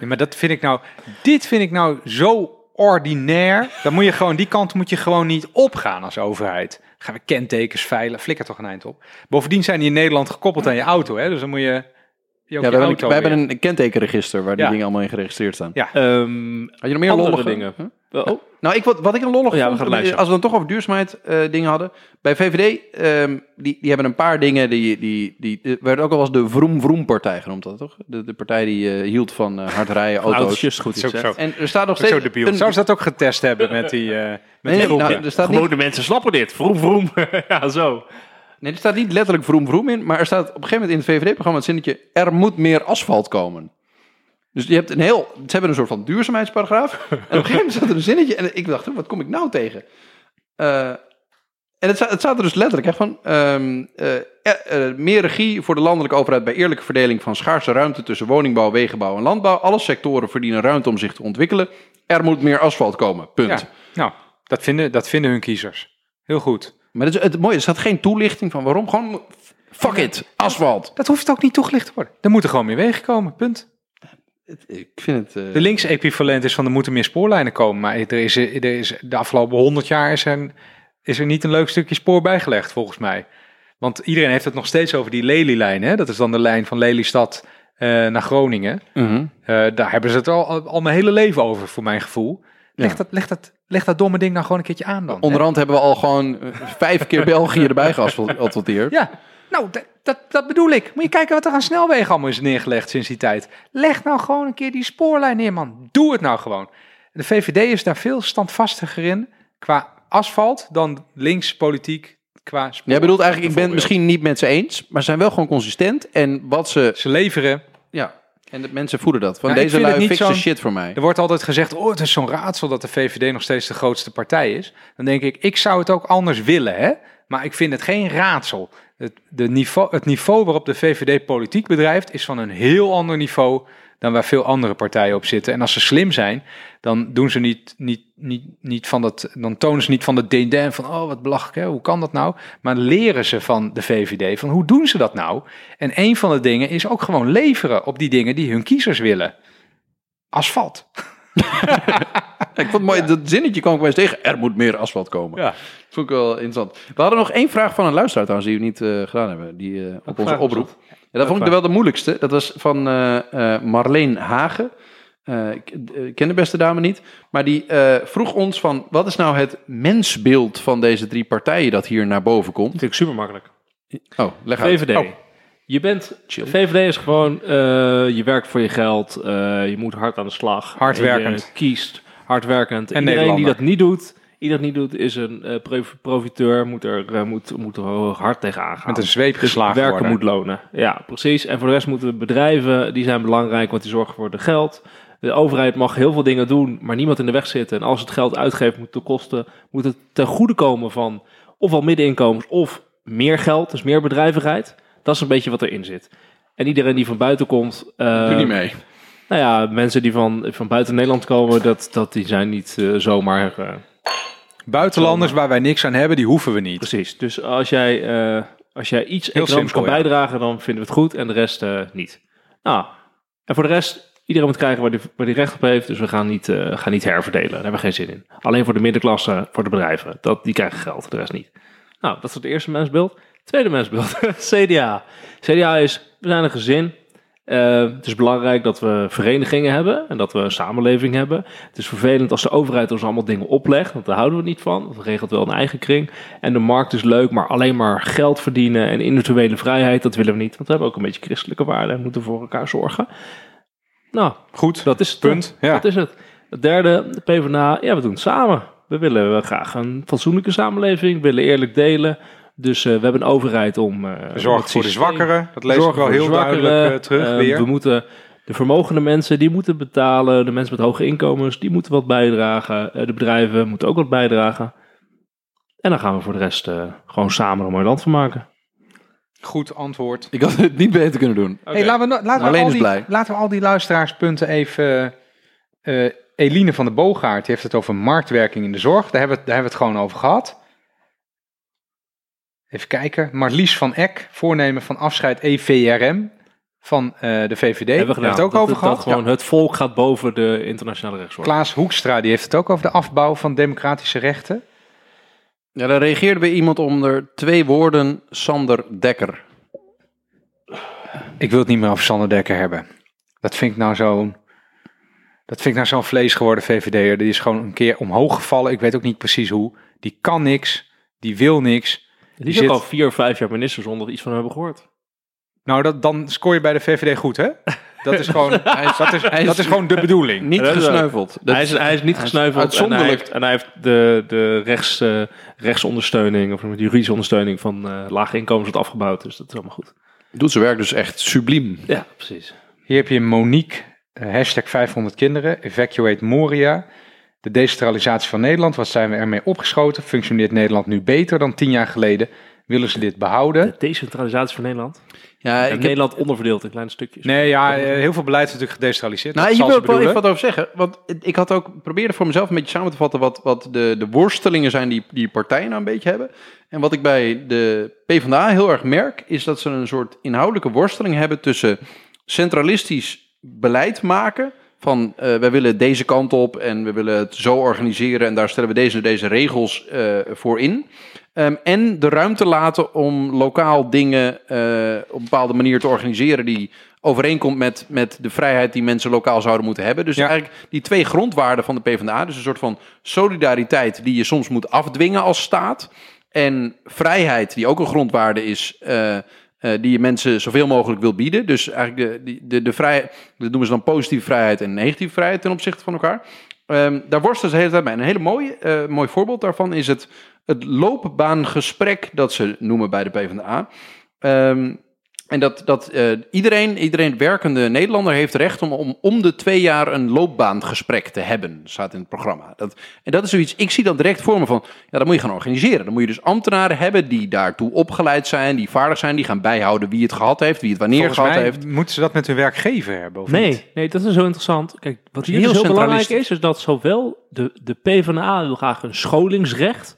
Nee, maar dat vind ik nou, dit vind ik nou zo ordinair. Dan moet je gewoon, die kant moet je gewoon niet opgaan als overheid. Gaan we kentekens veilen, flikker toch een eind op. Bovendien zijn die in Nederland gekoppeld aan je auto, hè? Dus dan moet je, Ja, we hebben, een, we hebben weer- een kentekenregister waar die Ja. dingen allemaal in geregistreerd staan. Ja. Ehm, Had je nog meer Andere lollige dingen. Huh? oh, Nou, ik, wat, wat ik een lollig Oh ja, we vond, gaan luisteren. als we dan toch over duurzaamheid eh, dingen hadden. Bij VVD, ehm, die, die hebben een paar dingen, die, die, die, die werden ook al als de Vroom Vroom partij genoemd, dat toch? De, de partij die eh, hield van eh, hard rijden, auto's. auto's, just goed Zo, zo. En er staat nog Zo steeds... debiel. een- Zou ze dat ook getest hebben met die, eh met Nee, die nou, er staat niet, Gewone mensen snappen dit. Vroom, vroom. [laughs] ja, zo. Nee, er staat niet letterlijk Vroom in, maar er staat op een gegeven moment in het VVD-programma het zinnetje, er moet meer asfalt komen. Dus je hebt een heel, ze hebben een soort van duurzaamheidsparagraaf. En op een gegeven moment staat er een zinnetje en ik dacht, wat kom ik nou tegen? Eh, en het, het staat er dus letterlijk hè, van eh, meer regie voor de landelijke overheid bij eerlijke verdeling van schaarse ruimte tussen woningbouw, wegenbouw en landbouw. Alle sectoren verdienen ruimte om zich te ontwikkelen. Er moet meer asfalt komen. Punt. Ja. Nou, dat vinden, dat vinden hun kiezers. Heel goed. Maar het, het mooie, er staat geen toelichting van waarom. Gewoon fuck it, asfalt. Dat hoeft ook niet toegelicht te worden. Er moeten gewoon meer wegen komen, punt. Ik vind het. eh, De links equivalent is van er moeten meer spoorlijnen komen. Maar er is, er is, de afgelopen honderd jaar is er, is er niet een leuk stukje spoor bijgelegd, volgens mij. Want iedereen heeft het nog steeds over die Lelylijn. Hè? Dat is dan de lijn van Lelystad eh, naar Groningen. mhm. Eh, daar hebben ze het al, al, al mijn hele leven over, voor mijn gevoel. Leg, Ja. dat, leg, dat, leg dat domme ding nou gewoon een keertje aan dan. hè? Onderhand hebben we al gewoon eh, vijf keer België erbij [laughs] geasfalteerd. Ja, nou, dat, dat, bedoel ik. Moet je kijken wat er aan snelwegen allemaal is neergelegd sinds die tijd. Leg nou gewoon een keer die spoorlijn neer, man. Doe het nou gewoon. De VVD is daar veel standvastiger in qua asfalt dan links politiek qua spoor. Jij bedoelt eigenlijk, ik ben het misschien niet met ze eens, maar ze zijn wel gewoon consistent. En wat ze. Ze leveren. Ja, en de mensen voelen dat. Van Nou, deze lui zo'n- shit voor mij. Er wordt altijd gezegd, oh, het is zo'n raadsel dat de VVD nog steeds de grootste partij is. Dan denk ik, ik zou het ook anders willen, hè. Maar ik vind het geen raadsel. Het, de niveau, het niveau waarop de VVD politiek bedrijft is van een heel ander niveau dan waar veel andere partijen op zitten. En als ze slim zijn, dan doen ze niet, niet, niet, niet van dat, dan tonen ze niet van de dédain van, oh wat belachelijk, hè? hoe kan dat nou? Maar leren ze van de VVD van, hoe doen ze dat nou? En een van de dingen is ook gewoon leveren op die dingen die hun kiezers willen. Asfalt. [laughs] Ik vond het mooi, dat zinnetje kwam ik wel eens tegen. Er moet meer asfalt komen. Ja. Dat vond ik wel interessant. We hadden nog één vraag van een luisteraar trouwens, die we niet eh, gedaan hebben. Die, eh, op onze oproep. Ja, dat vond ik wel de moeilijkste. Dat was van eh, eh, Marleen Hagen. Eh, ik ken de beste dame niet. Maar die vroeg ons van, wat is nou het mensbeeld van deze drie partijen dat hier naar boven komt? Vind ik super makkelijk. Oh, leg uit. VVD. Oh. Je bent, Chill. VVD is gewoon, je werkt voor je geld, je moet hard aan de slag. Hardwerkend. Je kiest, hardwerkend. En Iedereen die dat niet doet, iedereen die niet doet, is een eh, prof- profiteur, moet er, eh, moet, moet er hard tegenaan gaan. Met een zweep Dus geslagen werken worden. moet lonen. Ja, precies. En voor de rest moeten bedrijven, die zijn belangrijk, want die zorgen voor de geld. De overheid mag heel veel dingen doen, maar niemand in de weg zitten. En als het geld uitgeeft, moet de kosten moet het ten goede komen van ofwel middeninkomens of meer geld, dus meer bedrijvigheid. Dat is een beetje wat erin zit. En iedereen die van buiten komt, eh, Doe niet mee. nou ja, mensen die van, van buiten Nederland komen, dat, dat die zijn niet eh, zomaar. eh, Buitenlanders waar wij niks aan hebben, die hoeven we niet. precies. Dus als jij, eh, als jij iets economisch simpel, kan ja. bijdragen, dan vinden we het goed en de rest eh, niet. Nou, en voor de rest, iedereen moet krijgen waar die, waar die recht op heeft. Dus we gaan niet, eh, gaan niet herverdelen. Daar hebben we geen zin in. Alleen voor de middenklasse, voor de bedrijven. Dat, die krijgen geld, de rest niet. Nou, dat is het eerste mensbeeld. Tweede mensbeeld, [laughs] CDA. CDA is, we zijn een gezin. Eh, het is belangrijk dat we verenigingen hebben en dat we een samenleving hebben. Het is vervelend als de overheid ons allemaal dingen oplegt, want daar houden we niet van. Dat regelt wel een eigen kring. En de markt is leuk, maar alleen maar geld verdienen en individuele vrijheid, dat willen we niet. Want we hebben ook een beetje christelijke waarden en moeten voor elkaar zorgen. Nou, Goed, dat is het. punt. Ja. Dat is het. Het derde, de PvdA, ja, we doen het samen. We willen eh, graag een fatsoenlijke samenleving, willen eerlijk delen. Dus eh, we hebben een overheid om... eh, om Zorg voor de zwakkeren. Dat lees ik wel heel zwakkeren. duidelijk eh, terug Eh, weer. We moeten de vermogende mensen, die moeten betalen. De mensen met hoge inkomens, die moeten wat bijdragen. Eh, de bedrijven moeten ook wat bijdragen. En dan gaan we voor de rest eh, gewoon samen een mooi land van maken. Goed antwoord. Ik had het niet beter kunnen doen. Hey, laten we, laten, we Alleen al is die, blij. laten we al die luisteraarspunten even... eh, Eline van de Boogaard die heeft het over marktwerking in de zorg. Daar hebben we, het- daar hebben we het gewoon over gehad. Even kijken. Marlies van Eck, voornemen van afscheid EVRM van eh, de VVD. Hebben we het ook dat, over dat, gehad. dat gewoon het volk gaat boven de internationale rechtsorde. Klaas Hoekstra die heeft het ook over de afbouw van democratische rechten. Ja, daar reageerde bij iemand onder twee woorden, Sander Dekker. Ik wil het niet meer over Sander Dekker hebben. Dat vind ik nou zo'n... Dat vind ik nou zo'n vlees geworden VVD'er. Die is gewoon een keer omhoog gevallen. Ik weet ook niet precies hoe. Die kan niks. Die wil niks. Die zit- ook al vier of vijf jaar minister zonder dat iets van hem hebben gehoord. Nou, dat, dan scoor je bij de VVD goed, hè? Dat is gewoon, [laughs] dat is, dat is gewoon de bedoeling. Niet gesneuveld. Dat hij, is, hij is niet hij is gesneuveld en hij uitzonderlijk. heeft, en hij heeft de, de rechts, eh, rechtsondersteuning, of de juridische ondersteuning van eh, lage inkomens wat afgebouwd. Dus dat is allemaal goed. doet zijn werk dus echt subliem. Ja, precies. Hier heb je Monique, eh, hashtag 500 kinderen, evacuate Moria. De decentralisatie van Nederland, wat zijn we ermee opgeschoten? Functioneert Nederland nu beter dan tien jaar geleden? Willen ze dit behouden? De decentralisatie van Nederland. Ja, En ik heb, Nederland onderverdeeld in kleine stukjes. Nee, ja, eh, heel veel beleid is natuurlijk gedecentraliseerd. nou, hier wil ik wel even wat over zeggen. Want ik had ook probeerde voor mezelf een beetje samen te vatten wat, wat de, de worstelingen zijn die, die partijen nou een beetje hebben. En wat ik bij de PvdA heel erg merk, is dat ze een soort inhoudelijke worsteling hebben tussen centralistisch beleid maken. Van eh, wij willen deze kant op en we willen het zo organiseren en daar stellen we deze en deze regels eh, voor in. Ehm, en de ruimte laten om lokaal dingen eh, op een bepaalde manier te organiseren die overeenkomt met, met de vrijheid die mensen lokaal zouden moeten hebben. Dus Ja. eigenlijk die twee grondwaarden van de PvdA, dus een soort van solidariteit die je soms moet afdwingen als staat. En vrijheid, die ook een grondwaarde is, eh, die je mensen zoveel mogelijk wil bieden. Dus eigenlijk de, de, de vrijheid, dat noemen ze dan positieve vrijheid en negatieve vrijheid ten opzichte van elkaar. Ehm, daar worstelen ze de hele tijd. En een hele mooie, eh, mooi voorbeeld daarvan is het, het loopbaangesprek dat ze noemen bij de PvdA. Ehm, en dat, dat eh, iedereen, iedereen werkende Nederlander heeft recht om, om om de twee jaar een loopbaangesprek te hebben, staat in het programma. Dat, en dat is zoiets, ik zie dat direct voor me van, ja, dat moet je gaan organiseren. Dan moet je dus ambtenaren hebben die daartoe opgeleid zijn, die vaardig zijn, die gaan bijhouden wie het gehad heeft, wie het wanneer Volgens gehad mij heeft. moeten ze dat met hun werkgever hebben, of niet? Nee, nee, dat is zo interessant. Kijk, wat hier Heel dus heel belangrijk centralistisch. is, is dat zowel de, de PvdA wil graag een scholingsrecht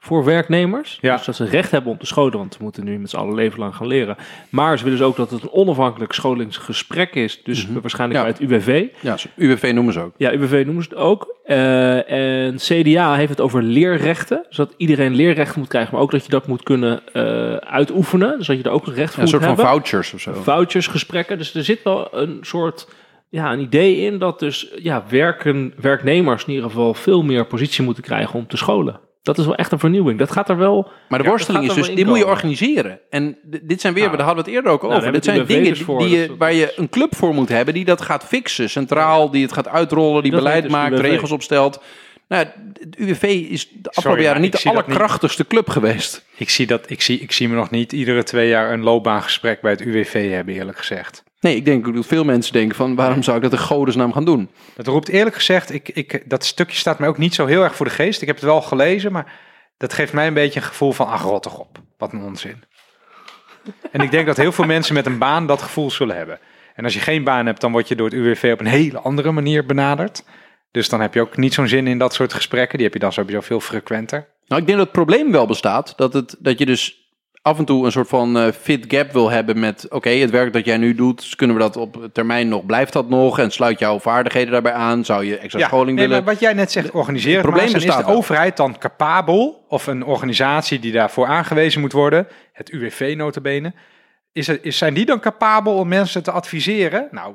voor werknemers. Ja. Dus dat ze recht hebben om te scholen, want we moeten nu met z'n allen leven lang gaan leren. Maar ze willen dus ook dat het een onafhankelijk scholingsgesprek is. Dus waarschijnlijk Ja. bij het UWV. Ja, UWV noemen ze ook. Ja, UWV noemen ze het ook. Eh, en CDA heeft het over leerrechten. Zodat iedereen leerrechten moet krijgen, maar ook dat je dat moet kunnen eh, uitoefenen. Dus dat je er ook een recht voor Ja, een soort van hebben vouchers of zo. vouchersgesprekken. Dus er zit wel een soort ja, een idee in dat dus ja, werken, werknemers in ieder geval veel meer positie moeten krijgen om te scholen. Dat is wel echt een vernieuwing. Dat gaat er wel. Maar de Ja, worsteling is dus, dit moet je organiseren. En dit zijn weer, Nou, daar hadden we het eerder ook nou, over. Dit zijn we dingen UWV dus voor, die je, waar je een club voor moet hebben die dat gaat fixen. Centraal, die het gaat uitrollen, die Dat beleid dus maakt, UWV. regels opstelt. Nou, het UWV is de afgelopen jaren niet de niet. allerkrachtigste club geweest. Ik zie, dat, ik, zie, ik zie me nog niet iedere twee jaar een loopbaangesprek bij het UWV hebben, eerlijk gezegd. Nee, ik denk dat veel mensen denken van waarom zou ik dat in godesnaam gaan doen? Dat roept eerlijk gezegd, ik, ik, dat stukje staat mij ook niet zo heel erg voor de geest. Ik heb het wel gelezen, maar dat geeft mij een beetje een gevoel van, ach rot toch op, wat een onzin. en ik denk dat heel veel mensen met een baan dat gevoel zullen hebben. En als je geen baan hebt, dan word je door het UWV op een hele andere manier benaderd. Dus dan heb je ook niet zo'n zin in dat soort gesprekken. Die heb je dan sowieso veel frequenter. Nou, ik denk dat het probleem wel bestaat. Dat, het, dat je dus af en toe een soort van eh, fit gap wil hebben met... oké, het werk dat jij nu doet, dus kunnen we dat op termijn nog... blijft dat nog en sluit jouw vaardigheden daarbij aan? Zou je extra scholing nee, willen? maar wat jij net zegt, organiseren. Het probleem maar is de overheid dan capabel, of een organisatie die daarvoor aangewezen moet worden, het UWV notabene, is is, zijn die dan capabel om mensen te adviseren? Nou,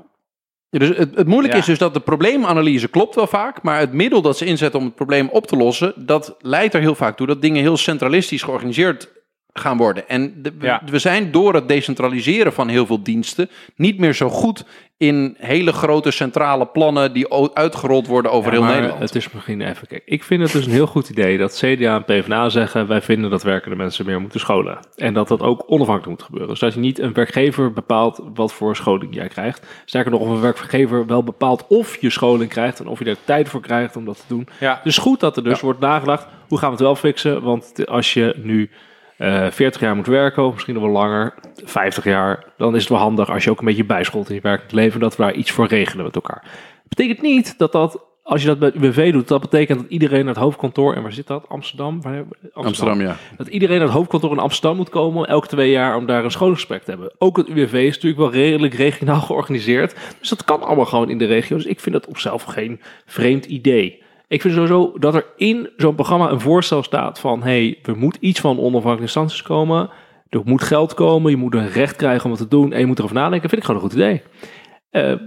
Ja, dus het, het moeilijke Ja. is dus dat de probleemanalyse klopt wel vaak, maar het middel dat ze inzetten om het probleem op te lossen, dat leidt er heel vaak toe dat dingen heel centralistisch georganiseerd gaan worden. En de- we- Ja. we zijn door het decentraliseren van heel veel diensten niet meer zo goed in hele grote centrale plannen die uitgerold worden over Ja, heel maar Nederland. Het is misschien even. Kijk, ik vind het dus een heel goed idee dat CDA en PvdA zeggen: wij vinden dat werkende mensen meer moeten scholen. En dat dat ook onafhankelijk moet gebeuren. Dus dat je niet een werkgever bepaalt wat voor scholing jij krijgt. Sterker nog, of een werkgever wel bepaalt of je scholing krijgt en of je er tijd voor krijgt om dat te doen. ja, Dus goed dat er dus wordt nagedacht, hoe gaan we het wel fixen? Want als je nu eh 40 jaar moet werken, of misschien nog wel langer, 50 jaar, dan is het wel handig als je ook een beetje bijscholt in je werkend leven, dat we daar iets voor regelen met elkaar. betekent niet dat dat, als je dat bij het UWV doet, dat betekent dat iedereen naar het hoofdkantoor, en waar zit dat? Amsterdam? Waar, Amsterdam, ja. dat iedereen naar het hoofdkantoor in Amsterdam moet komen elke twee jaar om daar een schoolgesprek te hebben. Ook het UWV is natuurlijk wel redelijk regionaal georganiseerd. Dus dat kan allemaal gewoon in de regio. Dus ik vind dat op zelf geen vreemd idee. Ik vind sowieso dat er in zo'n programma een voorstel staat van... hey, er moet iets van onafhankelijke instanties komen. Er moet geld komen. Je moet een recht krijgen om het te doen. En je moet erover nadenken. vind ik gewoon een goed idee.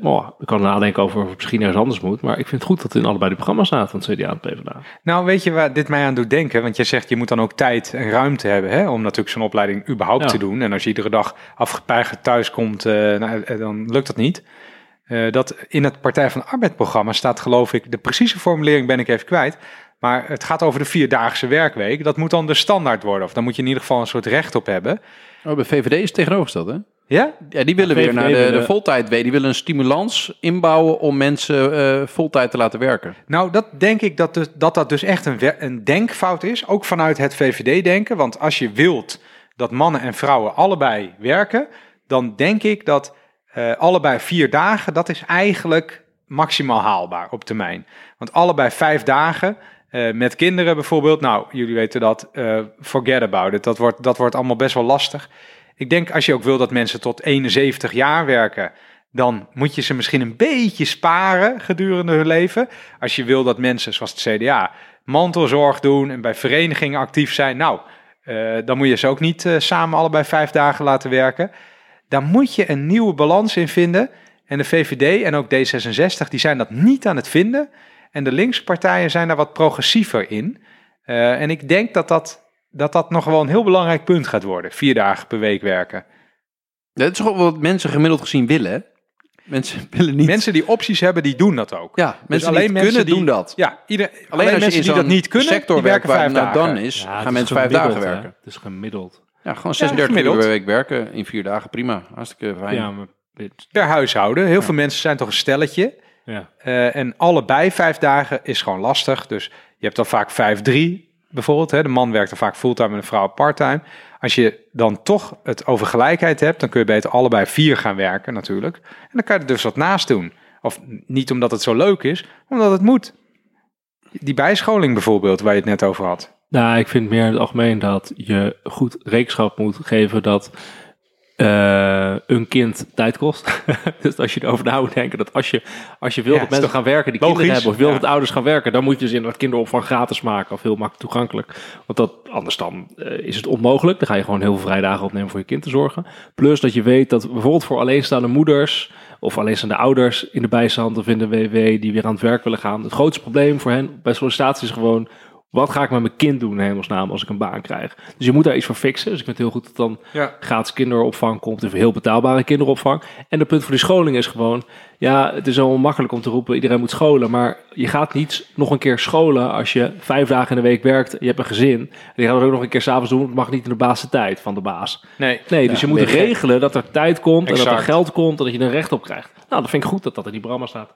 Maar ik kan nadenken over of het misschien ergens anders moet. Maar ik vind het goed dat het in allebei de programma's staat van het CDA en PvdA. Nou, weet je waar dit mij aan doet denken? Want je zegt, je moet dan ook tijd en ruimte hebben hè, om natuurlijk zo'n opleiding überhaupt Ja. te doen. En als je iedere dag afgepeigerd thuis komt, eh, nou, eh, dan lukt dat niet. Eh, dat in het Partij van de Arbeid programma staat, geloof ik, de precieze formulering ben ik even kwijt. Maar het gaat over de vierdaagse werkweek. Dat moet dan de standaard worden. Of dan moet je in ieder geval een soort recht op hebben. Oh, bij VVD is het tegenovergesteld, hè? Ja? Ja, die willen Ja, weer naar de, de voltijd. Die willen een stimulans inbouwen om mensen eh voltijd te laten werken. Nou, dat denk ik dat dus, dat, dat dus echt een, een denkfout is. Ook vanuit het VVD-denken. Want als je wilt dat mannen en vrouwen allebei werken, dan denk ik dat allebei vier dagen, dat is eigenlijk maximaal haalbaar op termijn. Want allebei vijf dagen. eh, met kinderen bijvoorbeeld, nou, jullie weten dat, eh, forget about it. Dat wordt, dat wordt allemaal best wel lastig. Ik denk als je ook wil dat mensen tot 71 jaar werken, dan moet je ze misschien een beetje sparen gedurende hun leven. Als je wil dat mensen, zoals het CDA, mantelzorg doen en bij verenigingen actief zijn, nou, eh, dan moet je ze ook niet eh, samen allebei vijf dagen laten werken. Daar moet je een nieuwe balans in vinden. En de VVD en ook D66, die zijn dat niet aan het vinden. En de linkse partijen zijn daar wat progressiever in. Eh, en ik denk dat dat, dat dat nog wel een heel belangrijk punt gaat worden. Vier dagen per week werken. Dat is gewoon wat mensen gemiddeld gezien willen. Mensen [laughs] willen niet... Mensen die opties hebben, die doen dat ook. ja, mensen alleen die mensen kunnen die- doen dat. Ja, ieder, alleen, Alleen, als je mensen in die dat niet kunnen, sector die werken werkt vijf waar het nou dagen. dan is, Ja, gaan is mensen vijf dagen hè. werken. Het is gemiddeld. Ja, gewoon 36 uur per week werken in vier dagen, prima. Hartstikke fijn. Ja, maar dit- Per huishouden. Heel veel mensen zijn toch een stelletje. ja. Eh, en allebei vijf dagen is gewoon lastig. Dus je hebt dan vaak vijf, drie bijvoorbeeld. Hè. De man werkt dan vaak fulltime en de vrouw parttime. Als je dan toch het over gelijkheid hebt, dan kun je beter allebei vier gaan werken natuurlijk. En dan kan je er dus wat naast doen. Of niet omdat het zo leuk is, omdat het moet. Die bijscholing bijvoorbeeld, waar je het net over had. Nou, ik vind meer in het algemeen dat je goed rekenschap moet geven dat eh, een kind tijd kost. [laughs] dus als je erover na moet denken dat als je, als je wil Ja, dat mensen gaan werken die logisch? kinderen hebben, of wil Ja. dat ouders gaan werken, dan moet je dus inderdaad kinderopvang gratis maken of heel makkelijk toegankelijk. Want dat, anders dan eh, is het onmogelijk. Dan ga je gewoon heel veel vrijdagen opnemen voor je kind te zorgen. Plus dat je weet dat bijvoorbeeld voor alleenstaande moeders of alleenstaande ouders in de bijstand of in de WW die weer aan het werk willen gaan. Het grootste probleem voor hen bij sollicitatie is gewoon Wat ga ik met mijn kind doen, in hemelsnaam, als ik een baan krijg? Dus je moet daar iets voor fixen. Dus ik vind het heel goed dat dan Ja. gratis kinderopvang komt. Of heel betaalbare kinderopvang. En de punt voor die scholing is gewoon... Ja, het is al makkelijk om te roepen, iedereen moet scholen. Maar je gaat niet nog een keer scholen als je vijf dagen in de week werkt. Je hebt een gezin. En je gaat het ook nog een keer s'avonds doen. Het mag niet in de baas tijd van de baas. Nee. Nee, dus je moet regelen dat er tijd komt en dat er geld komt en dat je er recht op krijgt. Nou, dat vind ik goed dat dat in die programma staat.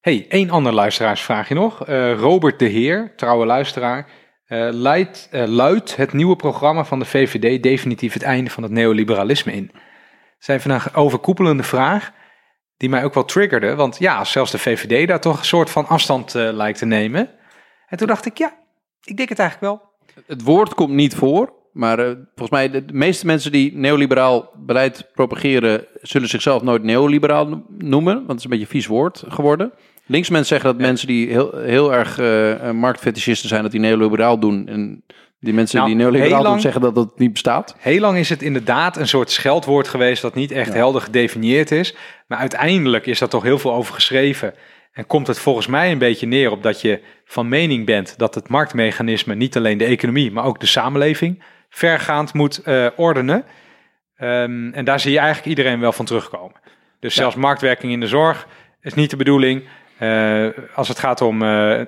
Hey, één ander luisteraarsvraagje nog. Eh, Robert de Heer, trouwe luisteraar, eh, leidt, eh, luidt het nieuwe programma van de VVD definitief het einde van het neoliberalisme in? Zijn vandaag overkoepelende vraag die mij ook wel triggerde. Want ja, zelfs de VVD daar toch een soort van afstand lijkt te nemen. En toen dacht ik, ja, ik denk het eigenlijk wel. Het woord komt niet voor, maar volgens mij de, de meeste mensen die neoliberaal beleid propageren, zullen zichzelf nooit neoliberaal no- noemen, want het is een beetje een vies woord geworden. Links mensen zeggen dat mensen die heel, heel erg eh, marktfetischisten zijn, dat die neoliberaal doen. En die mensen Nou, die neoliberaal doen, zeggen dat dat niet bestaat. Heel lang is het inderdaad een soort scheldwoord geweest dat niet echt helder gedefinieerd is. Maar uiteindelijk is daar toch heel veel over geschreven. En komt het volgens mij een beetje neer op dat je van mening bent dat het marktmechanisme niet alleen de economie, maar ook de samenleving vergaand moet eh, ordenen. Ehm, en daar zie je eigenlijk iedereen wel van terugkomen. Dus zelfs marktwerking in de zorg is niet de bedoeling. Eh, als het gaat om eh,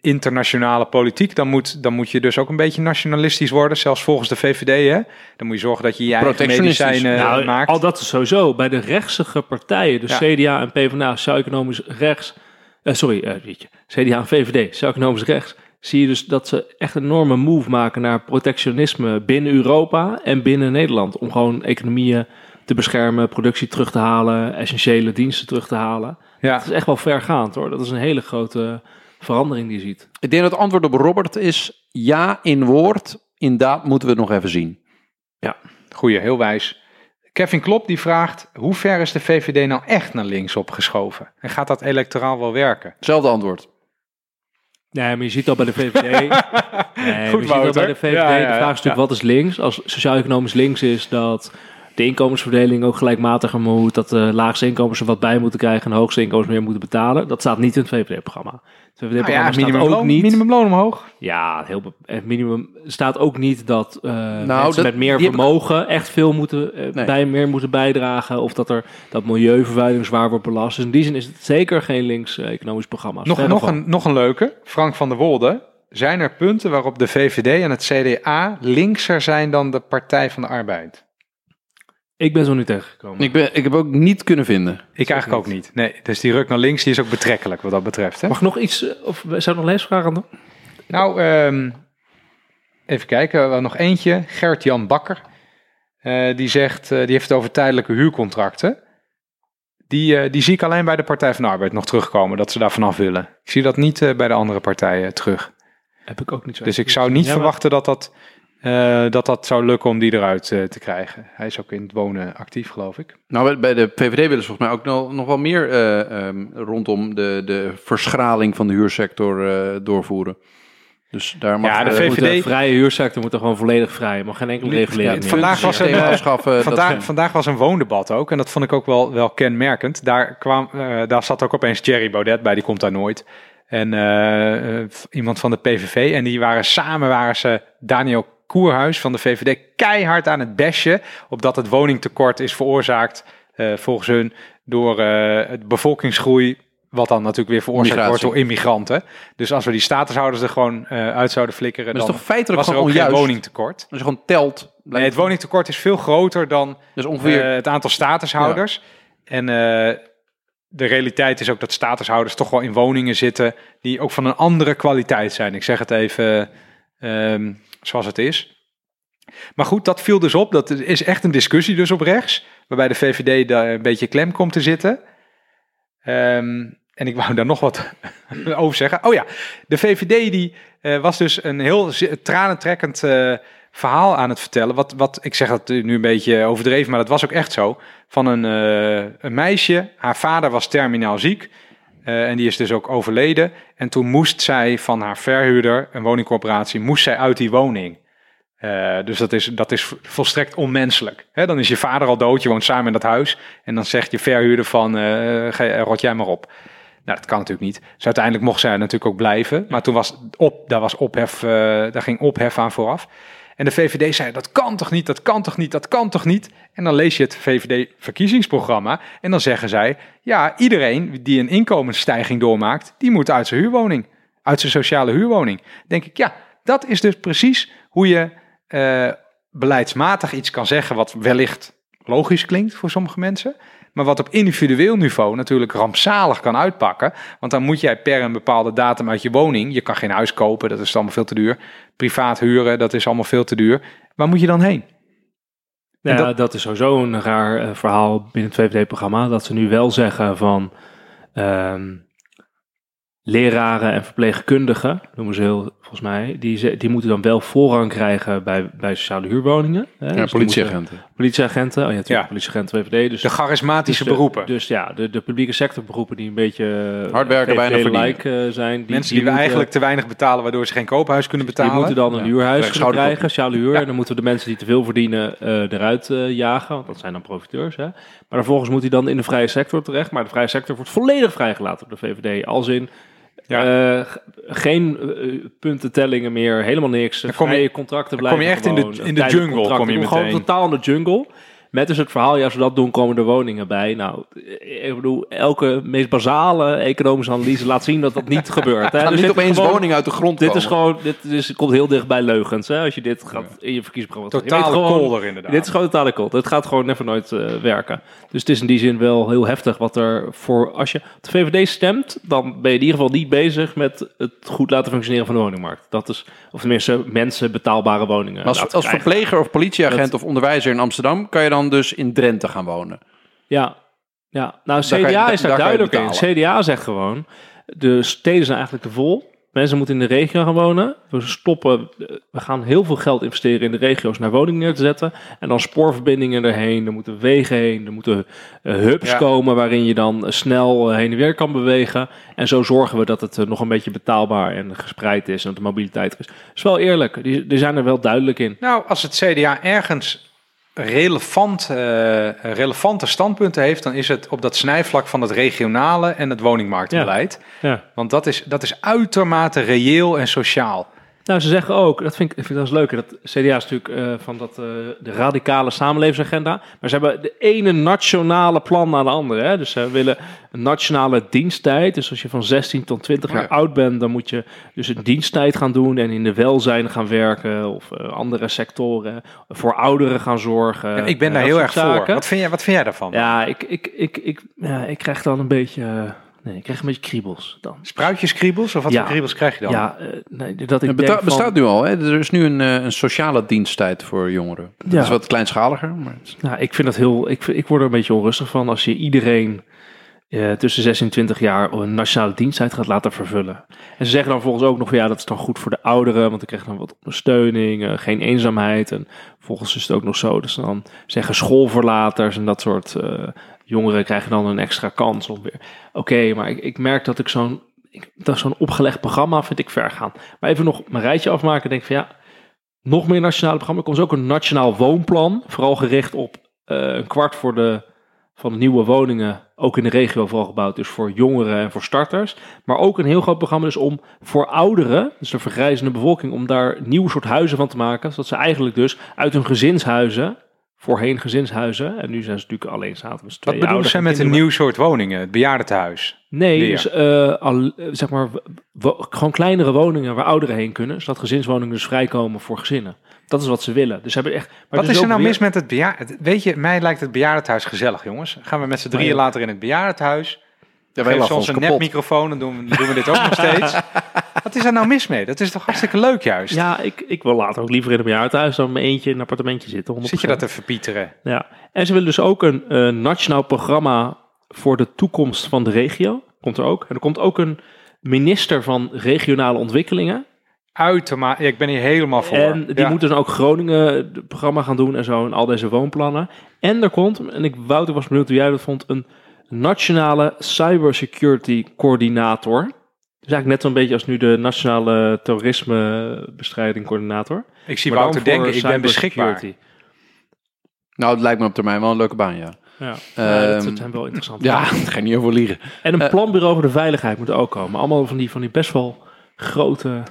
internationale politiek, dan moet, dan moet je dus ook een beetje nationalistisch worden, zelfs volgens de VVD. Hè? Dan moet je zorgen dat je je eigen medicijnen nou, maakt. al dat is sowieso. Bij de rechtsige partijen, dus Ja. CDA en PvdA, sociaal-economisch rechts. eh, sorry, eh, weet je, CDA en VVD, sociaal-economisch rechts. Zie je dus dat ze echt een enorme move maken naar protectionisme binnen Europa en binnen Nederland. Om gewoon economieën te beschermen, productie terug te halen, essentiële diensten terug te halen. ja. Dat is echt wel vergaand hoor. Dat is een hele grote verandering die je ziet. Ik denk dat het antwoord op Robert is ja in woord. In daad moeten we het nog even zien. Goeie, heel wijs. Kevin Klop die vraagt, hoe ver is de VVD nou echt naar links opgeschoven? En gaat dat electoraal wel werken? Hetzelfde antwoord. Nee, maar je ziet al bij de VVD. [laughs] nee, Goed, je ziet al bij de VVD. Ja, ja, de vraag is ja. natuurlijk, wat is links? Als sociaal-economisch links is dat de inkomensverdeling ook gelijkmatiger moet. Dat de laagste inkomens er wat bij moeten krijgen en de hoogste inkomens meer moeten betalen. Dat staat niet in het VVD-programma. Het Nou ja, staat ook minimumloon, niet. minimumloon omhoog. Ja, heel het minimum staat ook niet dat eh mensen dat- met meer vermogen echt veel moeten eh, Nee. bij meer moeten bijdragen of dat er dat milieuvervuiling zwaar wordt belast. Dus in die zin is het zeker geen links eh, economisch programma. Nog, nog, van. een, nog een leuke, Frank van der Wolde. Zijn er punten waarop de VVD en het CDA linkser zijn dan de Partij van de Arbeid? Ik ben zo niet tegengekomen. Ik, ben, ik heb ook niet kunnen vinden. Ik eigenlijk ook niet. Nee, dus die ruk naar links die is ook betrekkelijk wat dat betreft. Hè? Mag nog iets, eh, of zou er nog leesvragen doen? Nou, ehm, even kijken. Wel nog eentje. Gert-Jan Bakker. Eh, die zegt, eh, die heeft het over tijdelijke huurcontracten. Die, eh, die zie ik alleen bij de Partij van de Arbeid nog terugkomen, dat ze daar vanaf willen. Ik zie dat niet eh, bij de andere partijen terug. Heb ik ook niet zo. Dus ik zou niet Ja, maar- verwachten dat dat, eh, dat dat zou lukken om die eruit eh, te krijgen. Hij is ook in het wonen actief, geloof ik. Nou, bij- de VVD willen ze volgens mij ook nog, nog wel meer eh, ehm, rondom de, de verschraling van de huursector eh, doorvoeren. Dus daar mag Ja, de VVD Moet de vrije huursector moet er gewoon volledig vrij. Mag geen enkele regulering meer. vandaag was een, dat- Vandaag, vandaag was een woondebat ook. En dat vond ik ook wel, wel kenmerkend. Daar, kwam, eh, daar zat ook opeens Thierry Baudet bij, die komt daar nooit. En iemand van de PVV. En die waren samen, waren ze Daniel Koerhuis van de VVD keihard aan het besje. Opdat het woningtekort is veroorzaakt, eh, volgens hun, door eh, het bevolkingsgroei. Wat dan natuurlijk weer veroorzaakt Migratie. wordt door immigranten. Dus als we die statushouders er gewoon eh, uit zouden flikkeren, dat is dan toch feitelijk was er gewoon ook geen woningtekort. Je gewoon telt, Nee, het woningtekort is veel groter dan dus ongeveer... het aantal statushouders. En de realiteit is ook dat statushouders toch wel in woningen zitten die ook van een andere kwaliteit zijn. Ik zeg het even ehm, zoals het is. Maar goed, dat viel dus op. Dat is echt een discussie dus op rechts, waarbij de VVD daar een beetje klem komt te zitten. Ehm, en ik wou daar nog wat [laughs] over zeggen. Oh ja, de VVD die eh, was dus een heel tranentrekkend eh, verhaal aan het vertellen. Wat, wat, ik zeg dat nu een beetje overdreven, maar dat was ook echt zo. Van een, eh, een meisje, haar vader was terminaal ziek. Eh, en die is dus ook overleden. En toen moest zij van haar verhuurder, een woningcorporatie, moest zij uit die woning. Eh, dus dat is, dat is volstrekt onmenselijk. Dan is je vader al dood, je woont samen in dat huis. En dan zegt je verhuurder van, ga- rot jij maar op. Nou, dat kan natuurlijk niet. Dus uiteindelijk mocht zij natuurlijk ook blijven. Maar toen was op, daar was ophef, daar ging ophef aan vooraf. En de VVD zei, dat kan toch niet, dat kan toch niet, dat kan toch niet? En dan lees je het VVD-verkiezingsprogramma en dan zeggen zij... ja, iedereen die een inkomensstijging doormaakt, die moet uit zijn huurwoning. Uit zijn sociale huurwoning. denk ik, ja, dat is dus precies hoe je eh, beleidsmatig iets kan zeggen... wat wellicht logisch klinkt voor sommige mensen... Maar wat op individueel niveau natuurlijk rampzalig kan uitpakken. Want dan moet jij per een bepaalde datum uit je woning. Je kan geen huis kopen, dat is allemaal veel te duur. Privaat huren, dat is allemaal veel te duur. Waar moet je dan heen? Ja, dat... dat... is sowieso een raar uh, verhaal binnen het VVD-programma. Dat ze nu wel zeggen van. Ehm, leraren en verpleegkundigen, noemen ze heel volgens mij, die, die moeten dan wel voorrang krijgen bij, bij sociale huurwoningen. Hè? Ja, dus politieagenten. Politieagenten, oh ja, ja. politieagenten, VVD. Dus, de charismatische dus beroepen. Dus ja, de, de publieke sectorberoepen die een beetje eh, hard werken, bijna verdienen. Uh, zijn. Die, Mensen die, we eigenlijk te weinig betalen, waardoor ze geen koophuis kunnen betalen. Die moeten dan een huurhuis krijgen, sociale huur. En dan moeten de mensen die te veel verdienen uh, eruit jagen, want dat zijn dan profiteurs. Hè? Maar vervolgens moet hij dan in de vrije sector terecht. Maar de vrije sector wordt volledig vrijgelaten door de VVD. Als in ja. Uh, geen uh, puntentellingen meer, helemaal niks. Dan kom je, contracten blijven. Kom je echt in de, in de jungle? Kom je Gewoon totaal in de jungle. Met dus het verhaal, ja, als we dat doen, komen er woningen bij. Nou, ik bedoel, elke meest basale economische analyse laat zien dat dat niet [laughs] gebeurt. Hè? Dus niet opeens woning uit de grond Dit is gewoon, dit is, komt heel dicht bij leugens. Hè? Als je dit gaat in je verkiezingsprogramma... Totale kolder inderdaad. Dit is gewoon totale kolder. Het gaat gewoon never nooit uh, werken. Dus het is in die zin wel heel heftig wat er voor... Als je op de VVD stemt, dan ben je in ieder geval niet bezig met het goed laten functioneren van de woningmarkt. Dat is, of tenminste, mensen betaalbare woningen. Als, als verpleger of politieagent of onderwijzer in Amsterdam kan je dan dus in Drenthe gaan wonen. Ja, ja. nou CDA is daar, duidelijk in. CDA zegt gewoon, de steden zijn eigenlijk te vol. Mensen moeten in de regio gaan wonen. We stoppen, we gaan heel veel geld investeren in de regio's naar woningen neer te zetten. En dan spoorverbindingen erheen, er moeten wegen heen, er moeten uh, hubs komen waarin je dan snel eh, heen en weer kan bewegen. En zo zorgen we dat het nog een beetje betaalbaar en gespreid is en dat de mobiliteit is. Dat is wel eerlijk, die, die zijn er wel duidelijk in. Nou, als het CDA ergens relevant, uh, relevante standpunten heeft, dan is het op dat snijvlak van het regionale en het woningmarktbeleid. Ja, ja. Want dat is, dat is uitermate reëel en sociaal. Nou, ze zeggen ook, dat vind ik, vind ik dat leuk, dat CDA is natuurlijk uh, van dat, uh, de radicale samenlevingsagenda, maar ze hebben de ene nationale plan na de andere. Hè? Dus ze willen een nationale diensttijd. Dus als je van 16 tot 20 jaar oud bent, dan moet je dus een diensttijd gaan doen en in de welzijn gaan werken of uh, andere sectoren voor ouderen gaan zorgen. Ik ben daar heel erg voor. Wat vind, jij, wat vind jij daarvan? Ja, ik, ik, ik, ik, ja, ik krijg dan een beetje Nee, ik krijg een beetje kriebels dan. Spruitjeskriebels? Of wat voor kriebels krijg je dan? Ja, uh, nee, dat ik het besta bestaat nu al. Hè? Er is nu een, uh, een sociale diensttijd voor jongeren. Dat ja. is wat kleinschaliger. Maar... Nou, ik vind dat heel... Ik, ik word er een beetje onrustig van als je iedereen uh, tussen 26 jaar een nationale diensttijd gaat laten vervullen. En ze zeggen dan volgens ook nog, ja, dat is dan goed voor de ouderen, want dan krijg je dan wat ondersteuning, geen eenzaamheid. En volgens is het ook nog zo, dus dan zeggen schoolverlaters en dat soort jongeren krijgen dan een extra kans. Oké, maar ik, ik merk dat ik zo'n zo'n opgelegd programma vind ik ver gaan. Maar even nog mijn rijtje afmaken. Denk van ja, nog meer nationale programma. Er komt ook een nationaal woonplan. Vooral gericht op uh, een kwart voor de, van de nieuwe woningen. Ook in de regio vooral gebouwd. Dus voor jongeren en voor starters. Maar ook een heel groot programma dus om voor ouderen. Dus de vergrijzende bevolking. Om daar nieuwe soort huizen van te maken. Zodat ze eigenlijk dus uit hun gezinshuizen voorheen gezinshuizen. En nu zijn ze natuurlijk alleen zaten met Wat bedoelen ze met een nieuw soort woningen? Het bejaardentehuis? Nee, dus, uh, al, zeg maar gewoon kleinere woningen waar ouderen heen kunnen. Zodat gezinswoningen dus vrijkomen voor gezinnen. Dat is wat ze willen. Dus hebben echt. Maar wat is er nou mis met het bejaardenhuis? Weet je, mij lijkt het bejaardenhuis gezellig, jongens. Gaan we met z'n drieën later in het bejaardenhuis. Ja, wij hebben ons een nepmicrofoon en doen, doen we dit ook nog steeds. [laughs] Wat is er nou mis mee? Dat is toch hartstikke leuk juist? Ja, ik, ik wil later ook liever in een bejaardenhuis dan mijn eentje in een appartementje zitten. 100%. Zit je dat te verpieteren? Ja. En ze willen dus ook een uh, nationaal programma voor de toekomst van de regio. Komt er ook. En er komt ook een minister van regionale ontwikkelingen. Uitermate, ja, ik ben hier helemaal voor. En die ja. moeten dan ook Groningen het programma gaan doen en zo. En al deze woonplannen. En er komt, en ik, Wouter was benieuwd hoe jij dat vond, een nationale cybersecurity coördinator. Dus eigenlijk net zo'n beetje als nu de nationale terrorismebestrijding coördinator. Ik zie Wouter denken, ik ben beschikbaar. Nou, het lijkt me op termijn wel een leuke baan, ja. Ja, Ja, dat zijn wel interessante Ja, [laughs] daar ga je niet over liegen. En een Eh, planbureau voor de veiligheid moet er ook komen. Allemaal van die, van die best wel grote...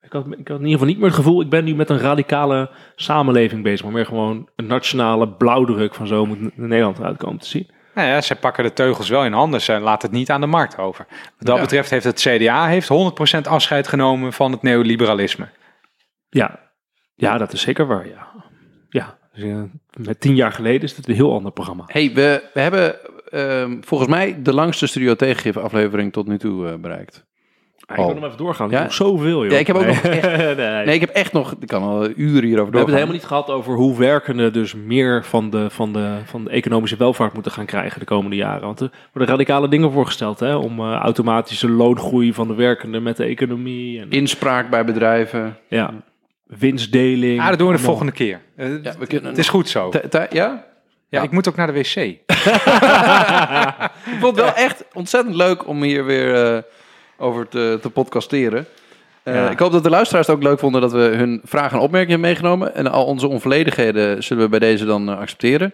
Ik had, ik had in ieder geval niet meer het gevoel... ik ben nu met een radicale samenleving bezig... maar meer gewoon een nationale blauwdruk... van zo moet Nederland eruit komen te zien. Nou ja, ze pakken de teugels wel in handen. Ze laten het niet aan de markt over. Wat dat Ja. betreft heeft het CDA heeft 100% afscheid genomen van het neoliberalisme. Ja, ja dat is zeker waar, ja. Ja, dus, eh, met tien jaar geleden is het een heel ander programma. hey, we, we hebben ehm, volgens mij de langste Studio Tegengif aflevering tot nu toe eh, bereikt. Ah, ik Oh. wil nog even doorgaan. Ja? Ik heb zoveel, joh. Ja, ik heb ook Nee. nog echt- [laughs] nee. Nee, ik heb echt nog, ik kan al uren hierover We hebben het doorgaan. helemaal niet gehad over hoe werkenden dus meer van de, van, de, van de economische welvaart moeten gaan krijgen de komende jaren. Want er worden radicale dingen voorgesteld hè, om eh, automatische loongroei van de werkenden met de economie. En, Inspraak bij bedrijven. ja, winstdeling. Ah, dat doen we de allemaal. volgende keer. Eh, Ja, we kunnen het is goed zo. T- t- ja? Ja, Ja. ik moet ook naar de wc. [laughs] [laughs] Ik vond het wel echt ontzettend leuk om hier weer eh, over te, te podcasteren. Eh, Ja. Ik hoop dat de luisteraars het ook leuk vonden dat we hun vragen en opmerkingen hebben meegenomen. En al onze onvolledigheden zullen we bij deze dan eh, accepteren.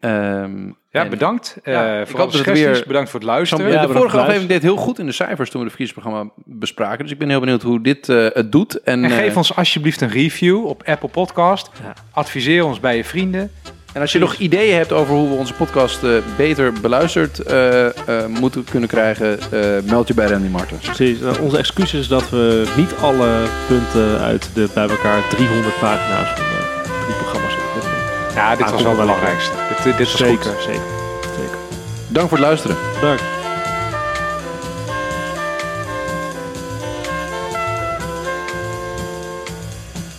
Ehm, Ja, bedankt. Ja, Eh ik voor hoop dat weer- Bedankt voor het luisteren. de vorige aflevering deed heel goed in de cijfers toen we het verkiezingsprogramma bespraken. Dus ik ben heel benieuwd hoe dit het doet. En, En geef ons alsjeblieft een review op Apple Podcast. Ja. Adviseer ons bij je vrienden. En als je nog ideeën hebt over hoe we onze podcast eh, beter beluisterd eh, eh, moeten kunnen krijgen, eh, meld je bij Randy Martens. Precies. Onze excuus is dat we niet alle punten uit de bij elkaar 300 pagina's van die programma's hebben. Ja, dit was wel het belangrijkste. Dit, dit was Zeker, goed. zeker, zeker. Dank voor het luisteren. Bedankt.